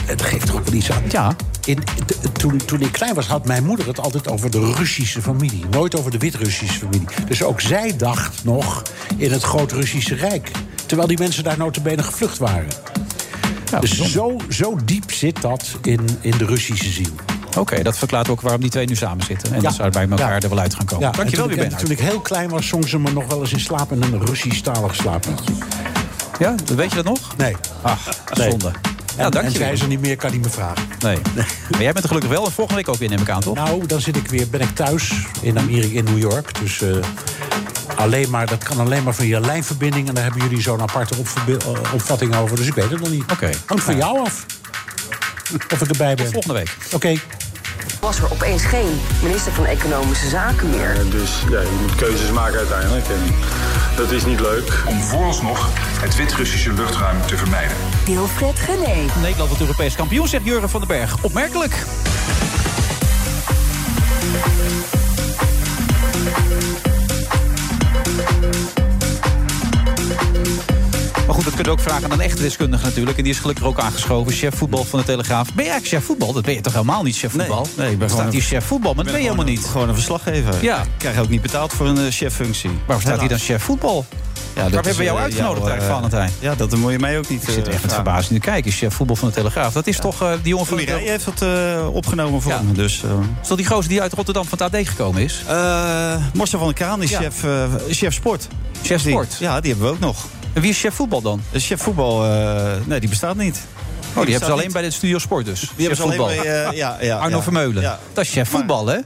Het geeft toch ook wel iets aan. Ja. In, de- toen, toen ik klein was, had mijn moeder het altijd over de Russische familie. Nooit over de Wit-Russische familie. Dus ook zij dacht nog in het Groot-Russische Rijk. Terwijl die mensen daar notabene gevlucht waren. dus zo, zo diep zit dat in, in de Russische ziel. Oké, dat verklaart ook waarom die twee nu samen zitten. En dat zou bij elkaar er wel uit gaan komen. Ja, Dankjewel weer, toen, ik- Bernhard. toen ik heel klein was, zong ze me nog wel eens in slaap... in een Russisch-talig slaapliedje. Ja, weet je dat nog? Nee. Ach, Nee. zonde. En, Ja, dank en je er niet meer, kan niet meer vragen. Nee. Maar jij bent er gelukkig wel. En volgende week ook weer, neem ik aan, toch? Nou, dan zit ik weer, ben ik thuis in Amerika, in New York. Dus eh, alleen maar, dat kan alleen maar via lijnverbinding. En daar hebben jullie zo'n aparte eh, opvatting over. Dus ik weet het nog niet. Oké. Hangt van jou af. Of ik erbij ben. Volgende week. Oké. Was er opeens geen minister van Economische Zaken meer. Dus ja, je moet keuzes maken uiteindelijk. En dat is niet leuk. Om vooralsnog het Wit-Russische luchtruim te vermijden. Wilfred Gené. Nederland wordt Europees kampioen, zegt Jurgen van den Berg. Opmerkelijk. Maar goed, dat kunnen we ook vragen aan een echte deskundige natuurlijk. En die is gelukkig ook aangeschoven. Chef voetbal van de Telegraaf. Ben jij eigenlijk chef voetbal? Dat ben je toch helemaal niet, chef voetbal? Nee, nee, ik ben staat gewoon hier een- chef voetbal, maar dat ben je helemaal niet. Gewoon een verslaggever. Ja. Ik krijg ook niet betaald voor een eh, cheffunctie. Waarom staat hier dan chef voetbal? Ja, Waarom is, hebben we jou eh, uitgenodigd jouw, eigenlijk, eh, Valentijn? Ja, dat moet je mij ook niet Ik zit echt met verbazing te kijken. Chef voetbal van de Telegraaf. Dat is toch die jongen van... Van heeft dat opgenomen voor Ja. me. Dus, Is dat die gozer die uit Rotterdam van het AD gekomen is? eh, Marcel van der Kraan is chef, chef sport. Chef sport? ja, die hebben we ook nog. En wie is chef voetbal dan? De chef voetbal, eh, nee, die bestaat niet. Oh, die hebben ze alleen bij de Studio Sport dus. Die hebben ze alleen Chef bij, eh, ja, ja, Arno ja. Vermeulen. Ja. Dat is chef voetbal, hè?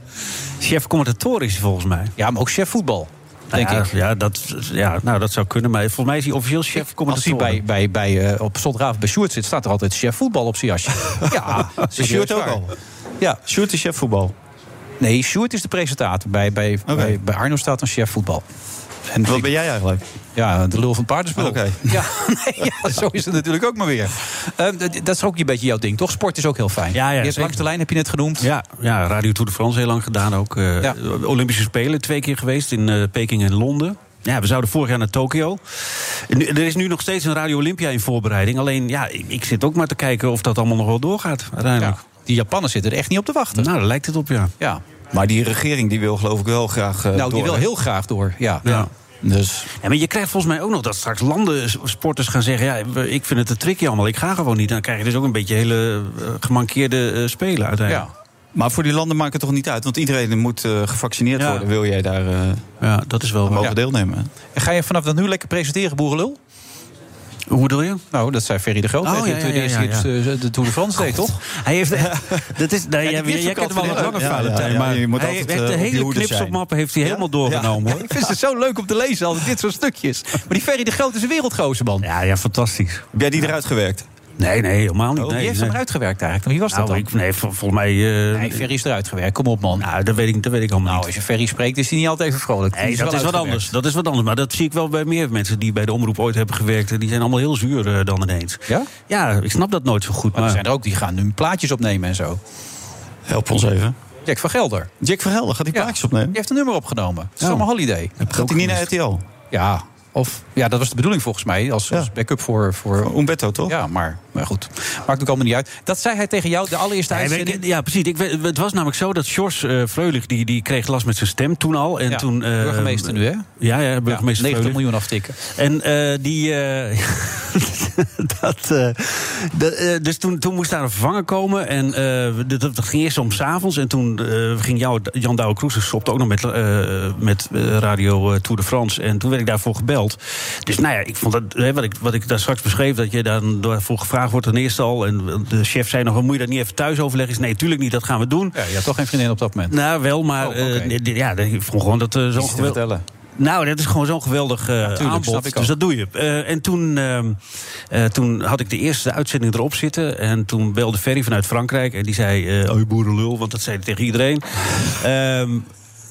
Chef commentatoor is hij volgens mij. Ja, maar ook chef voetbal. Denk ja, ik. Ja dat, ja, nou, dat zou kunnen. Maar volgens mij is hij officieel chef Als hij bij, bij, bij, eh, op zondagavond bij Sjoerd zit, staat er altijd chef voetbal op zijn jasje. ja, Sjoerd ook al? Ja. Sjoerd is chef voetbal. Nee, Sjoerd is de presentator. Bij, bij, bij, bij Arno staat een chef voetbal. En Wat ben jij eigenlijk? Ja, de lul van het paardenspel. Oké. Ja, nee, ja, zo is het natuurlijk ook maar weer. Eh, d- dat is ook een beetje jouw ding, toch? Sport is ook heel fijn. Ja, ja, je hebt langs de lijn, heb je net genoemd. Ja, ja, Radio Tour de France heel lang gedaan ook. eh, Ja. Olympische Spelen twee keer geweest in eh, Peking en Londen. Ja, we zouden vorig jaar naar Tokio. En er is nu nog steeds een Radio Olympia in voorbereiding. Alleen, ja, ik, ik zit ook maar te kijken of dat allemaal nog wel doorgaat uiteindelijk. Die Japanners zitten er echt niet op te wachten. Nou, daar lijkt het op, ja. Ja. Maar die regering die wil geloof ik wel graag eh, Nou, die door, wil hè? heel graag door. Ja. Ja. Dus Ja, maar je krijgt volgens mij ook nog dat straks landen sporters gaan zeggen... ja, ik vind het te tricky allemaal, ik ga gewoon niet. Dan krijg je dus ook een beetje hele eh, gemankeerde eh, spelen uiteindelijk. Maar voor die landen maakt het toch niet uit? Want iedereen moet eh, gevaccineerd Ja. worden. Wil jij daar eh, Ja, dat is wel... mogen Ja. deelnemen? En ga je vanaf dat nu lekker presenteren, Boerenlul? Hoe bedoel je? Nou, dat zei Ferry de Groot. Oh, tegen ja, ja, toen de eerste ja, ja. keer de Tour de France deed, toch? Hij heeft... dat is, nee, jij, jij ook kent ja, Valentijn. ja, maar je moet hij heeft eh, de je hele knipselmappen heeft hij helemaal doorgenomen, hoor. Ik vind het zo leuk om te lezen, altijd dit soort stukjes. Maar die Ferry de Groot is een wereldgozer, man. Ja, ja, fantastisch. Heb jij die eruit gewerkt? Nee, nee, helemaal niet. Oh, nee, Wie heeft nee. hem eruit gewerkt eigenlijk? Wie was dat Nou, dan? ik, nee, vol- volgens mij... eh, Nee, Ferry is eruit gewerkt. Kom op, man. nou, dat weet ik, dat weet ik allemaal Nou, niet. als je Ferry spreekt, is hij niet altijd even vrolijk. Nee, dat is wat anders. Dat is wat anders. Maar dat zie ik wel bij meer mensen die bij de omroep ooit hebben gewerkt. Die zijn allemaal heel zuur eh, dan ineens. Ja? Ja, ik snap dat nooit zo goed. Maar Maar, er zijn er ook die gaan nu plaatjes opnemen en zo. Help ons even. Jack van Gelder. Jack Verhelder, gaat die Ja. plaatjes opnemen? Die heeft een nummer opgenomen. Oh. Summer Holiday. Gaat hij niet naar RTL? Ja, of, ja, dat was de bedoeling volgens mij. Als, als backup voor, voor... Umberto, toch? Ja, maar, maar goed. Maakt ook allemaal niet uit. Dat zei hij tegen jou de allereerste Nee, uitzending. weet ik- ja, precies. Ik, het was namelijk zo dat Sjors eh Freulich, die, die kreeg last met zijn stem toen al. En Ja, toen, eh, burgemeester nu, hè? Ja, ja burgemeester Ja, 90 Freulich. miljoen aftikken. En eh, die. eh, dat, dus toen, toen moest daar een vervanger komen. En eh, dat, dat ging eerst om s'avonds. En toen eh, ging jou, Jan Douwe Kroes stopte ook nog met, eh, met Radio eh, Tour de France. En toen werd ik daarvoor gebeld. Dus nou ja, ik vond dat, hè, wat, ik, wat ik daar straks beschreef, dat je daar daarvoor gevraagd wordt ten eerste al. En de chef zei nog: moet je dat niet even thuis overleggen? Is, nee, tuurlijk niet, dat gaan we doen. Ja, je toch geen vriendin op dat moment? Nou, wel, maar Oh, eh, ja, ik vond gewoon dat eh, zo'n geweld- vertellen. nou, dat is gewoon zo'n geweldig snap aanbod. Dus dat doe je. En toen, ehm, eh, toen had ik de eerste uitzending erop zitten. En toen belde Ferry vanuit Frankrijk. En die zei: Oh, boerenlul. Want dat zei hij tegen iedereen. Ehm,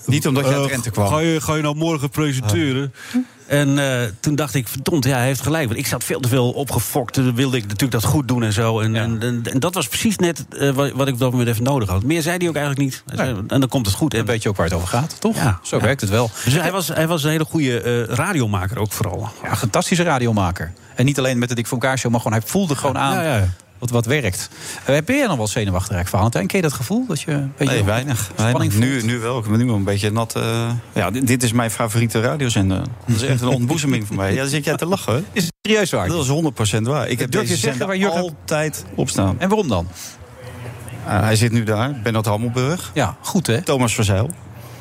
Niet omdat je uit Drenthe kwam. Ga je, ga je nou morgen presenteren? En eh, toen dacht ik, verdomd, ja, hij heeft gelijk. Want ik zat veel te veel opgefokt. Toen wilde ik natuurlijk dat goed doen en zo. En, en, en, en dat was precies net eh, wat, wat ik op dat moment even nodig had. Meer zei hij ook eigenlijk niet. En dan komt het goed. En, Dan weet je ook waar het over gaat, toch? Ja, Zo werkt het wel. Dus hij was, hij was een hele goede eh, radiomaker ook vooral. Ja, een fantastische radiomaker. En niet alleen met de Dick van Elkaar show, maar gewoon hij voelde gewoon aan Ja, ja. Wat, wat werkt. Uh, ben jij nog wel zenuwachtig eigenlijk, Valentijn? Ken je dat gevoel? Dat je een beetje Nee, weinig. weinig. Nu, nu wel. Ik ben nu wel een beetje nat. eh, ja, dit, dit is mijn favoriete radiozender. Dat is echt een ontboezeming voor mij. Ja, dan zit jij te lachen. hè? Is het serieus waar? Dat is 100% waar. Ik heb Durf je deze zeggen zender waar Jurgen- altijd op staan. En waarom dan? Ah, hij zit nu daar. Bernard Hammelburg. Ja, goed hè? Thomas Verzeil.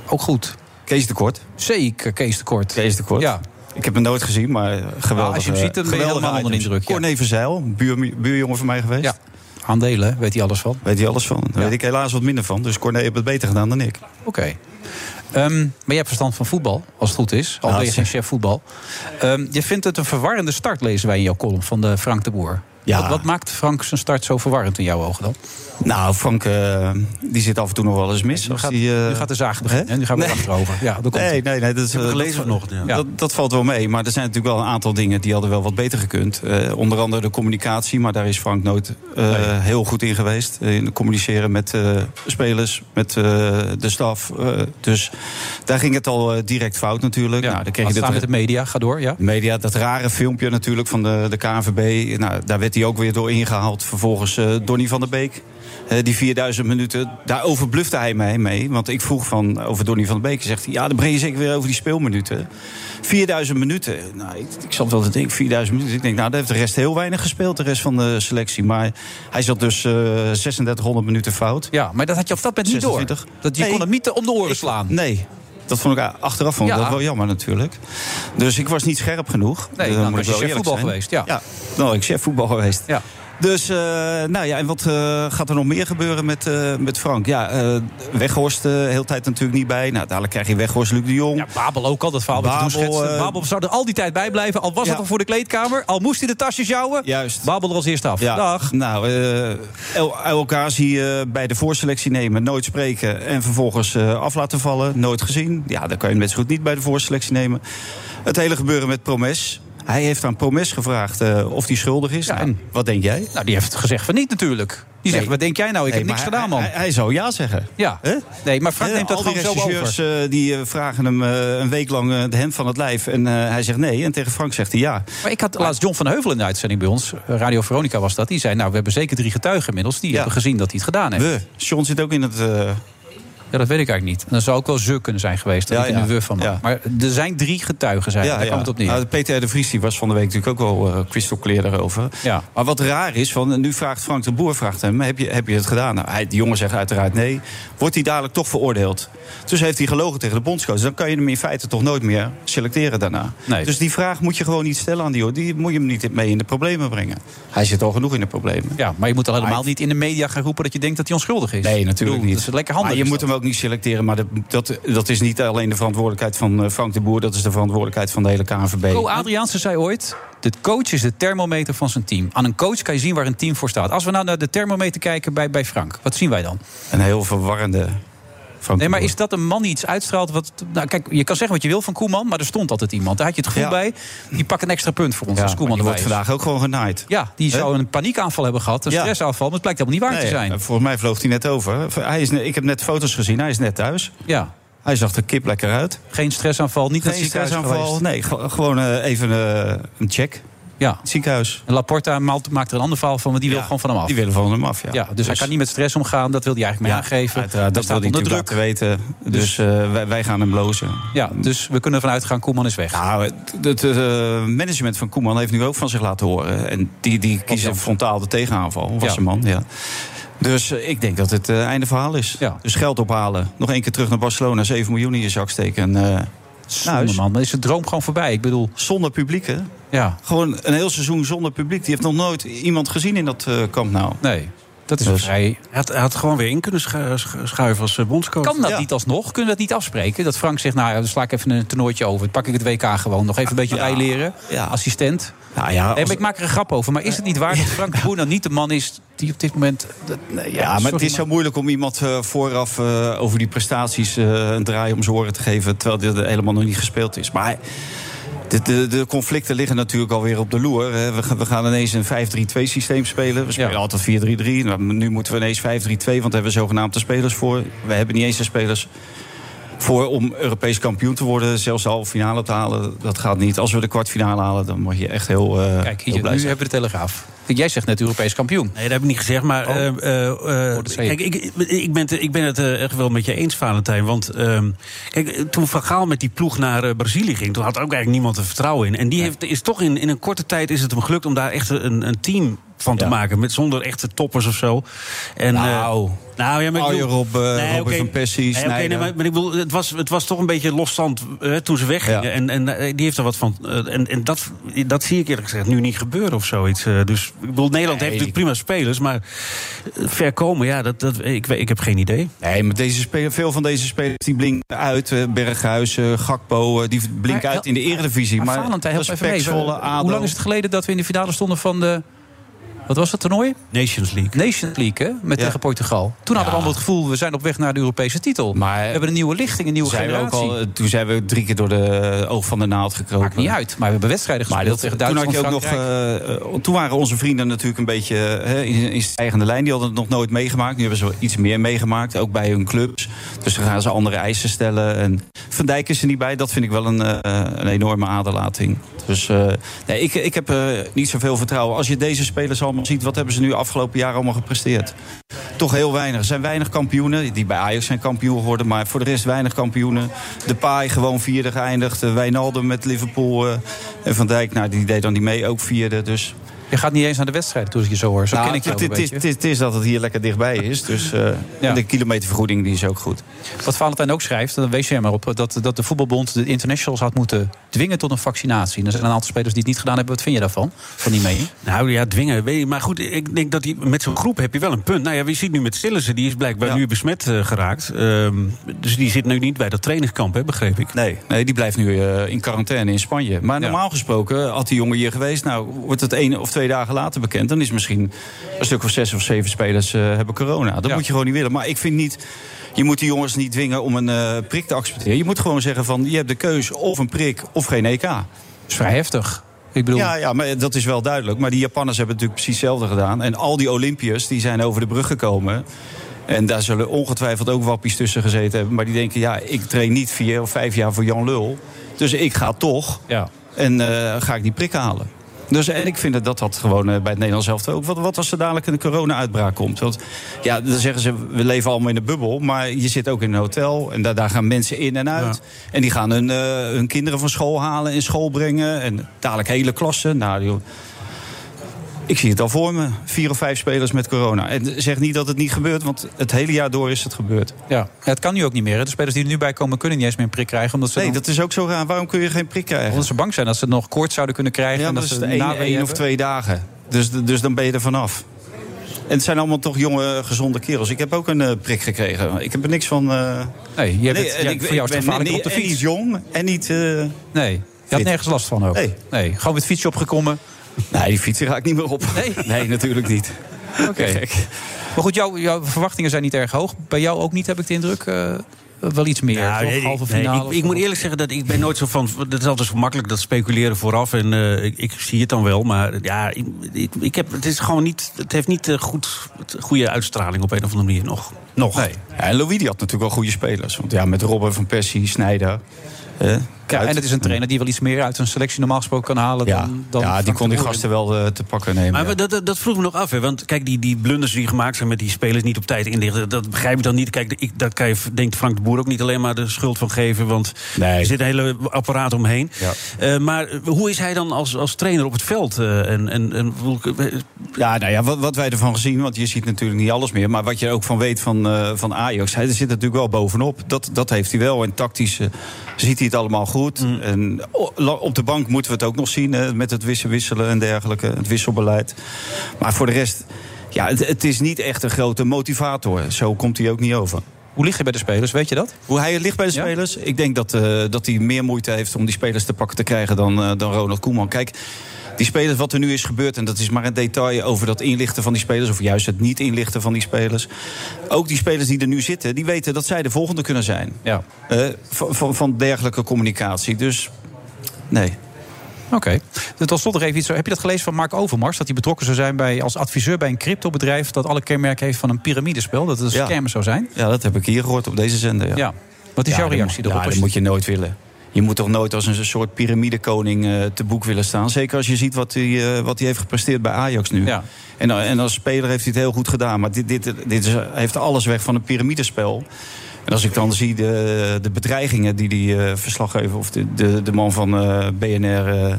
Ook goed. Kees de Kort. Zeker, Kees de Kort. Kees de Kort. Ja. Ik heb hem nooit gezien, maar geweldig. Nou, als je hem ziet, dan ben je helemaal onder de indruk, ja. Corné Verzeil, buur, buurjongen van mij geweest. Ja. Aandelen, weet hij alles van? Weet hij alles van. Daar weet ik helaas wat minder van. Dus Corné heeft het beter gedaan dan ik. Oké. Ehm, maar je hebt verstand van voetbal, als het goed is. Al ben je geen chef voetbal. Ehm, je vindt het een verwarrende start, lezen wij in jouw column van de Frank de Boer. Ja. Wat, wat maakt Frank zijn start zo verwarrend in jouw ogen dan? Nou, Frank, eh, die zit af en toe nog wel eens mis. Nu gaat, die, eh, nu gaat de zaag beginnen. hè? Nu gaan we Nee. achterover. Ja, dat komt Nee, nee, nee. Dat, is, eh, gelezen ja. Dat, dat valt wel mee. Maar er zijn natuurlijk wel een aantal dingen die hadden wel wat beter gekund. Eh, onder andere de communicatie. Maar daar is Frank nooit eh, heel goed in geweest. In het communiceren met eh, spelers, met eh, de staf. Eh, dus daar ging het al direct fout natuurlijk. Ja, nou, dan kreeg je dat, met de media? Ga door, ja. Media, dat rare filmpje natuurlijk van de, de KNVB. Nou, daar werd hij ook weer door ingehaald. Vervolgens eh Donny van der Beek. Eh, die 4000 minuten, daar overblufte hij mij mee. Want ik vroeg van, over Donny van der Beek. Zegt hij, ja, dan breng je zeker weer over die speelminuten. 4000 minuten. Nou, ik, ik zat wel te denken, 4000 minuten. Ik denk, nou, daar heeft de rest heel weinig gespeeld. De rest van de selectie. Maar hij zat dus eh 3600 minuten fout. Ja, maar dat had je op dat moment niet door. 26. Dat je Nee. kon hem niet om de oren slaan. Nee. Dat vond ik achteraf vond ik Ja. dat wel jammer natuurlijk. Dus ik was niet scherp genoeg. Nee, Eh, dan moet was ik je wel chef voetbal zijn. geweest, ja. ja. Was ik chef voetbal geweest. Ja. Dus, eh, nou ja, en wat eh, gaat er nog meer gebeuren met, eh, met Frank? Ja, Weghorst de hele tijd natuurlijk niet bij. Nou, dadelijk krijg je Weghorst, Luc de Jong. Ja, Babel ook al, dat verhaal Babel, Babel zou er al die tijd bij blijven. Al was Ja. het al voor de kleedkamer. Al moest hij de tasjes jouwen. Juist. Babel er als eerste af. Ja, Dag. nou, eh El- elkaar zie je bij de voorselectie nemen, nooit spreken... en vervolgens af laten vallen, nooit gezien. Ja, dan kan je hem net zo goed niet bij de voorselectie nemen. Het hele gebeuren met Promes. Hij heeft aan Promes gevraagd eh, of hij schuldig is. Nou, wat denk jij? Nou, die heeft gezegd van niet natuurlijk. Die zegt, Nee. wat denk jij nou? Ik Nee, heb niks gedaan, man. Hij, hij zou ja zeggen. Ja. Nee, maar Frank neemt dat gewoon zo over. eh, die eh, vragen hem een week lang de hemd van het lijf. En hij zegt nee. En tegen Frank zegt hij ja. Maar ik had laatst John van Heuvel in de uitzending bij ons. Radio Veronica was dat. Die zei, nou, we hebben zeker drie getuigen inmiddels. Die hebben gezien dat hij het gedaan heeft. We. John zit ook in het... Ja, dat weet ik eigenlijk niet. Dan zou ook wel ze kunnen zijn geweest. Dat Ja, ik er ja. nu van. Ja. Maar er zijn drie getuigen, zijn. daar kwam het op neer. Nou, Peter de Vries die was van de week natuurlijk ook wel eh crystal clear daarover. Ja. Maar wat raar is, van, nu vraagt Frank de Boer vraagt hem... heb je, heb je het gedaan? Nou, hij, die jongen zegt uiteraard nee. Wordt hij dadelijk toch veroordeeld? Dus heeft hij gelogen tegen de bondscoach. Dan kan je hem in feite toch nooit meer selecteren daarna. Nee. Dus die vraag moet je gewoon niet stellen aan die jongen. Die moet je hem niet mee in de problemen brengen. Hij zit al genoeg in de problemen. Ja, maar je moet al helemaal niet in de media gaan roepen... dat je denkt dat hij onschuldig is. Nee, natuurlijk bedoel, niet. Dat is lekker handig. Maar je moet hem ook niet selecteren. Maar dat, dat, dat is niet alleen de verantwoordelijkheid van eh, Frank de Boer. Dat is de verantwoordelijkheid van de hele KNVB. Co Adriaanse zei ooit... de coach is de thermometer van zijn team. Aan een coach kan je zien waar een team voor staat. Als we nou naar de thermometer kijken bij, bij Frank... wat zien wij dan? Een heel verwarrende Nee, de maar is dat een man die iets uitstraalt? Wat, nou, kijk, je kan zeggen wat je wil van Koeman... maar er stond altijd iemand. Daar had je het gevoel Ja. bij... die pakt een extra punt voor ons Ja, als Koeman die wordt vandaag ook gewoon genaaid. Ja, die zou een paniekaanval hebben gehad. Een Ja. stressaanval, maar het blijkt helemaal niet waar Nee, te zijn. Volgens mij vloog hij net over. Hij is ik heb net foto's gezien. Hij is net thuis. Ja. Hij zag er kip lekker uit. Geen stressaanval, niet Geen stressaanval. Nee, ge- gewoon eh, even eh, een check. Ja. Het ziekenhuis. En Laporta maakt er een ander verhaal van... want die wil gewoon van hem af. Die willen van hem af, ja. Ja, dus, hij kan niet met stress omgaan. Dat wil hij eigenlijk mee aangeven. Uiteraard, dat wil hij staat onder druk. weten. Dus, eh, wij, wij gaan hem lozen. Ja, dus we kunnen ervan uitgaan, Koeman is weg. Nou, het, het, eh, management van Koeman heeft nu ook van zich laten horen. En die, die kiezen frontaal de tegenaanval. Was een man, ja. Dus eh, ik denk dat het eh, einde verhaal is. Ja. Dus geld ophalen. Nog één keer terug naar Barcelona. 7 miljoen in je zak steken. En, Zonde, man. Dan is de droom gewoon voorbij. Ik bedoel... Zonder publiek, hè? Ja. Gewoon een heel seizoen zonder publiek. Die heeft nog nooit iemand gezien in dat eh, kamp nou. Nee, dat is Dus- vrij... Hij had, hij had gewoon weer in kunnen schu- schu- schuiven als eh, bondscoach. Kan dat Ja. niet alsnog? Kunnen we dat niet afspreken? Dat Frank zegt, nou ja, dan sla ik even een toernooitje over. Dan pak ik het WK gewoon. Nog even een beetje bijleren. Ja. Assistent. Nou ja, als- ik maak er een grap over. Maar is het niet waar dat Frank Boer nou niet de man is... die op dit moment... dat- nee, Ja, maar het is zo moeilijk om iemand eh, vooraf eh, over die prestaties eh, een draai om zijn oren te geven. terwijl dit helemaal nog niet gespeeld is. Maar de, de, de conflicten liggen natuurlijk alweer op de loer. We, gaan- we gaan ineens een 5-3-2 systeem spelen. We spelen Ja. altijd 4-3-3. Nou, Nu moeten we ineens 5-3-2, want daar hebben we zogenaamd de spelers voor. We hebben niet eens de spelers voor om Europees kampioen te worden. Zelfs de halve finale te halen, dat gaat niet. Als we de kwartfinale halen, dan mag je echt heel, eh Kijk, heel hier, blij nu zijn. hebben we de Telegraaf. Jij zegt net Europees kampioen. Nee, dat heb ik niet gezegd. Maar Oh. eh, eh, eh, zei kijk, ik, ik, ben het, ik ben het eh, echt wel met je eens, Valentijn. Want ehm, kijk, toen Van Gaal met die ploeg naar eh, Brazilië ging... toen had ook eigenlijk niemand er vertrouwen in. En die heeft, is toch in, in een korte tijd is het hem gelukt... om daar echt een, een team van te maken. Met, zonder echte toppers of zo. En, eh, Nou, nou ja, maar ik bedoel- Rob, eh, Robin oké. van Persie, Nee, nee, maar, maar ik bedoel, het was, het was toch een beetje losstand eh, toen ze weggingen. En, en eh, die heeft er wat van. eh, en en dat, dat zie ik eerlijk gezegd nu niet gebeuren of zoiets. Eh, dus ik bedoel, Nederland heeft natuurlijk prima spelers, maar eh, ver komen, ja, dat, dat, ik, weet- ik heb geen idee. Nee, maar deze veel van deze spelers die blinken uit. eh, Berghuis, eh, Gakpo, eh, die blinken Maar, uit in de eredivisie. Maar, Maar, Valentijn, even mee. Pek Zwolle, ADO. Hoe lang is het geleden dat we in de finale stonden van de... Wat was dat toernooi? Nations League. Nations League, hè? Met Ja. tegen Portugal. Toen hadden we allemaal het gevoel, we zijn op weg naar de Europese titel. Maar- we hebben een nieuwe lichting, een nieuwe Zijn we ook generatie. al, eh, toen zijn we drie keer door de oog van de naald gekropen. Maakt niet uit, maar we hebben wedstrijden Maar gespeeld dat, tegen toen, Duitsland, had je ook nog, eh, eh, toen waren onze vrienden natuurlijk een beetje eh, in, in stijgende lijn. Die hadden het nog nooit meegemaakt. Nu hebben ze iets meer meegemaakt, ook bij hun clubs. Dus dan gaan ze andere eisen stellen. En Van Dijk is er niet bij. Dat vind ik wel een, een enorme aderlating. Dus nee, ik, ik heb niet zoveel vertrouwen. Als je deze spelers allemaal ziet, wat hebben ze nu afgelopen jaar allemaal gepresteerd? Toch heel weinig. Er zijn weinig kampioenen. Die bij Ajax zijn kampioen geworden. Maar voor de rest weinig kampioenen. De Paai gewoon vierde geëindigd. Eh, Wijnaldum met Liverpool. eh, en Van Dijk, nou, die deed dan niet mee. Ook vierde. Dus Je gaat niet eens naar de wedstrijd toen ik je zo hoor. Zo Nou, ken ik je het, ook een het, het, is, het is dat het hier lekker dichtbij is. Dus eh, Ja. de kilometervergoeding die is ook goed. Wat Valentijn ook schrijft, dan wees jij maar op... Dat, dat de voetbalbond de internationals had moeten dwingen tot een vaccinatie. En er zijn een aantal spelers die het niet gedaan hebben. Wat vind je daarvan? Van die mening? Nou ja, dwingen. Weet je, maar goed, ik denk dat die, met zo'n groep heb je wel een punt. Nou ja, we zien nu met Sillissen, die is blijkbaar nu besmet eh, geraakt. Ehm, dus die zit nu niet bij dat trainingskamp, hè, begreep ik. Nee, nee die blijft nu eh, in quarantaine in Spanje. Maar normaal gesproken had die jongen hier geweest. Nou, wordt het één of twee dagen later bekend. Dan is misschien een stuk of zes of zeven spelers eh, hebben corona. Dat moet je gewoon niet willen. Maar ik vind niet. Je moet die jongens niet dwingen om een eh, prik te accepteren. Je moet gewoon zeggen van je hebt de keus of een prik of geen EK. Dat is vrij heftig. Ik bedoel... Ja, ja, maar dat is wel duidelijk. Maar die Japanners hebben natuurlijk precies hetzelfde gedaan. En al die Olympiërs die zijn over de brug gekomen. En daar zullen ongetwijfeld ook wappies tussen gezeten hebben. Maar die denken, ja, ik train niet vier of vijf jaar voor Jan Lul. Dus ik ga toch. Ja. En eh, ga ik die prik halen. Dus en ik vind dat dat gewoon eh, bij het Nederlands zelf ook. Wat, wat als er dadelijk een corona-uitbraak komt? Want ja, dan zeggen ze, we leven allemaal in een bubbel. Maar je zit ook in een hotel. En daar, daar gaan mensen in en uit. En die gaan hun, eh, hun kinderen van school halen, in school brengen. En dadelijk hele klassen. Nou. Ik zie het al voor me. Vier of vijf spelers met corona. En zeg niet dat het niet gebeurt, want het hele jaar door is het gebeurd. Ja, het kan nu ook niet meer. hè. De spelers die er nu bij komen kunnen niet eens meer een prik krijgen. Omdat ze Nee, dan- dat is ook zo raar. Waarom kun je geen prik krijgen? Omdat ze bang zijn dat ze nog koorts zouden kunnen krijgen. Ja, en dat is één, of twee dagen. Dus, dus dan ben je er vanaf. En het zijn allemaal toch jonge, gezonde kerels. Ik heb ook een eh, prik gekregen. Ik heb er niks van... eh, Nee, je ja, ik- voor jou is het niet- op de en fiets. niet jong en niet... eh, Nee, je had nergens last van ook. Nee. gewoon met fietsje opgekomen. Nee, die fietsen ga ik niet meer op. Nee? natuurlijk niet. Oké. Maar goed, jouw, jouw verwachtingen zijn niet erg hoog. Bij jou ook niet, heb ik de indruk. eh, wel iets meer, Nou, toch? nee, Halve nee, finale. ik, moet eerlijk zeggen dat ik ben nooit zo van. Dat is altijd zo makkelijk, dat speculeren vooraf. En eh, ik, ik zie het dan wel. Maar ja, ik, ik, ik heb, het is gewoon niet. Het heeft niet eh, goed, goede uitstraling op een of andere manier nog. Nog. Nee. Ja, en Louis die had natuurlijk wel goede spelers. Want ja, met Robben van Persie, Snijder... eh, Ja, en het is een trainer die wel iets meer uit een selectie normaal gesproken kan halen. Ja, dan, dan ja die kon die gasten wel eh, te pakken nemen. Maar ja. dat, dat, dat vroeg me nog af, hè? want kijk, die, die blunders die gemaakt zijn met die spelers niet op tijd inlichten, dat begrijp ik dan niet. Kijk, ik, dat kan je, denkt Frank de Boer ook niet alleen maar de schuld van geven, want er zit een hele apparaat omheen. Eh, maar hoe is hij dan als, als trainer op het veld? eh, en, en, en, Ja, nou ja, wat, wat wij ervan gezien, want je ziet natuurlijk niet alles meer. Maar wat je er ook van weet van, eh, van Ajax, hij zit natuurlijk wel bovenop. Dat, dat heeft hij wel. En tactisch ziet hij het allemaal goed. Mm. En op de bank moeten we het ook nog zien, eh, met het wissen- wisselen en dergelijke. Het wisselbeleid. Maar voor de rest, ja, het, het is niet echt een grote motivator. Zo komt hij ook niet over. Hoe ligt hij bij de spelers, weet je dat? Hoe hij ligt bij de spelers? Ik denk dat, eh, dat hij meer moeite heeft om die spelers te pakken te krijgen dan, eh, dan Ronald Koeman. Kijk, die spelers, wat er nu is gebeurd, en dat is maar een detail over dat inlichten van die spelers, of juist het niet inlichten van die spelers. Ook die spelers die er nu zitten, die weten dat zij de volgende kunnen zijn. Ja. Eh, van, van, dergelijke communicatie. Dus nee. Oké. Tot slot nog even iets. Heb je dat gelezen van Mark Overmars? Dat hij betrokken zou zijn bij, als adviseur bij een cryptobedrijf... dat alle kenmerken heeft van een piramidespel? Dat het een Ja. scam zou zijn? Ja, dat heb ik hier gehoord op deze zender. Ja. Ja. Wat is Ja, jouw reactie erop? Ja, dat moet je nooit willen. Je moet toch nooit als een soort piramidekoning eh, te boek willen staan. Zeker als je ziet wat hij, eh, wat hij heeft gepresteerd bij Ajax nu. Ja. En, en als speler heeft hij het heel goed gedaan. Maar dit, dit, dit is, heeft alles weg van een piramidespel. En als ik dan zie de, de bedreigingen die die eh, verslaggever... of de, de, de man van eh, BNR...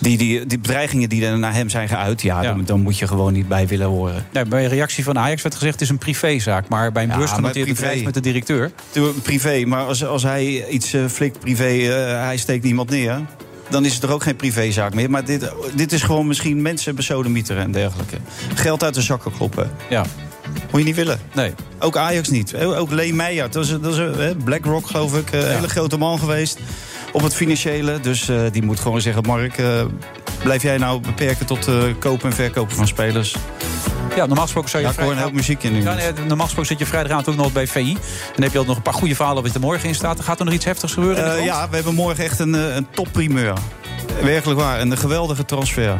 eh, die, die, die bedreigingen die er naar hem zijn geuit... ja, Dan, dan moet je gewoon niet bij willen horen. Nee, bij een reactie van Ajax werd gezegd... het is een privézaak. Maar bij een Ja, beursgenoteerd maar privé. bedrijf met de directeur... Privé, maar als, als hij iets eh, flikt privé, eh, hij steekt iemand neer... dan is het er ook geen privézaak meer. Maar dit, dit is gewoon misschien mensen besodemieteren en dergelijke. Geld uit de zakken kloppen. Ja. Moet je niet willen. Nee. Ook Ajax niet. Eh, Ook Lee Meijer, dat is, dat is eh, BlackRock geloof ik. Een hele grote man geweest op het financiële. Dus eh, die moet gewoon zeggen, Mark... eh, blijf jij nou beperken tot eh, kopen en verkopen van spelers? Ja, normaal gesproken zou je... Ja, ik hoor een vrijdag- hoop muziek in nu. Ja, nee, normaal gesproken zit je vrijdagavond ook nog bij VI. Dan heb je al nog een paar goede verhalen wat er morgen in staat. Gaat er nog iets heftigs gebeuren? ja, we hebben morgen echt een, een topprimeur. Werkelijk waar. En een geweldige transfer.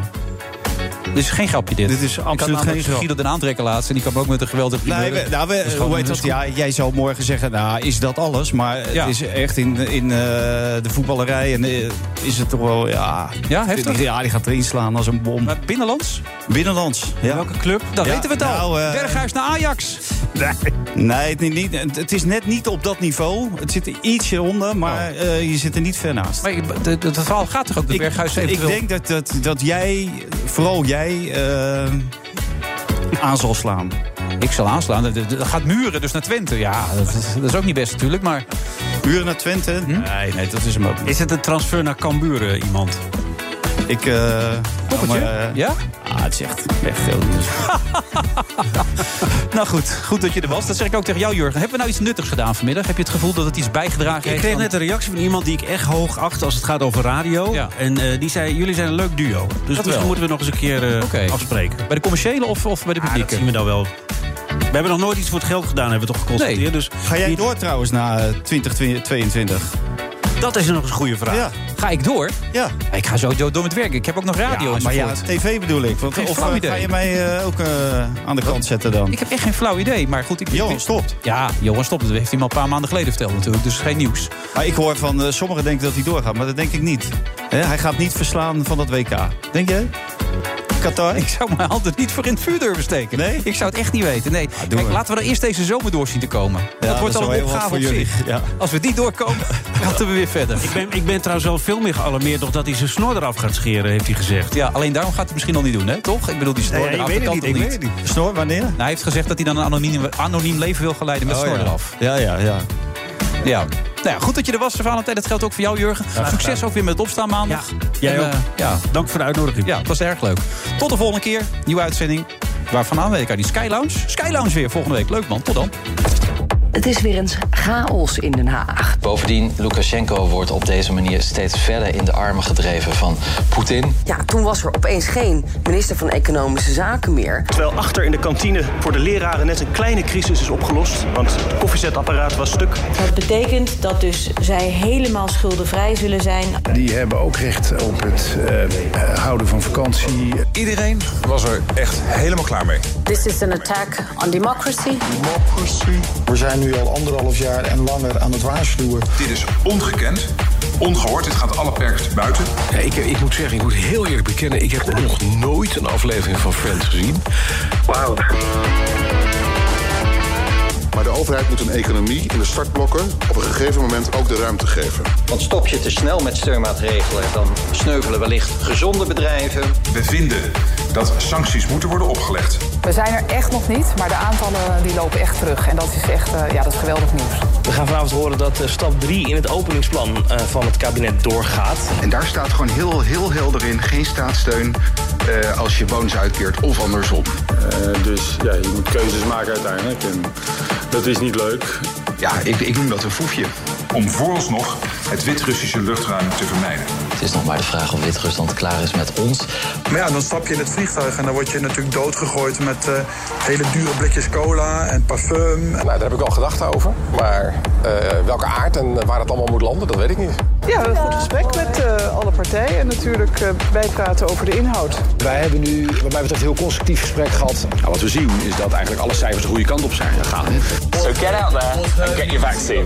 Dit is geen grapje dit. Dit is Ik absoluut geen namelijk grap. Guido den aantrekken laatst. En die kwam ook met een geweldige. Nee, we, nou, we, Dat is gewoon hoe heet dat? Ja, jij zou morgen zeggen, nou, is dat alles? Maar Ja. het is echt in, in eh, de voetballerij en eh, is het toch wel, ja... Ja, heftig? Die, ja, die gaat erin slaan als een bom. Maar binnenlands? Binnenlands, ja. Welke club? Ja, weten we het al. nou, eh, Berghuis naar Ajax. Nee, het, niet, is net niet op dat niveau. Het zit er ietsje onder, maar eh, je zit er niet ver naast. Maar de- de- het verhaal gaat toch ook de Berghuis ik eventueel... denk dat, dat, dat jij vooral jij uh, aan zal slaan. Ik zal aanslaan. Dat, gaat muren dus naar Twente. Ja, dat is, dat is ook niet best natuurlijk, maar... Muren naar Twente? Hm? Nee, nee, dat is hem ook niet. Is het een transfer naar Cambuur, iemand? Ik... Uh, Poppetje? Uh, ja? Ah, het is echt, echt veel nieuws. nou goed, goed dat je er was. Dat zeg ik ook tegen jou, Jurgen. Hebben we nou iets nuttigs gedaan vanmiddag? Heb je het gevoel dat het iets bijgedragen heeft? Ik kreeg net een reactie van iemand die ik echt hoog acht als het gaat over radio. Ja. En uh, die zei, jullie zijn een leuk duo. Dus dat misschien moeten we nog eens een keer uh, okay. afspreken. Bij de commerciële of, of bij de publieke? Ah, dat zien we dan wel. We hebben nog nooit iets voor het geld gedaan, hebben we toch geconstateerd. Nee. Dus Ga jij door trouwens na 2022? Dat is nog eens een goede vraag. Ja. Ga ik door? Ja. Ik ga zo door met werken. Ik heb ook nog radio. Ja, maar ja, tv bedoel ik. Want, of uh, ga je mij uh, ook uh, aan de kant zetten dan? Ik heb echt geen flauw idee. Maar goed, ik, Johan stopt. Ja, Johan stopt. Dat heeft hij al een paar maanden geleden verteld natuurlijk. Dus geen nieuws. Maar ik hoor van sommigen denken dat hij doorgaat. Maar dat denk ik niet. He, hij gaat niet verslaan van dat WK. Denk je? Qatar? Ik zou mijn handen niet voor in het vuur durven steken. Nee? Ik zou het echt niet weten. Nee. Ah, Kijk, laten we er eerst deze zomer door zien te komen. Ja, dat wordt dat al een opgave op zich. Ja. Als we die doorkomen, gaan we weer verder. Ik ben, ik ben trouwens wel veel meer gealarmeerd nog dat hij zijn snor eraf gaat scheren, heeft hij gezegd. Ja, alleen daarom gaat hij het misschien nog niet doen, hè? Toch? Ik bedoel, die snor nee, eraf, dat kan niet, toch niet? Snor, wanneer? Nou, hij heeft gezegd dat hij dan een anoniem, anoniem leven wil geleiden met oh, snor ja. eraf. Ja, ja, ja. Ja. Nou ja, goed dat je er was, Valentijn. Dat geldt ook voor jou, Jurgen. Ja, Succes gedaan. ook weer met het opstaan maandag. Ja, jij En, ook. uh, ja. Dank voor de uitnodiging. Ja, het was erg leuk. Tot de volgende keer. Nieuwe uitzending. Waarvan weet ik uit die Sky Lounge. Sky Lounge weer volgende week. Leuk man. Tot dan. Het is weer eens chaos in Den Haag. Bovendien, Lukashenko wordt op deze manier steeds verder in de armen gedreven van Poetin. Ja, toen was er opeens geen minister van Economische Zaken meer. Terwijl achter in de kantine voor de leraren net een kleine crisis is opgelost. Want het koffiezetapparaat was stuk. Dat betekent dat dus zij helemaal schuldenvrij zullen zijn. Die hebben ook recht op het uh, houden van vakantie. Iedereen was er echt helemaal klaar mee. This is an attack on democracy. Democracy. We zijn nu al anderhalf jaar en langer aan het waarschuwen. Dit is ongekend, ongehoord. Dit gaat alle perken buiten. Ja, ik, ik moet zeggen, ik moet heel eerlijk bekennen... ik heb nog nooit een aflevering van Friends gezien. Wauw. Maar de overheid moet een economie in de startblokken op een gegeven moment ook de ruimte geven. Want stop je te snel met steunmaatregelen, dan sneuvelen wellicht gezonde bedrijven. We vinden dat sancties moeten worden opgelegd. We zijn er echt nog niet, maar de aantallen die lopen echt terug. En dat is echt uh, ja, dat is geweldig nieuws. We gaan vanavond horen dat uh, stap 3 in het openingsplan uh, van het kabinet doorgaat. En daar staat gewoon heel, heel helder in, geen staatssteun als je bonus uitkeert of andersom. dus ja, je moet keuzes maken uiteindelijk. En dat is niet leuk. Ja, ik, ik noem dat een foefje. Om vooralsnog het Wit-Russische luchtruim te vermijden. Het is nog maar de vraag of Wit-Rusland klaar is met ons. Maar ja, dan stap je in het vliegtuig en dan word je natuurlijk doodgegooid met uh, hele dure blikjes cola en parfum. Nou, daar heb ik al gedacht over. Maar uh, welke aard en waar het allemaal moet landen, dat weet ik niet. Ja, we hebben een goed gesprek met uh, alle partijen en natuurlijk bijpraten over de inhoud. Wij hebben nu, wat mij betreft, een heel constructief gesprek gehad. Nou, wat we zien is dat eigenlijk alle cijfers de goede kant op zijn gegaan. So get out there and get your vaccine.